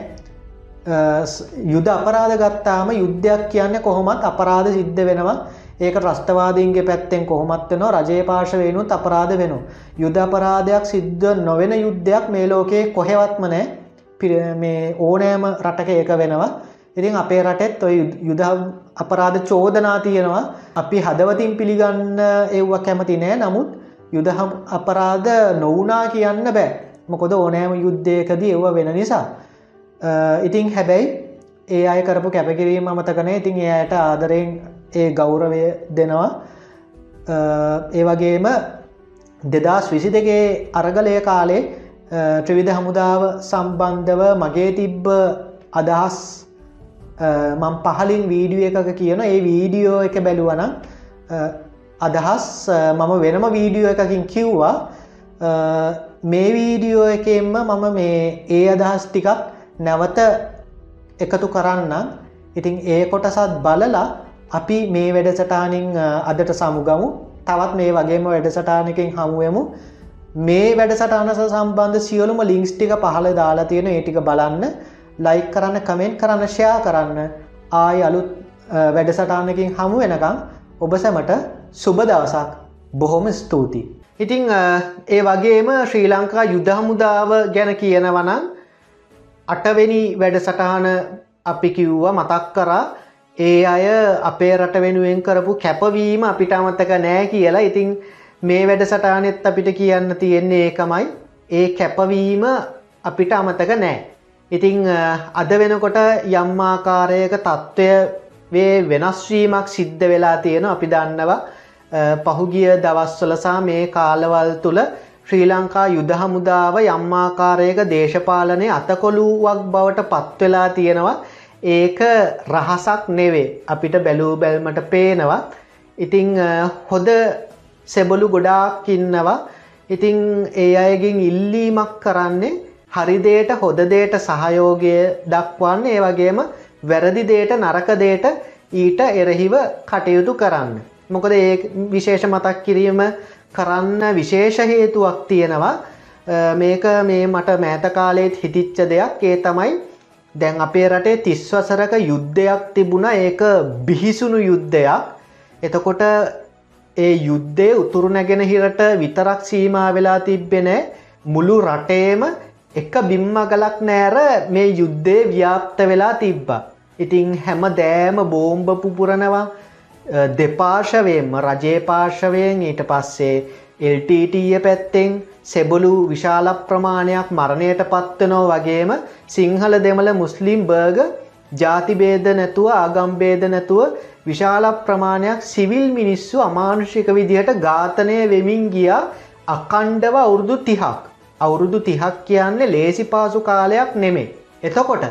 යුද අපරාධ ගත්තාම යුද්ධයක් කියන්න කොහොමත් අපරාධ සිද්ධ වෙනවා. ඒක ත්‍රස්තවාදීන්ගේ පැත්තෙන් කොහොමත්වනවා රජය පාශවයනුත් අපරාධ වෙනු. යුද අපරාධයක් සිද්ධ නොවෙන යුද්ධයක් මේ ලෝකයේ කොහෙවත්ම නෑ මේ ඕනෑම රටක ඒක වෙනවා. ඉතින් අපේ රටෙත් ඔය යුද අපරාධ චෝදනා තියෙනවා අපි හදවතින් පිළිගන්න එව්ව කැමති නෑ නමුත් යුදහම් අපරාධ නොවනා කියන්න බෑ මොකොද ඕනෑම යුද්ධයකදී එව්ව වෙන නිසා. ඉතිං හැබැයි ඒ අය කරපු කැපකිරීම අමතකනේ ඉතින් එයට ආදරයෙන් ඒ ගෞරවය දෙනවා. ඒ වගේම දෙදස් විසි දෙගේ අරගලය කාලේ ත්‍රවිධ හමුදාව සම්බන්ධව මගේ තිබ්බ අදහස් මං පහලින් වීඩිය එකක කියන ඒ වීඩියෝ එක බැලුවන අදහස් මම වෙනම වීඩියෝ එකකින් කිව්වා. මේ වීඩියෝ එකෙන්ම මම මේ ඒ අදහස් ටිකක් නැවත එකතු කරන්න ඉතින් ඒ කොටසත් බලලා අපි මේ වැඩසටානින් අදට සමුගමු. තවත් මේ වගේම වැඩසටානකින් හමුවමු මේ වැඩසටානස සම්බන්ධ සියලුම ලිංක්ස් ටික පහල දාලා තියෙන ඒටික බලන්න. ලයික් කරන්න කමෙන්ට් කරන්න ෂයා කරන්න. ආය අලුත් වැඩසටානකින් හමු වෙනකම් ඔබ සැමට සුබ දවසක්. බොහොම ස්තුතියි. ඉතිං ඒ වගේම ශ්‍රී ලංකා යුද හමුදාව ගැන කියනවනම් අටවෙනි වැඩසටහන අපි කිව්වා මතක් කරා. ඒ අය අපේ රට වෙනුවෙන් කරපු කැපවීම අපිට අමත්තක නෑ කියලා. ඉතිං මේ වැඩසටානෙත් අපිට කියන්න තියෙන්නේ ඒකමයි. ඒ කැපවීම අපිට අමතක නෑ. ඉතිං අද වෙනකොට යම්මාකාරයක තත්ත්වය වේ වෙනස්වීමක් සිද්ධ වෙලා තියෙන අපි දන්නවා. පහුගිය දවස්වලසා මේ කාලවල් තුළ ශ්‍රී ලංකා යුද හමුදාව යම්මාකාරයක දේශපාලනය අතකොළුවක් බවට පත්වෙලා තියෙනවා. ඒක රහසක් නෙවේ. අපිට බැලූ බැල්මට පේනවා. ඉතිං හොද සෙබලු ගොඩාක් ඉන්නවා. ඉතිං ඒ අයගෙන් ඉල්ලීමක් කරන්නේ හරිදේට හොදදේට සහයෝගය දක්වන්න. ඒ වගේම වැරදිදේට නරකදේට ඊට එරහිව කටයුතු කරන්න. මොකද ඒ විශේෂ මතක් කිරීම කරන්න විශේෂ හේතුවක් තියෙනවා. මේක මේ මට මෑත කාලෙත් හිතිච්ච දෙයක්. ඒ තමයි දැන් අපේ රටේ තිස්වසරක යුද්ධයක් තිබුණ. ඒක බිහිසුණු යුද්ධයක්. එතකොට ඒ යුද්ධය උතුරු නැගෙන හිරට විතරක් සීමා වෙලා තිබ්බෙනෑ මුළු රටේම එක බිම්මගලක් නෑර මේ යුද්ධය ව්‍යාප්ත වෙලා තිබ්බා. ඉතිං හැම දෑම බෝම්භ පුපුරනවා. දෙපාර්ශවයෙන්ම රජයේ පාර්ශවයෙන්. ඊට පස්සේ එල්ටීටය පැත්තෙන් සෙබලු විශාල ප්‍රමාණයක් මරණයට පත්වනෝ වගේම සිංහල දෙමළ මුස්ලිම් බර්ග ජාතිබේද නැතුව ආගම්බේද නැතුව විශාල ප්‍රමාණයක් සිවිල් මිනිස්සු අමානුෂික විදිහට ඝාතනය වෙමින් ගියා අකණ්ඩව අවුරුදු තිහක්. අවුරුදු තිහක් කියන්නේ ලේසි පාසු කාලයක් නෙමේ එතකොට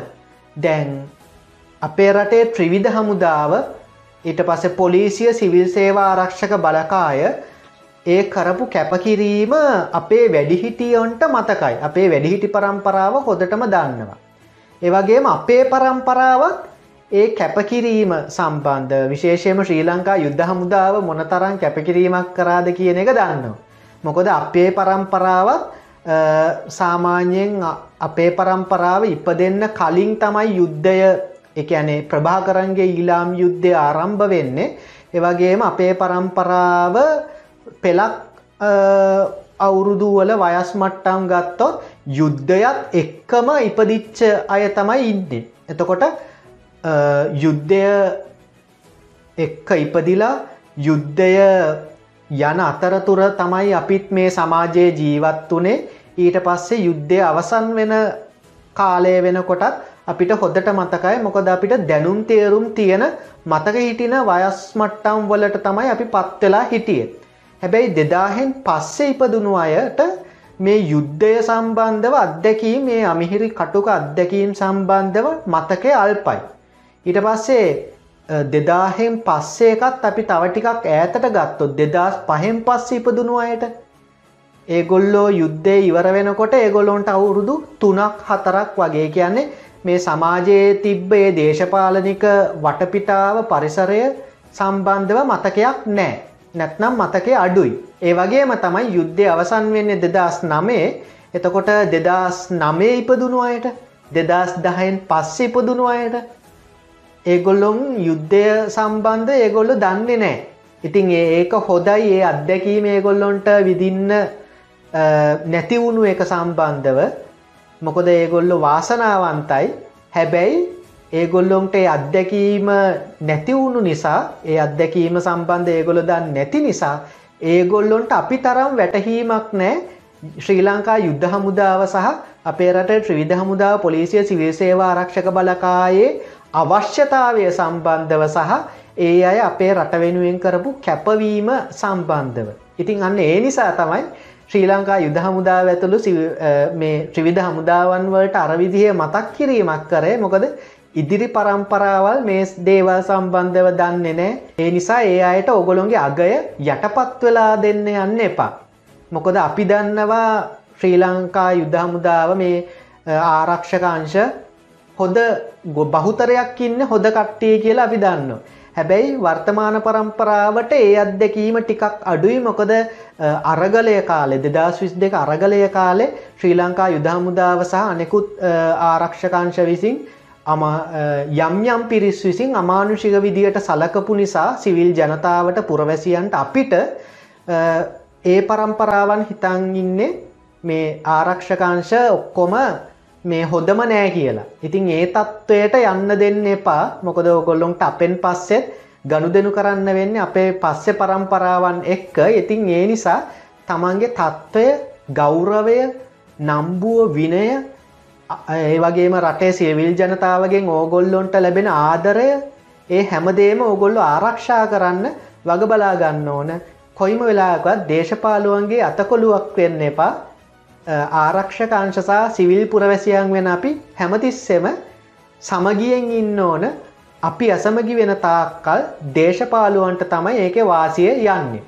දැන් අපේ රටේ ත්‍රිවිධ හමුදාව ඊට පස්සේ පොලිසිය සිවිල් සේවා ආරක්ෂක බලකාය ඒ කරපු කැපකිරීම අපේ වැඩිහිටියොන්ට මතකයි අපේ වැඩිහිටි පරම්පරාව හොදටම දන්නවා. ඒවගේම අපේ පරම්පරාවත් ඒ කැපකිරීම සම්බන්ධ විශේෂයම ශ්‍රී ලංකා යුද්ධ හමුදාව මොනතරං කැපකිරීමක් කරාද කියන එක දන්නවා. මොකොද අපේ පරම්පරාවත් සාමාන්‍යයෙන් අපේ පරම්පරාව ඉප දෙන්න කලින් තමයි යුද්ධය එකනේ ප්‍රභාකරන්ගේ ඊලාම් යුද්ධය ආරම්භ වෙන්නේ එවගේම අපේ පරම්පරාව පෙලක් අවුරුදුවල වයස් මට්ටම් ගත්තොත් යුද්ධයත් එක්කම ඉපදිච්ච අය තමයි ඉන්නේ. එතකොට යුද්ධය එක්ක ඉපදිලා යුද්ධය යන අතරතුර තමයි අපිත් මේ සමාජයේ ජීවත් වනේ ඊට පස්සේ යුද්ධය අවසන් වෙන කාලය වෙනකොටත් අපිට හොදට මතකයි මොකද අපිට දැනුම් තේරුම් තියෙන මතක හිටින වයස් මට්ටම් වලට තමයි අපි පත්වෙලා හිටිය. හැබැයි දෙදාහෙන් පස්සේ ඉපදුණු අයට මේ යුද්ධය සම්බන්ධව අත්දැකීම් මේ අමිහිරි කටුක අත්දැකීම් සම්බන්ධව මතකය අල්පයි. ඊට පස්සේ දෙදාහෙන් පස්සේකත් අපි තව ටිකක් ඈතට ගත්තොත් දෙදස් පහෙන් පස්ස ඉපදුණු අයට ඒගොල්ලෝ යුද්ධය ඉවර වෙනකොට ඒගොලොන්ට අවුරුදු තුනක් හතරක් වගේ කියන්නේ මේ සමාජයේ තිබ්බ ඒ දේශපාලනික වටපිටාව පරිසරය සම්බන්ධව මතකයක් නෑ. නැත්නම් මතකය අඩුයි. ඒ වගේම තමයි යුද්ධය අවසන් වෙන්නේ දෙදස් නමේ එතකොට දෙදස් නමේ ඉපදුණු අයට දෙදස් දහයෙන් පස්ස ඉපදුණු අයට ඒගොල්ලොම් යුද්ධය සම්බන්ධ ඒගොල්ලො දන්නේ නෑ. ඉතින් ඒක හොදයි ඒ අත්දැකීම ඒගොල්ලොන්ට විදින්න නැතිවුණු එක සම්බන්ධව මොකොද ඒගොල්ලො වාසනාවන්තයි හැබැයි ඒගොල්ලොන්ට ඒ අත්දැකීම නැතිවුණු නිසා ඒ අත්දැකීම සම්බන්ධ ඒගොලො දන් නැති නිසා ඒගොල්ලොන්ට අපි තරම් වැටහීමක් නෑ ශ්‍රී ලංකා යුද්ධ හමුදාව සහ අපේ රට ත්‍රවිධ හමුදාව පොලිසිය සිවිසේවා ආරක්ෂක බලකායේ අවශ්‍යතාවය සම්බන්ධව සහ ඒ අය අපේ රට වෙනුවෙන් කරපු කැපවීම සම්බන්ධව. ඉතින් අන්න ඒ නිසා තමයි ශ්‍රී ලංකා යුද හමුදාව ඇතුළු මේ ත්‍රිවිධ හමුදාවන් වලට අරවිදිහ මතක් කිරීමක් කරේ මොකද ඉදිරි පරම්පරාවල් මේ දේවල් සම්බන්ධව දන්නේ නෑ ඒ නිසා ඒ අයට ඔගොලොන්ගේ අගය යටපත් වෙලා දෙන්න යන්න එපා. මොකොද අපි දන්නවා ශ්‍රී ලංකා යුද හමුදාව මේ ආරක්ෂකාංශ හොද බහුතරයක් ඉන්න හොද කට්ටිය කියලා අපි දන්නවා. හැබැයි වර්තමාන පරම්පරාවට ඒ අත්දැකීම ටිකක් අඩුයි මොකද අරගලය කාලෙ දෙදස් විස් දෙක අරගලය කාලෙ ශ්‍රී ලංකා යුදහමුදාව සහ අනෙකුත් ආරක්ෂකාංශ විසින් අම යම් යම් පිරිස් විසින් අමානුෂික විදියට සලකපු නිසා සිවිල් ජනතාවට පුරවැසියන්ට අපිට ඒ පරම්පරාවන් හිතන් ඉන්නේ මේ ආරක්ෂකංශ ඔක්කොම මේ හොඳම නෑ කියලා. ඉතින් ඒ තත්ත්වයට යන්න දෙන්න එපා මොකද ඔගොල්ලොන්ට අපෙන් පස්සෙත් ගණු දෙනු කරන්න වෙන්න අපේ පස්සෙ පරම්පරාවන් එක්ක ඉතින් ඒ නිසා තමන්ගේ තත්ත්වය ගෞරවය නම්බුව විනය ඒ වගේම රටේ සියවිල් ජනතාවගෙන් ඕගොල්ලොන්ට ලැබෙන ආදරය ඒ හැමදේම ඔගොල්ලො ආරක්ෂා කරන්න වග බලා ගන්න ඕන. කොයිම වෙලාගත් දේශපාලුවන්ගේ අතකොළුවක් වෙන්න එපා. ආරක්ෂක අංශසා සිවිල් පුරවැසියන් වෙන අපි හැමතිස්සෙම සමගියෙන් ඉන්න ඕන. අපි අසමගි වෙන තාක්කල් දේශපාලුවන්ට තමයි ඒක වාසිය යන්නේ.